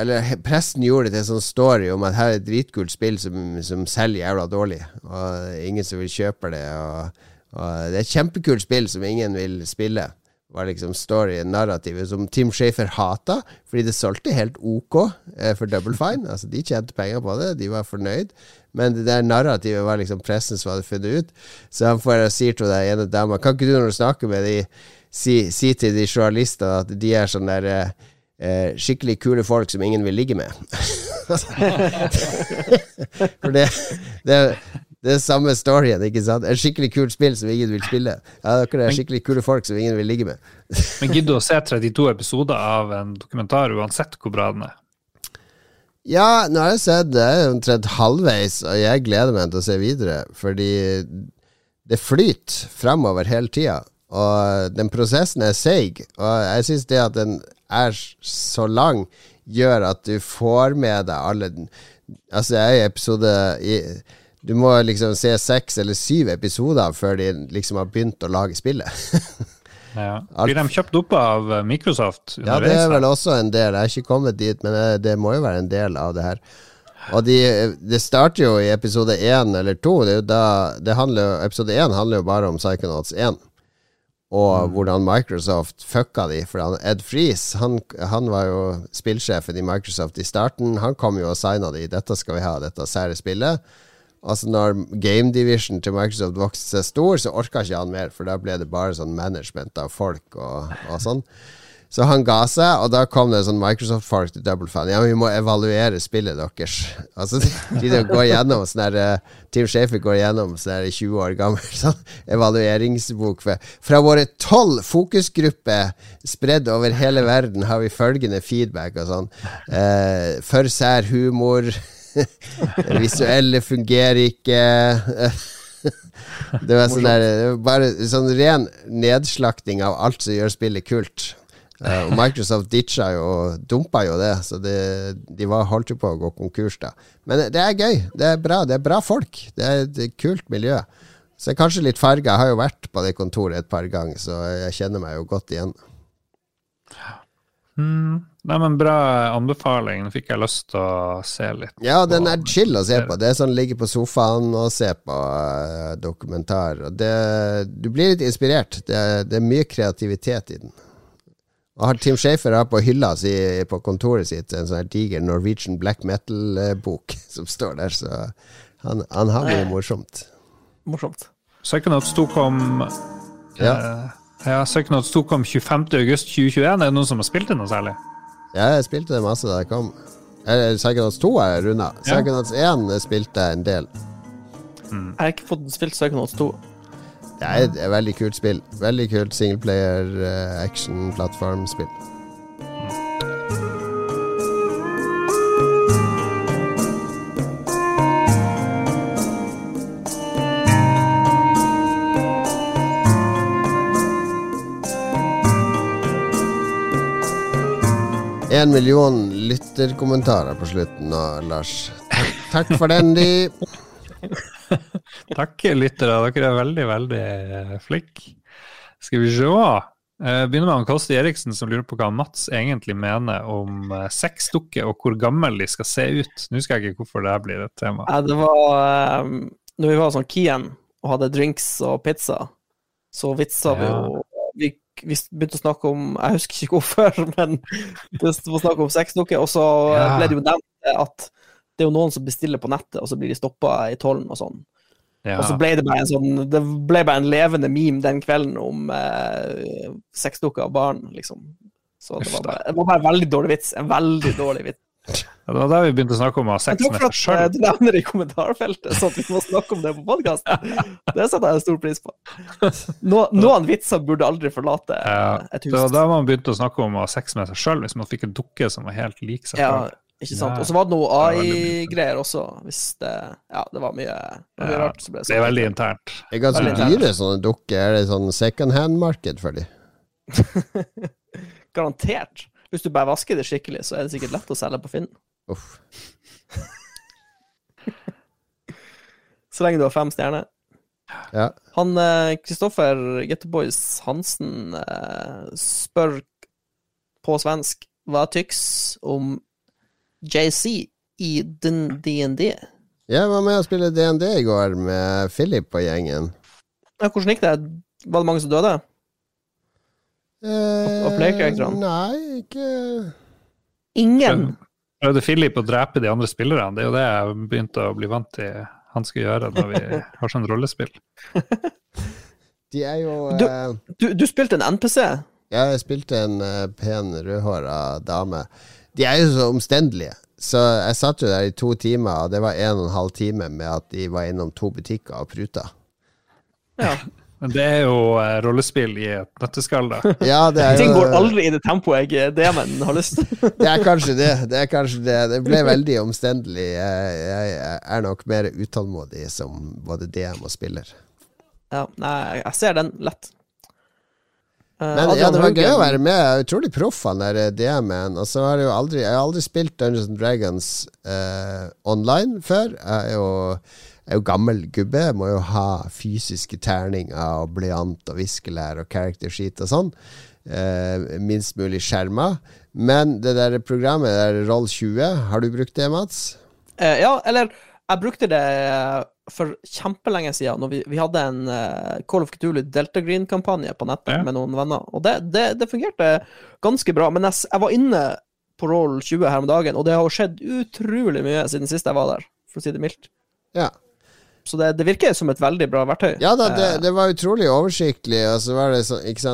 Eller pressen gjorde det til en sånn story om at her er et dritkult spill som, som selger jævla dårlig, og ingen som vil kjøpe det, og, og det er et kjempekult spill som ingen vil spille. Var liksom storyen, narrativet, som Tim Shafer hata, fordi det solgte helt ok eh, for Double Fine. Altså, de tjente penger på det, de var fornøyd. Men det der narrativet var liksom pressen som hadde funnet ut. Så han får si til den ene dama Kan ikke du når du snakker med de si, si til de journalistene at de er sånn der eh, eh, skikkelig kule folk som ingen vil ligge med? For det, det, det er samme storyen, ikke sant? Et skikkelig kult spill som ingen vil spille. Ja, dere er skikkelig kule folk som ingen vil ligge med. Men gidder du å se 32 episoder av en dokumentar uansett hvor bra den er? Ja, nå har jeg sett det er omtrent halvveis, og jeg gleder meg til å se videre. Fordi det flyter fremover hele tida, og den prosessen er seig. Og jeg syns det at den er så lang, gjør at du får med deg alle Altså, jeg er i episode i, Du må liksom se seks eller syv episoder før de liksom har begynt å lage spillet. Ja. Blir de kjøpt opp av eh, Microsoft Ja, det er vel også en del. Jeg har ikke kommet dit, men det, det må jo være en del av det her. Og de, det starter jo i episode én eller to. Det er jo da, det handler, episode én handler jo bare om Psychonauts 1. Og hvordan Microsoft fucka de. For han, Ed Freeze han, han var jo spillsjefen i Microsoft i starten. Han kom jo og signa de. Dette skal vi ha, dette sære spillet. Altså Når game division til Microsoft vokste seg stor, så orka ikke han mer, for da ble det bare sånn management av folk og, og sånn. Så han ga seg, og da kom det sånn Microsoft-folk til Double Fan. Ja, vi må evaluere spillet deres. Altså, de, de går gjennom sånn der eh, Team Shafer går gjennom sånn der 20 år gammel sånn evalueringsbok. Fra våre tolv fokusgrupper spredd over hele verden har vi følgende feedback og sånn. Eh, for sær humor. Det visuelle fungerer ikke. Det var sånn der Bare sånn ren nedslakting av alt som gjør spillet kult. Uh, og Microsoft ditcha jo dumpa jo det, så det, de var, holdt jo på å gå konkurs da. Men det er gøy. Det er bra. Det er bra folk. Det er et kult miljø. Så jeg er kanskje litt farga. Jeg har jo vært på det kontoret et par ganger, så jeg kjenner meg jo godt igjen. Mm. Nei, men Bra anbefaling. Nå fikk jeg lyst til å se litt. Ja, den er chill å se på. Det er sånn ligge på sofaen og se på uh, dokumentar. Og det, du blir litt inspirert. Det, det er mye kreativitet i den. Og har Tim Shafer har på hylla si på kontoret sitt en sånn diger Norwegian black metal-bok som står der, så han, han har mye morsomt. Morsomt. Psychonauts 2 kom Ja. eh, ja, Psychonauts 2 kom 25.8.2021. Er det noen som har spilt det noe særlig? Jeg spilte det masse da jeg kom. Eller Psychonauts 2 er runda. Ja. Psychonauts 1 spilte jeg en del. Jeg har ikke fått spilt Psychonauts 2. Det er et veldig kult spill. Veldig kult singleplayer uh, action-plattformspill. En million lytterkommentarer på slutten nå, Lars. Takk, takk for den, de. Takk, lyttere. Dere er veldig, veldig eh, flinke. Skal vi se. Eh, Begynner med han Kosti Eriksen, som lurer på hva Mats egentlig mener om eh, sexdukker, og hvor gammel de skal se ut. Nå husker jeg ikke hvorfor det blir et tema. Ja, det var um, Når vi var sånn Kien og hadde drinks og pizza, så vitsa vi jo vi, vi begynte å snakke om Jeg husker ikke hvorfor, men det var snakk om sexdukker. Og så Ja. ble det jo nevnt at det er jo noen som bestiller på nettet, og så blir de stoppa i tollen og sånn. Ja. Og så ble det bare en sånn Det ble bare en levende meme den kvelden om eh, sexdukker og barn, liksom. Så det var, bare, det var bare en veldig dårlig vits. En veldig dårlig vits. Ja, Det var da vi begynte å snakke om å ha sex med seg eh, sjøl. du nevner det i kommentarfeltet, sånn at vi må snakke om det på podkasten. Det setter jeg stor pris på. No, noen vitser burde aldri forlate Ja, et det var der da man begynte å snakke om å ha sex med seg sjøl, hvis man fikk en dukke som var helt lik seg Ja, sjøl. ikke sant. Og så var det noe AI-greier også, hvis det Ja, det var mye, mye Ja, rart. Det er veldig internt. Det er ganske dyre sånne dukker. Er det sånn second hand-marked for de? Garantert. Hvis du bare vasker det skikkelig, så er det sikkert lett å selge på Finn. Uff. Så lenge du har fem stjerner. Ja. Han Kristoffer Gettoboys Hansen eh, spør på svensk hva tyks om JC i din DND. Jeg var med og spille DND i går med Philip og gjengen. Ja, hvordan gikk det? Var det mange som døde? Eh, Og playkarakterene? Nei, ikke Ingen! Prøvde Philip å drepe de andre spillerne? Det er jo det jeg begynte å bli vant til han skal gjøre når vi har sånn rollespill. De er jo Du- eh, Du, du spilte en NPC. Ja, Jeg spilte en eh, pen, rødhåra dame. De er jo så omstendelige. Så jeg satt jo der i to timer, og det var en og en halv time med at de var innom to butikker og pruta. Ja. Men det er jo eh, rollespill i et nøtteskall, da. Ja, det er Ting jo går aldri i det tempoet jeg DM-en har lyst til. Det er kanskje det. Det er kanskje det. Det ble veldig omstendelig. Jeg, jeg er nok mer utålmodig som både DM og spiller. Ja, nei, jeg ser den lett. Eh, Men Adrian ja, det var gøy å være med. Jeg er utrolig proff, han der eh, DM-en. Og så har jeg jo aldri Jeg har aldri spilt Dungeons and Dragons eh, online før. Jeg er jo, er jo gammel gubbe. Må jo ha fysiske terninger og blyant og viskelær og character sheet og sånn. Eh, minst mulig skjerma. Men det der programmet det der Roll20, har du brukt det, Mats? Eh, ja, eller jeg brukte det eh, for kjempelenge siden, når vi, vi hadde en uh, Call of Cthulhu Delta Green-kampanje på nettet Ja. med noen venner. Og det, det, det fungerte ganske bra. Men jeg, jeg var inne på Roll 20 her om dagen, og det har skjedd utrolig mye siden sist jeg var der, for å si det mildt. Ja. Så det, det virker som et veldig bra verktøy. Ja da, det, Eh, det var utrolig oversiktlig. Så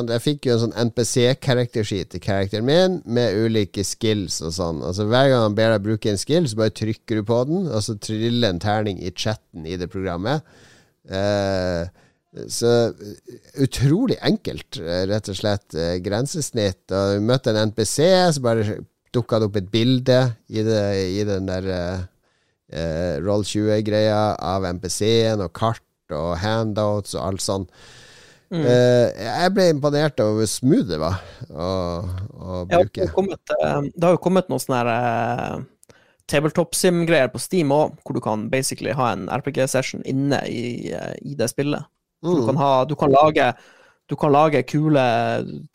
Jeg fikk jo en sånn NPC-karakterskit til karakteren min, med ulike skills og sånn. Altså Hver gang han ber deg bruke en skill, så bare trykker du på den, og så triller en terning i chatten i det programmet. Eh, så utrolig enkelt, eh, rett og slett. Eh, grensesnitt. Og vi møtte en NPC, så bare dukka det opp et bilde i, det, i den der eh, Roll 20-greia av MPC-en og kart og handouts og alt sånn. Mm. Eh, jeg ble imponert over hvor smooth det var å, å Ja, det, har bruke. kommet, eh, det har jo kommet noen sånne her, eh, tabletop sim-greier på Steam òg, hvor du kan basically ha en RPG-session inne i, eh, i det spillet. Mm. Du, kan ha, du, kan lage, du kan lage kule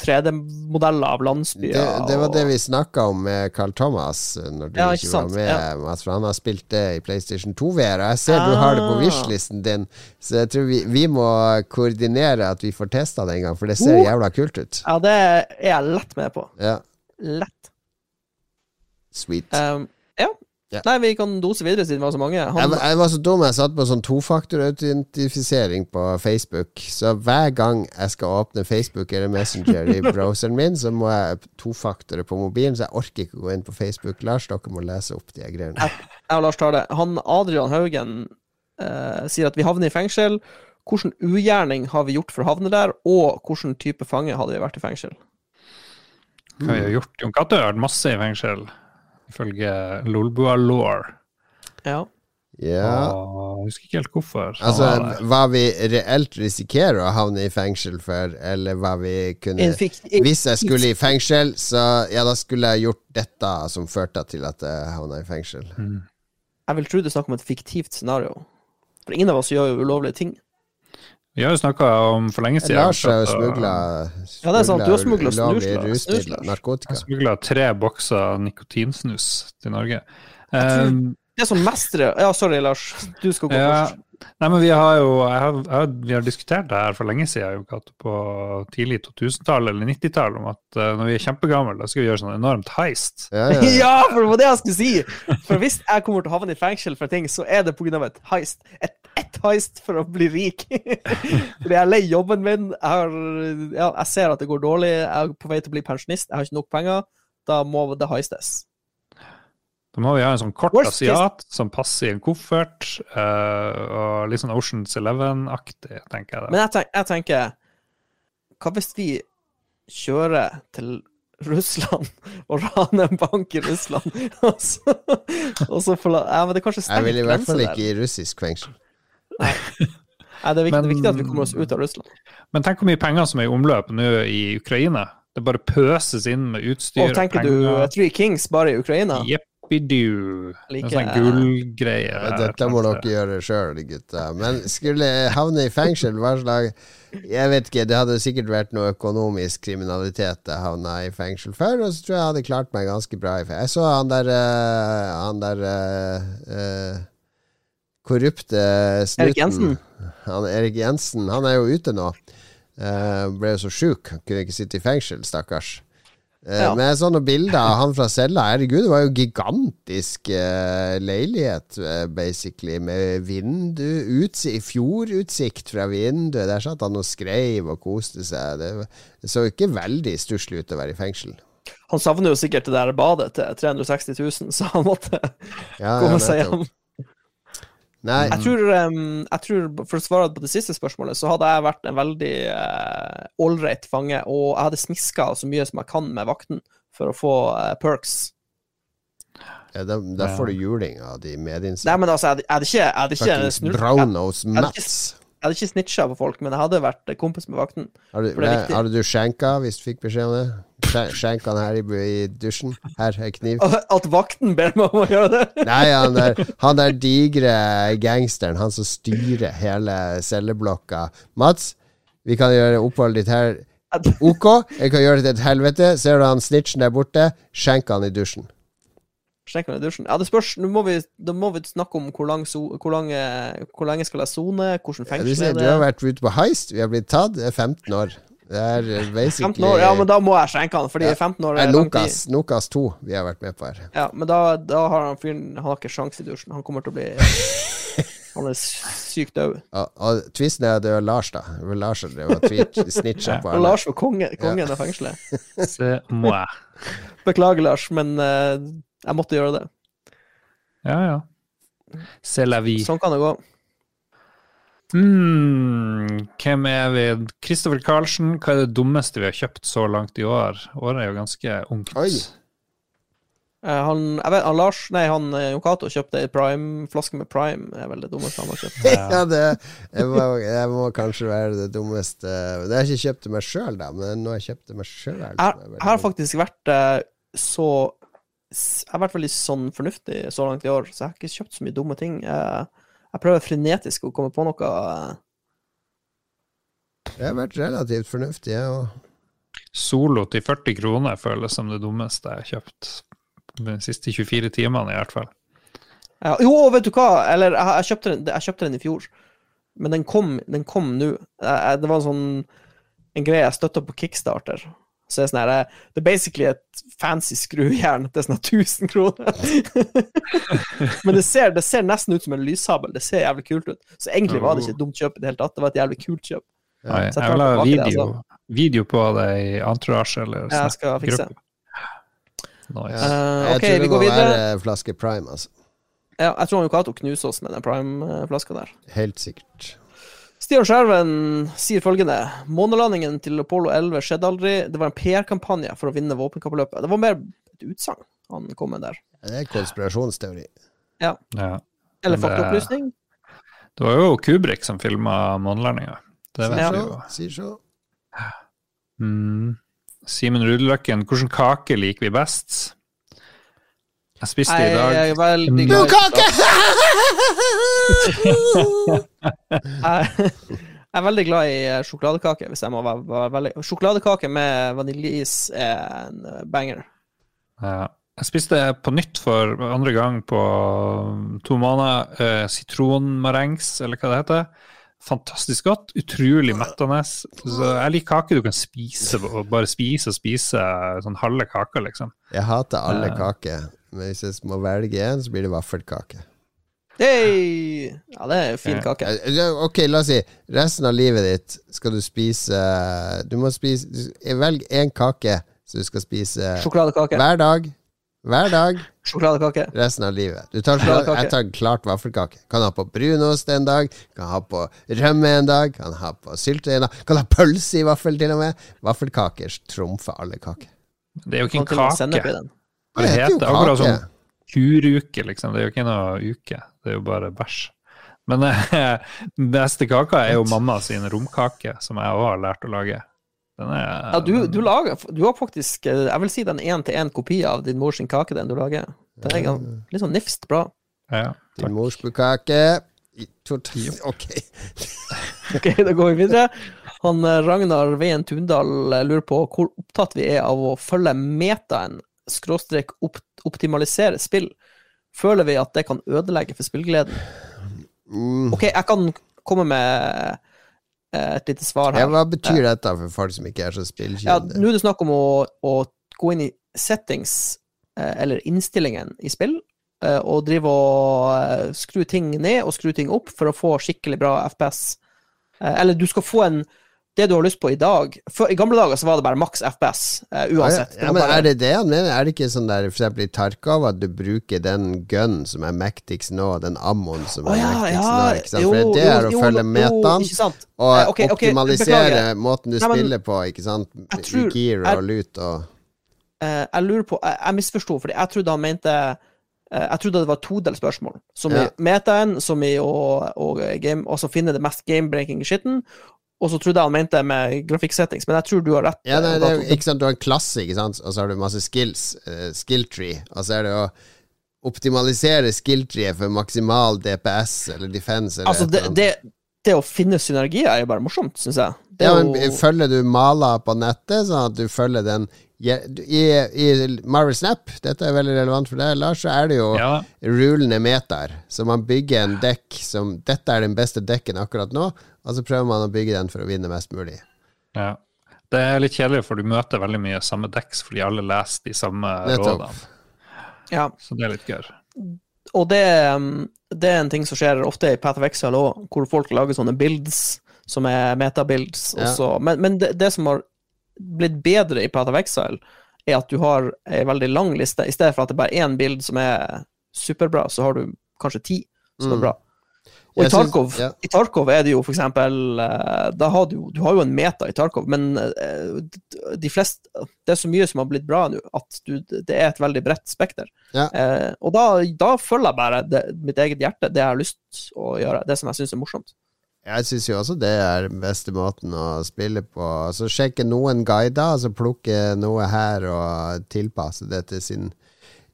3D-modeller av landsbyer. Det, det var det vi snakka om med Carl Thomas eh, når du Ja, ikke, var med. ja. For han har spilt det i PlayStation 2-VR, og jeg ser du har det på wish-listen din. Så jeg tror vi, vi må koordinere at vi får testa det en gang, for det ser Oh. jævla kult ut. Ja, det er jeg lett med på. Ja, Lett. sweet. Um, ja. Nei, vi kan dose videre siden vi var så mange. Jeg, Han, var- jeg var så dum, jeg satt på sånn tofaktorautentifisering på Facebook. Så hver gang jeg skal åpne Facebook eller Messenger i browseren min, så må jeg tofaktore på mobilen, så jeg orker ikke å gå inn på Facebook. Lars, dere må lese opp de greiene. jeg og Lars tar det. Han Adrian Haugen eh, sier at vi havner i fengsel. Hvilken ugjerning har vi gjort for å havne der, og hvilken type fange hadde vi vært i fengsel? Hva vi har gjort? Jon Cato har vært masse i fengsel, ifølge Lolbua Law. Ja. Ja. Og jeg husker ikke helt hvorfor. Altså, hva vi reelt risikerer å havne i fengsel for, eller hva vi kunne Hvis jeg skulle i fengsel, så ja, da skulle jeg gjort dette som førte til at jeg havna i fengsel. Jeg vil tro det er snakk om et fiktivt scenario. For ingen av oss gjør jo ulovlige ting. Vi har jo snakka om for lenge siden Lars har jo smugla Ja, det er sant. Du har ulovlig snus, smugla tre bokser nikotinsnus til Norge. tror- Um, Det som mestrer Ja, sorry, Lars. Du skal gå Ja. først. Nei, men vi har jo jeg har, jeg Vi har diskutert det her for lenge siden, på tidlig 2000-tall eller 90-tall, om at uh, når vi er kjempegamle, da skal vi gjøre sånn enormt heist. Ja, ja. Ja, for det var det jeg skulle si! For hvis jeg kommer til å havne i fengsel for ting, så er det pga. et heist. Et, et heist for å bli rik. Fordi jeg er lei jobben min. Jeg, har, ja, jeg ser at det går dårlig. Jeg er på vei til å bli pensjonist. Jeg har ikke nok penger. Da må det heistes. Da må vi ha en sånn kort Worst case- asiat som passer i en koffert, uh, og litt sånn Oceans Eleven-aktig, tenker jeg. da. Men jeg, tenk, jeg tenker Hva hvis vi kjører til Russland og rane en bank i Russland, og så, og så forla... Ja, men det er kanskje Jeg vil i hvert fall ikke i russisk fengsel. Nei, det er viktig, Men- viktig at vi kommer oss ut av Russland. Men tenk hvor mye penger som er i omløp nå i Ukraina. Det bare pøses inn med utstyr Og tenker du Three Kings bare i Ukraina? Jeppidoo. Like- En sånn gullgreie. Ja, dette må dere gjøre sjøl, gutta. Men skulle jeg havne i fengsel, hva slags Jeg vet ikke, det hadde sikkert vært noe økonomisk kriminalitet jeg havna i fengsel for, og så tror jeg jeg hadde klart meg ganske bra i fengsel. Jeg så han der eh, Han der uh, eh, korrupte snuten Erik Jensen? Han Erik Jensen. Han er jo ute nå. Uh, ble jo så sjuk, kunne ikke sitte i fengsel, stakkars. Eh, Ja. Med sånne bilder av han fra cella Herregud, det var jo gigantisk uh, leilighet, basically, med vindu, utsi fjordutsikt fra vinduet. Der satt han og skreiv og koste seg. Det, det så ikke veldig stusslig ut å være i fengsel. Han savner jo sikkert det der badet til 360 000, så han måtte Ja, komme ja, seg hjem. Nei, Jeg tror, um, jeg tror, for å svare på det siste spørsmålet, så hadde jeg vært en veldig uh, ålreit fange, og jeg hadde smiska så mye som jeg kan med vakten for å få uh, perks. ja, der, der, får du juling av de Nei, men altså, jeg hadde, ikke, jeg hadde ikke snurt- Brownose hadde Mats. Jeg hadde ikke snitcha på folk, men jeg hadde vært kompis med vakten. Hadde du skjenka hvis du fikk beskjed om det? Skjenka han her i, i dusjen? Her er kniv. At vakten ber meg om å gjøre det! Nei, han der, han der digre gangsteren, han som styrer hele celleblokka. Mats, vi kan gjøre oppholdet ditt her OK. Jeg kan gjøre det til et helvete. Ser du han snitchen der borte? Skjenk han i dusjen. Skjenk meg i dusjen. Ja, det spørs. Nå må vi, da må vi snakke om hvor, lang so, hvor, lang, eh, hvor lenge skal jeg sone, hvordan Ja, du, fengsel er du har vært ute på heist. Vi har blitt tatt. Det er 15 år. Det er basically 15 år, ja, men da må jeg skjenke han, fordi Ja. 15 år Det er er lang tid. Nokas, Nokas 2 vi har vært med på her. Ja, men da, da har han fyren Han har ikke sjans i dusjen. Han kommer til å bli Han er sykt død. Og, og tvisten er at det var Lars, da. Det var Lars som drev og snitcha på alle. Lars var konge, kongen av fengselet. Beklager, Lars, men eh, jeg måtte gjøre det. Ja, ja. C'est la vie. Sånn kan det gå. Hmm, hvem er vi? Kristoffer Karlsen, hva er det dummeste vi har kjøpt så langt i år? Året er jo ganske ungt. Oi. Eh, han, jeg vet, han Lars Nei, han eh, Jon Cato kjøpte ei Prime-flaske med Prime. Det er vel det dummeste han har kjøpt. Ja, det jeg må, jeg må kanskje være det dummeste Det har jeg ikke kjøpt til meg sjøl, da, men nå har jeg kjøpt til meg sjøl. Jeg, har faktisk vært eh, så Jeg har vært veldig sånn fornuftig så langt i år, så jeg har ikke kjøpt så mye dumme ting. Eh, jeg prøver frenetisk å komme på noe Jeg Det har vært relativt fornuftig, jeg òg. Solo til 40 kroner føles som det dummeste jeg har kjøpt de siste 24 timene, i hvert fall. Ja, jo, vet du hva? Eller, jeg, jeg, kjøpte den, jeg kjøpte den i fjor, men den kom, den kom nå. Jeg- jeg- Det var en sånn en greie jeg støtta på Kickstarter. Så det er sånn her, det er basically et fancy skrujern til sånn her 1000 kroner. Men det ser, det ser nesten ut som en lyssabel. Det ser jævlig kult ut. Så egentlig var det ikke et dumt kjøp i det hele tatt. Det var et jævlig kult kjøp. Ja, så jeg jeg vil ha video, det, video, altså. video på det i Entourage eller Jeg skal fikse. Nice. Ja. Eh, Jeg tror vi det må være flaske Prime, altså. Ja, jeg tror han Cato knuser oss med den Prime-flaska der. Helt sikkert. Stian Skjerven sier følgende Månelandingen til Apollo 11 skjedde aldri. Det var en PR-kampanje for å vinne våpenkappløpet. Det var mer et utsagn han kom med der. Det er konspirasjonsteori. Ja. Eller Men det- faktaopplysning. Det var jo Kubrik som filma månelandinga. Det vet Ja. vi jo. Sier så. Mm. Simen Rudeløkken, hvilken kake liker vi best? Jeg spiste i Jeg er veldig glad i Blodkake! Jeg er veldig glad i eh, sjokoladekake, hvis jeg må være, være veldig Sjokoladekake med vaniljeis er en eh, banger. Ja. Jeg spiste på nytt for andre gang på to måneder eh, sitronmarengs, eller hva det heter. Fantastisk godt. Utrolig mettende. Så jeg liker kake du kan spise og bare spise og spise sånn halve kaka, liksom. Jeg hater alle eh. kaker, men hvis jeg må velge en, så blir det vaffelkake. Hey! Ja, det er fin kake. Eh, Ok, la oss si resten av livet ditt skal du spise Du må spise Velg én kake som du skal spise Sjokoladekake. hver dag. Hver dag Sjokoladekake. resten av livet. Du tar. Jeg tar klart vaffelkake. Kan ha på brunost en dag, kan ha på rømme en dag, kan ha på syltetøy en dag, kan ha pølse i vaffel til og med. Vaffelkaker trumfer alle kaker. Det er jo ikke en til og kake. det Det heter jo heter akkurat kake. som kuruke, liksom. Det er jo ikke noe uke. Det er jo bare bæsj. Men eh, neste kaka er jo mamma sin romkake, som jeg òg har lært å lage. Den er Ja, du, du lager Du har faktisk eh, Jeg vil si den én-til-én kopi av din mors kake, den du lager. Den er litt sånn nifst bra. ja, Din mors kake Ok. Ok, da går vi videre. Han eh, Ragnar Veien Tundal lurer på hvor opptatt vi er av å følge metaen, skråstrek optimalisere spill. Føler vi at det kan ødelegge for spillgleden? Mm. OK, jeg kan komme med eh, et lite svar Ja, her. hva betyr dette for folk som ikke er så Ja. Nå er det snakk om å, å gå inn i settings, eh, eller innstillingen i spill, eh, og drive og eh, skru ting ned og skru ting opp for å få skikkelig bra FPS. Eh, eller du skal få en det du har lyst på i dag. For, I gamle dager så var det bare maks FPS, uh, uansett. Ja, ja, men Er det det han mener? Er det ikke sånn der eksempel i Tarkov at du bruker den gun som er mektigst nå, den ammoen som er er ja, mektigst ja, nå? Ikke sant? jo, For det jo, er å følge metaen og Eh, okay, okay, optimalisere beklager. måten du Nei, men- spiller på, ikke sant? Jeg tror- Gear jeg- og loot og uh, jeg lurer på Jeg, jeg misforsto, fordi jeg trodde han mente eh, Jeg trodde det var et todelt spørsmål. Som i metaen, som i å, å game, finne det mest game-breaking skitten. Og så trodde jeg han mente med grafikksettings, men jeg tror du har rett. Ja, nei, eh, det er, ikke sant, du har en klasse, ikke sant, og så har du masse skills, uh, skill tree, og så er det å optimalisere skill treet for maksimal DPS eller defense eller altså, det, det, det å finne synergier er jo bare morsomt, syns jeg. Det Ja, men Følger du maler på nettet, sånn at du følger den I, I Marvel Snap, dette er veldig relevant for deg, Lars, så er det jo ja. rulende meter. Så man bygger en dekk som Dette er den beste dekken akkurat nå, og så prøver man å bygge den for å vinne mest mulig. ja. Det er litt kjedelig, for du møter veldig mye samme dekks fordi alle leser de samme Nettopp. rådene. Ja, Så det er litt gøy. og det, um, det er en ting som skjer ofte i Path of Exile òg, hvor folk lager sånne builds som er metabuilds. Ja. Men, men det, det som har blitt bedre i Path of Exile, er at du har ei veldig lang liste. I stedet for at det bare er én bild som er superbra, så har du kanskje ti som Mm. er bra. Og i Tarkov, synes, ja. i Tarkov er det jo for eksempel eh, da har du, du har jo en meta i Tarkov, men eh, de fleste Det er så mye som har blitt bra nå, at du, det er et veldig bredt spekter. Ja. Eh, og da, da følger jeg bare det, mitt eget hjerte, det jeg har lyst å gjøre, det som jeg syns er morsomt. Jeg syns jo også det er den beste måten å spille på. Så sjekke noen guider, altså plukke noe her og tilpasse det til sin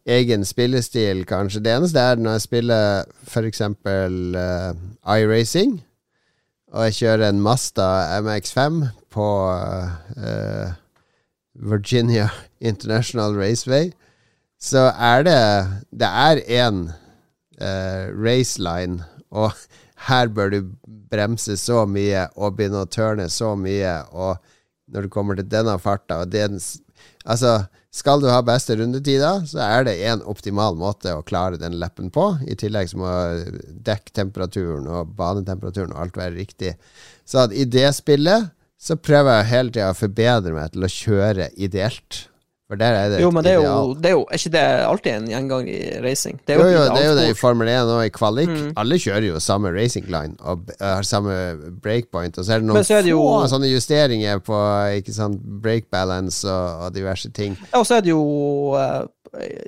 egen spillestil, kanskje. Det eneste er når jeg spiller f.eks. Uh, iRacing. og jeg kjører en Mazda MX5 på uh, Virginia International Raceway, så er det Det er én uh, raceline, og her bør du bremse så mye og begynne å tørne så mye, og når du kommer til denne farta Altså, skal du ha beste rundetider, så er det en optimal måte å klare den leppen på. I tillegg så må dekktemperaturen og banetemperaturen og alt være riktig. Så i det spillet så prøver jeg hele tida å forbedre meg til å kjøre ideelt. For der er det jo, men det er jo, det er jo Er ikke det alltid en gjengang i racing? Det er jo, jo, jo det er jo det i Formel 1 og i kvalik. Mm. Alle kjører jo samme racing line og har samme breakpoint. Og så er det noen er det få sånne justeringer på ikke sant, break balance og, og diverse ting. Ja, og så er det jo uh,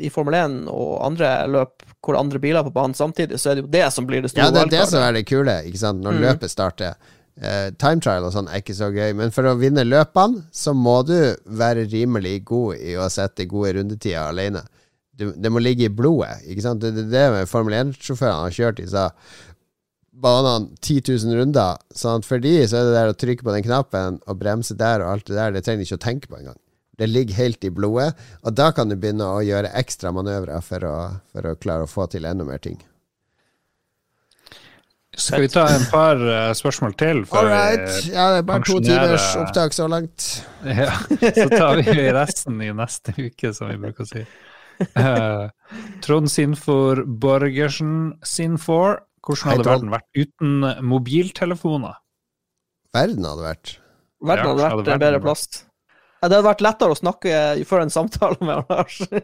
i Formel 1 og andre løp hvor andre biler er på banen samtidig, så er det jo det som blir det store Ja, det er det som er det kule, ikke sant, når mm. løpet starter. Uh, time trial og sånn er ikke så gøy, men for å vinne løpene, så må du være rimelig god i å sette gode rundetider alene. Du, det må ligge i blodet. ikke sant? Det er det med Formel 1-sjåførene har kjørt i, disse banene 10 000 runder. Sånn for de så er det der å trykke på den knappen og bremse der og alt det der, det trenger de ikke å tenke på engang. Det ligger helt i blodet, og da kan du begynne å gjøre ekstra manøvrer for å, for å klare å få til enda mer ting. Skal vi ta en par uh, spørsmål til? All right. Ja, det er bare to timers opptak så langt. Ja, Så tar vi resten i neste uke, som vi bruker å si. Uh, Trond Sinfor Borgersen Sinfor. Hvordan hadde verden vært uten mobiltelefoner? Verden hadde vært Verden hadde vært en bedre plass. Det hadde vært lettere å snakke før en samtale med Lars. det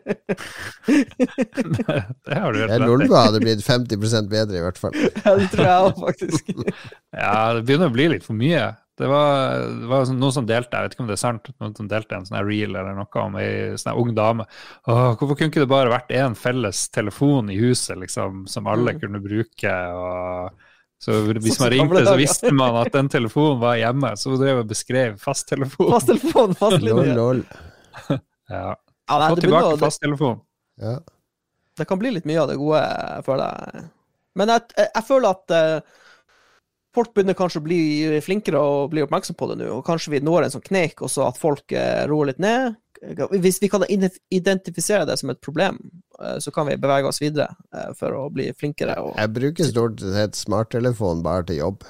har du helt rett i. Lolva hadde blitt 50% bedre, i hvert fall. ja, det tror jeg òg, faktisk. ja, det begynner å bli litt for mye. Det var, det var sånn, noen som delte jeg vet ikke om det er sant, noen som delte en sånn reel eller noe om ei sånn ung dame. Åh, hvorfor kunne ikke det bare vært én felles telefon i huset, liksom, som alle mm. kunne bruke? og så hvis man ringte, så visste man at den telefonen var hjemme. Så drev og beskrev fasttelefon. Fasttelefon, fastlinje. Lol, ja. Få tilbake fasttelefon. Ja. Det kan bli litt mye av det gode, føler jeg. Men jeg, jeg, jeg føler at uh, folk begynner kanskje å bli flinkere og bli oppmerksom på det nå. Og kanskje vi når en sånn kneik, også at folk uh, roer litt ned. Hvis vi kan identifisere det som et problem, eh, så kan vi bevege oss videre eh, for å bli flinkere. Jeg bruker stort sett smarttelefon bare til jobb.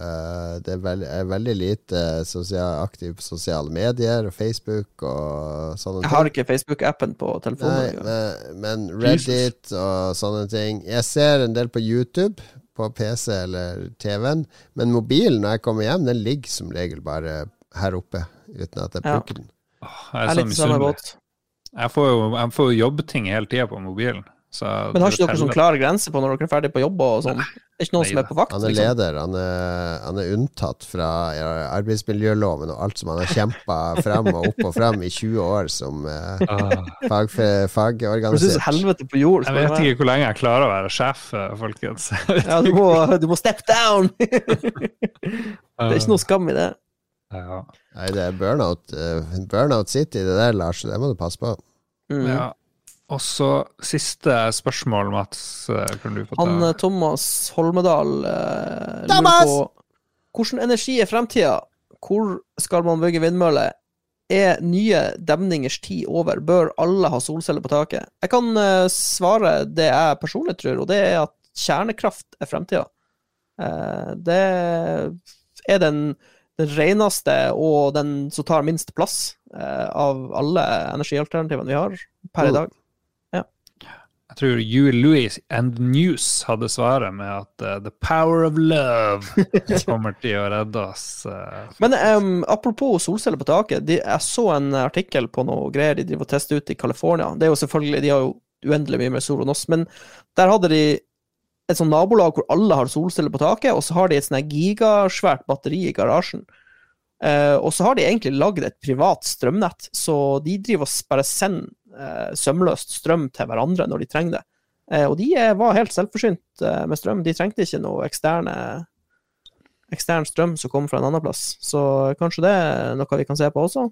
Eh, det er, veld, er veldig lite sosial, aktiv på sosiale medier, Facebook og sånne ting. Jeg har ikke Facebook-appen på telefonen. Nei, men, Reddit og sånne ting. Jeg ser en del på YouTube på PC eller TV-en, men mobilen når jeg kommer hjem, den ligger som regel bare her oppe, uten at jeg bruker ja. den. Jeg er, så misunnelig. Jeg får jo jeg får jobbting hele tida på mobilen. Men har ikke dere sånn klare grenser på når dere er ferdig på jobb og sånn? Det er ikke noen som er på vakt? Han er liksom? leder, han er, han er, unntatt fra arbeidsmiljøloven og alt som han har kjempa frem og opp og frem i 20 år som eh, ah. fag, fagorganisert. helvete på jord. Jeg vet ikke hvor lenge jeg klarer å være sjef, eh, folkens. ja, du må, du må step down! det er ikke noe skam i det. Ja. Nei, det er burnout, uh, burnout City, det der, Lars. Det må du passe på. Mm. Ja. Og så siste spørsmål, Mats. Eh, kan du få ta? Han eh, Thomas Holmedal Thomas lurer på hvordan energi er fremtida? Hvor skal man bygge vindmøller? Er nye demningers tid over? Bør alle ha solceller på taket? Jeg kan eh, svare det jeg personlig tror, og det er at kjernekraft er fremtida. Eh, det er den den reneste og den som tar minst plass eh, av alle energialternativene vi har per i dag. Ja. Jeg tror Huey Louis and News hadde svaret med at uh, 'the power of love' kommer til å redde oss. Uh, Men um, apropos solceller på taket. De, jeg så en artikkel på noe greier de driver og tester ut i California. Det er jo selvfølgelig, De har jo uendelig mye mer sol enn oss, men der hadde de et sånt nabolag hvor alle har solceller på taket, og så har de et sånt gigasvært batteri i garasjen. Uh, og så har de egentlig lagd et privat strømnett, så de driver og bare sender uh, sømløst strøm til hverandre når de trenger det. Uh, og de var helt selvforsynt med strøm. De trengte ikke noe eksterne, ekstern strøm som kom fra en annen plass. Så kanskje det er noe vi kan se på også?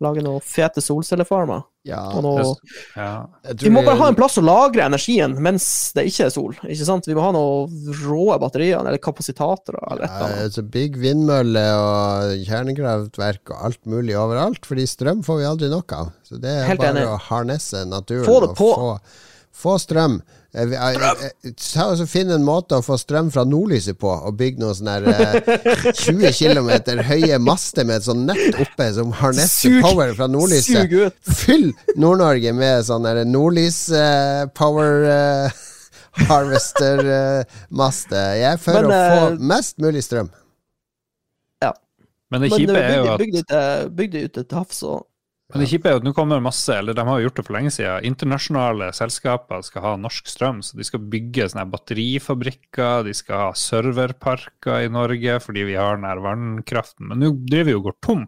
Lage noen fete solcellefarmer. Ja, noe Ja. Vi må bare ha en plass å lagre energien mens det ikke er sol. ikke sant? Vi må ha noen rå batterier eller kapasitatorer eller et Ja, altså Bygg vindmøller og kjernekraftverk og alt mulig overalt, fordi strøm får vi aldri nok av. Så det er Helt bare enig. å harnesse naturen Få og få, få strøm. Eh, eh, eh, Ta og så Finn en måte å få strøm fra nordlyset på, og bygg noen sånne der, eh, 20 km høye master med et sånt nett oppe som harnesser Sug- power fra nordlyset. Sug ut! Fyll Nord-Norge med sånn der nordlys eh, power eh. Jeg er for Men, å få eh, mest mulig strøm. Men det kjipe er jo at bygg, det ut bygg det ute til havs og Men det kjipe er jo at nå kommer masse, eller de har jo gjort det for lenge siden, internasjonale selskaper skal ha norsk strøm, så de skal bygge sånne batterifabrikker, de skal ha serverparker i Norge fordi vi har den her vannkraften. Men nå driver vi jo og går tom,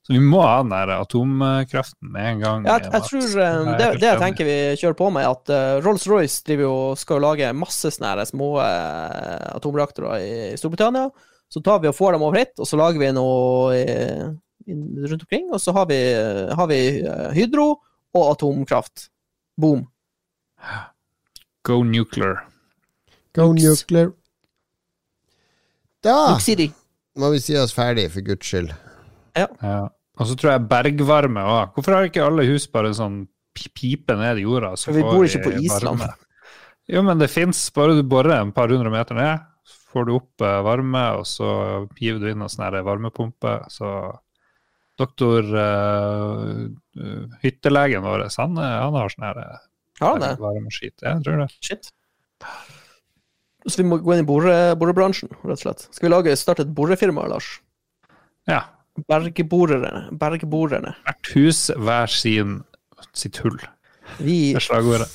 så vi må ha den her atomkraften med en gang. Ja, jeg, jeg tror eh, det, det jeg tenker vi kjører på med, er at uh, Rolls-Royce driver jo, skal lage masse sånne små uh, atomreaktorer i Storbritannia. Så tar vi og får dem over hit, og så lager vi noe inn- rundt omkring. Og så har vi, har vi eh, hydro og atomkraft. Boom. Go nuclear. Go nuclear. Da må vi si oss ferdig, for guds skyld. Ja. Og så tror jeg bergvarme òg. Hvorfor har ikke alle hus bare sånn pipe ned i jorda? Så vi får bor ikke på Island. varme? Jo, men det fins. Bare du borer en par hundre meter ned, så får du opp eh, varme, og så hiver du inn en sånn varmepumpe. Så doktor eh, hyttelegen vår, han, eh, han har sånn her Har han det? varmeskit. Jeg tror det. Shit. Så vi må gå inn i bore, borebransjen, rett og slett. Skal vi lage, starte et borefirma, Lars? Ja. Bergborerne. Bergborerne. Hvert hus hver sin sitt hull. Vi, Det er slagordet.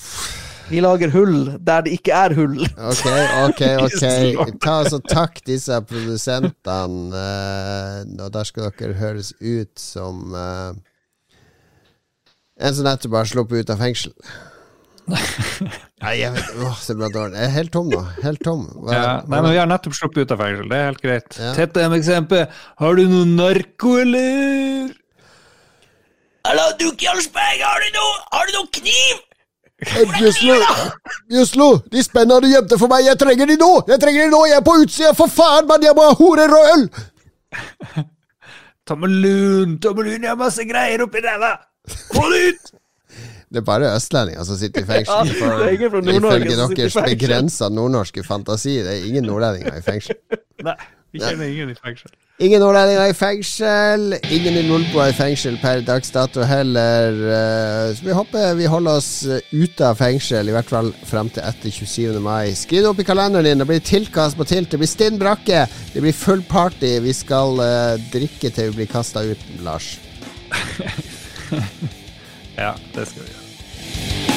Vi lager hull der det ikke er hull. Ok, ok, ok. Ta altså Takk disse produsentene. Uh, og der skal dere høres ut som uh, en som nettopp har sluppet ut av fengsel. Nei, jeg vet Åh, det ble dårlig. Jeg er helt tom nå. Helt tom. Hva, Ja, nei, men Vi har nettopp sluppet ut av fengsel, det er helt greit. Ja. Tett M-eksempel. Har du noe narko, eller? Hallo, du Jarlsberg, har du noe, har du noe kniv? Juslo, Juslo, de spennene du gjemte for meg, jeg trenger de nå! Jeg trenger de nå, jeg er på utsida, for faen, mann! Jeg må ha horer og øl! Tommelun, Tommelun, jeg har masse greier oppi ræva! Få det ut! Det er bare østlendinger som sitter i fengsel. Ja, det er ingen fra ifølge deres begrensa nordnorske fantasi. Det er ingen nordlendinger i fengsel. Nei, vi kjenner ingen i fengsel. Ingen nordlendinger i fengsel. Ingen i Lolbua i fengsel per dags dato heller. Eh, Så vi håper vi holder oss eh, ute av fengsel, i hvert fall fram til etter 27. mai. Skriv det opp i kalenderen din. Det blir tilkast på tilt. Det blir stinn brakke. Det blir full party. Vi skal uh, drikke til vi blir kasta ut, Lars. Ja, det skal vi gjøre.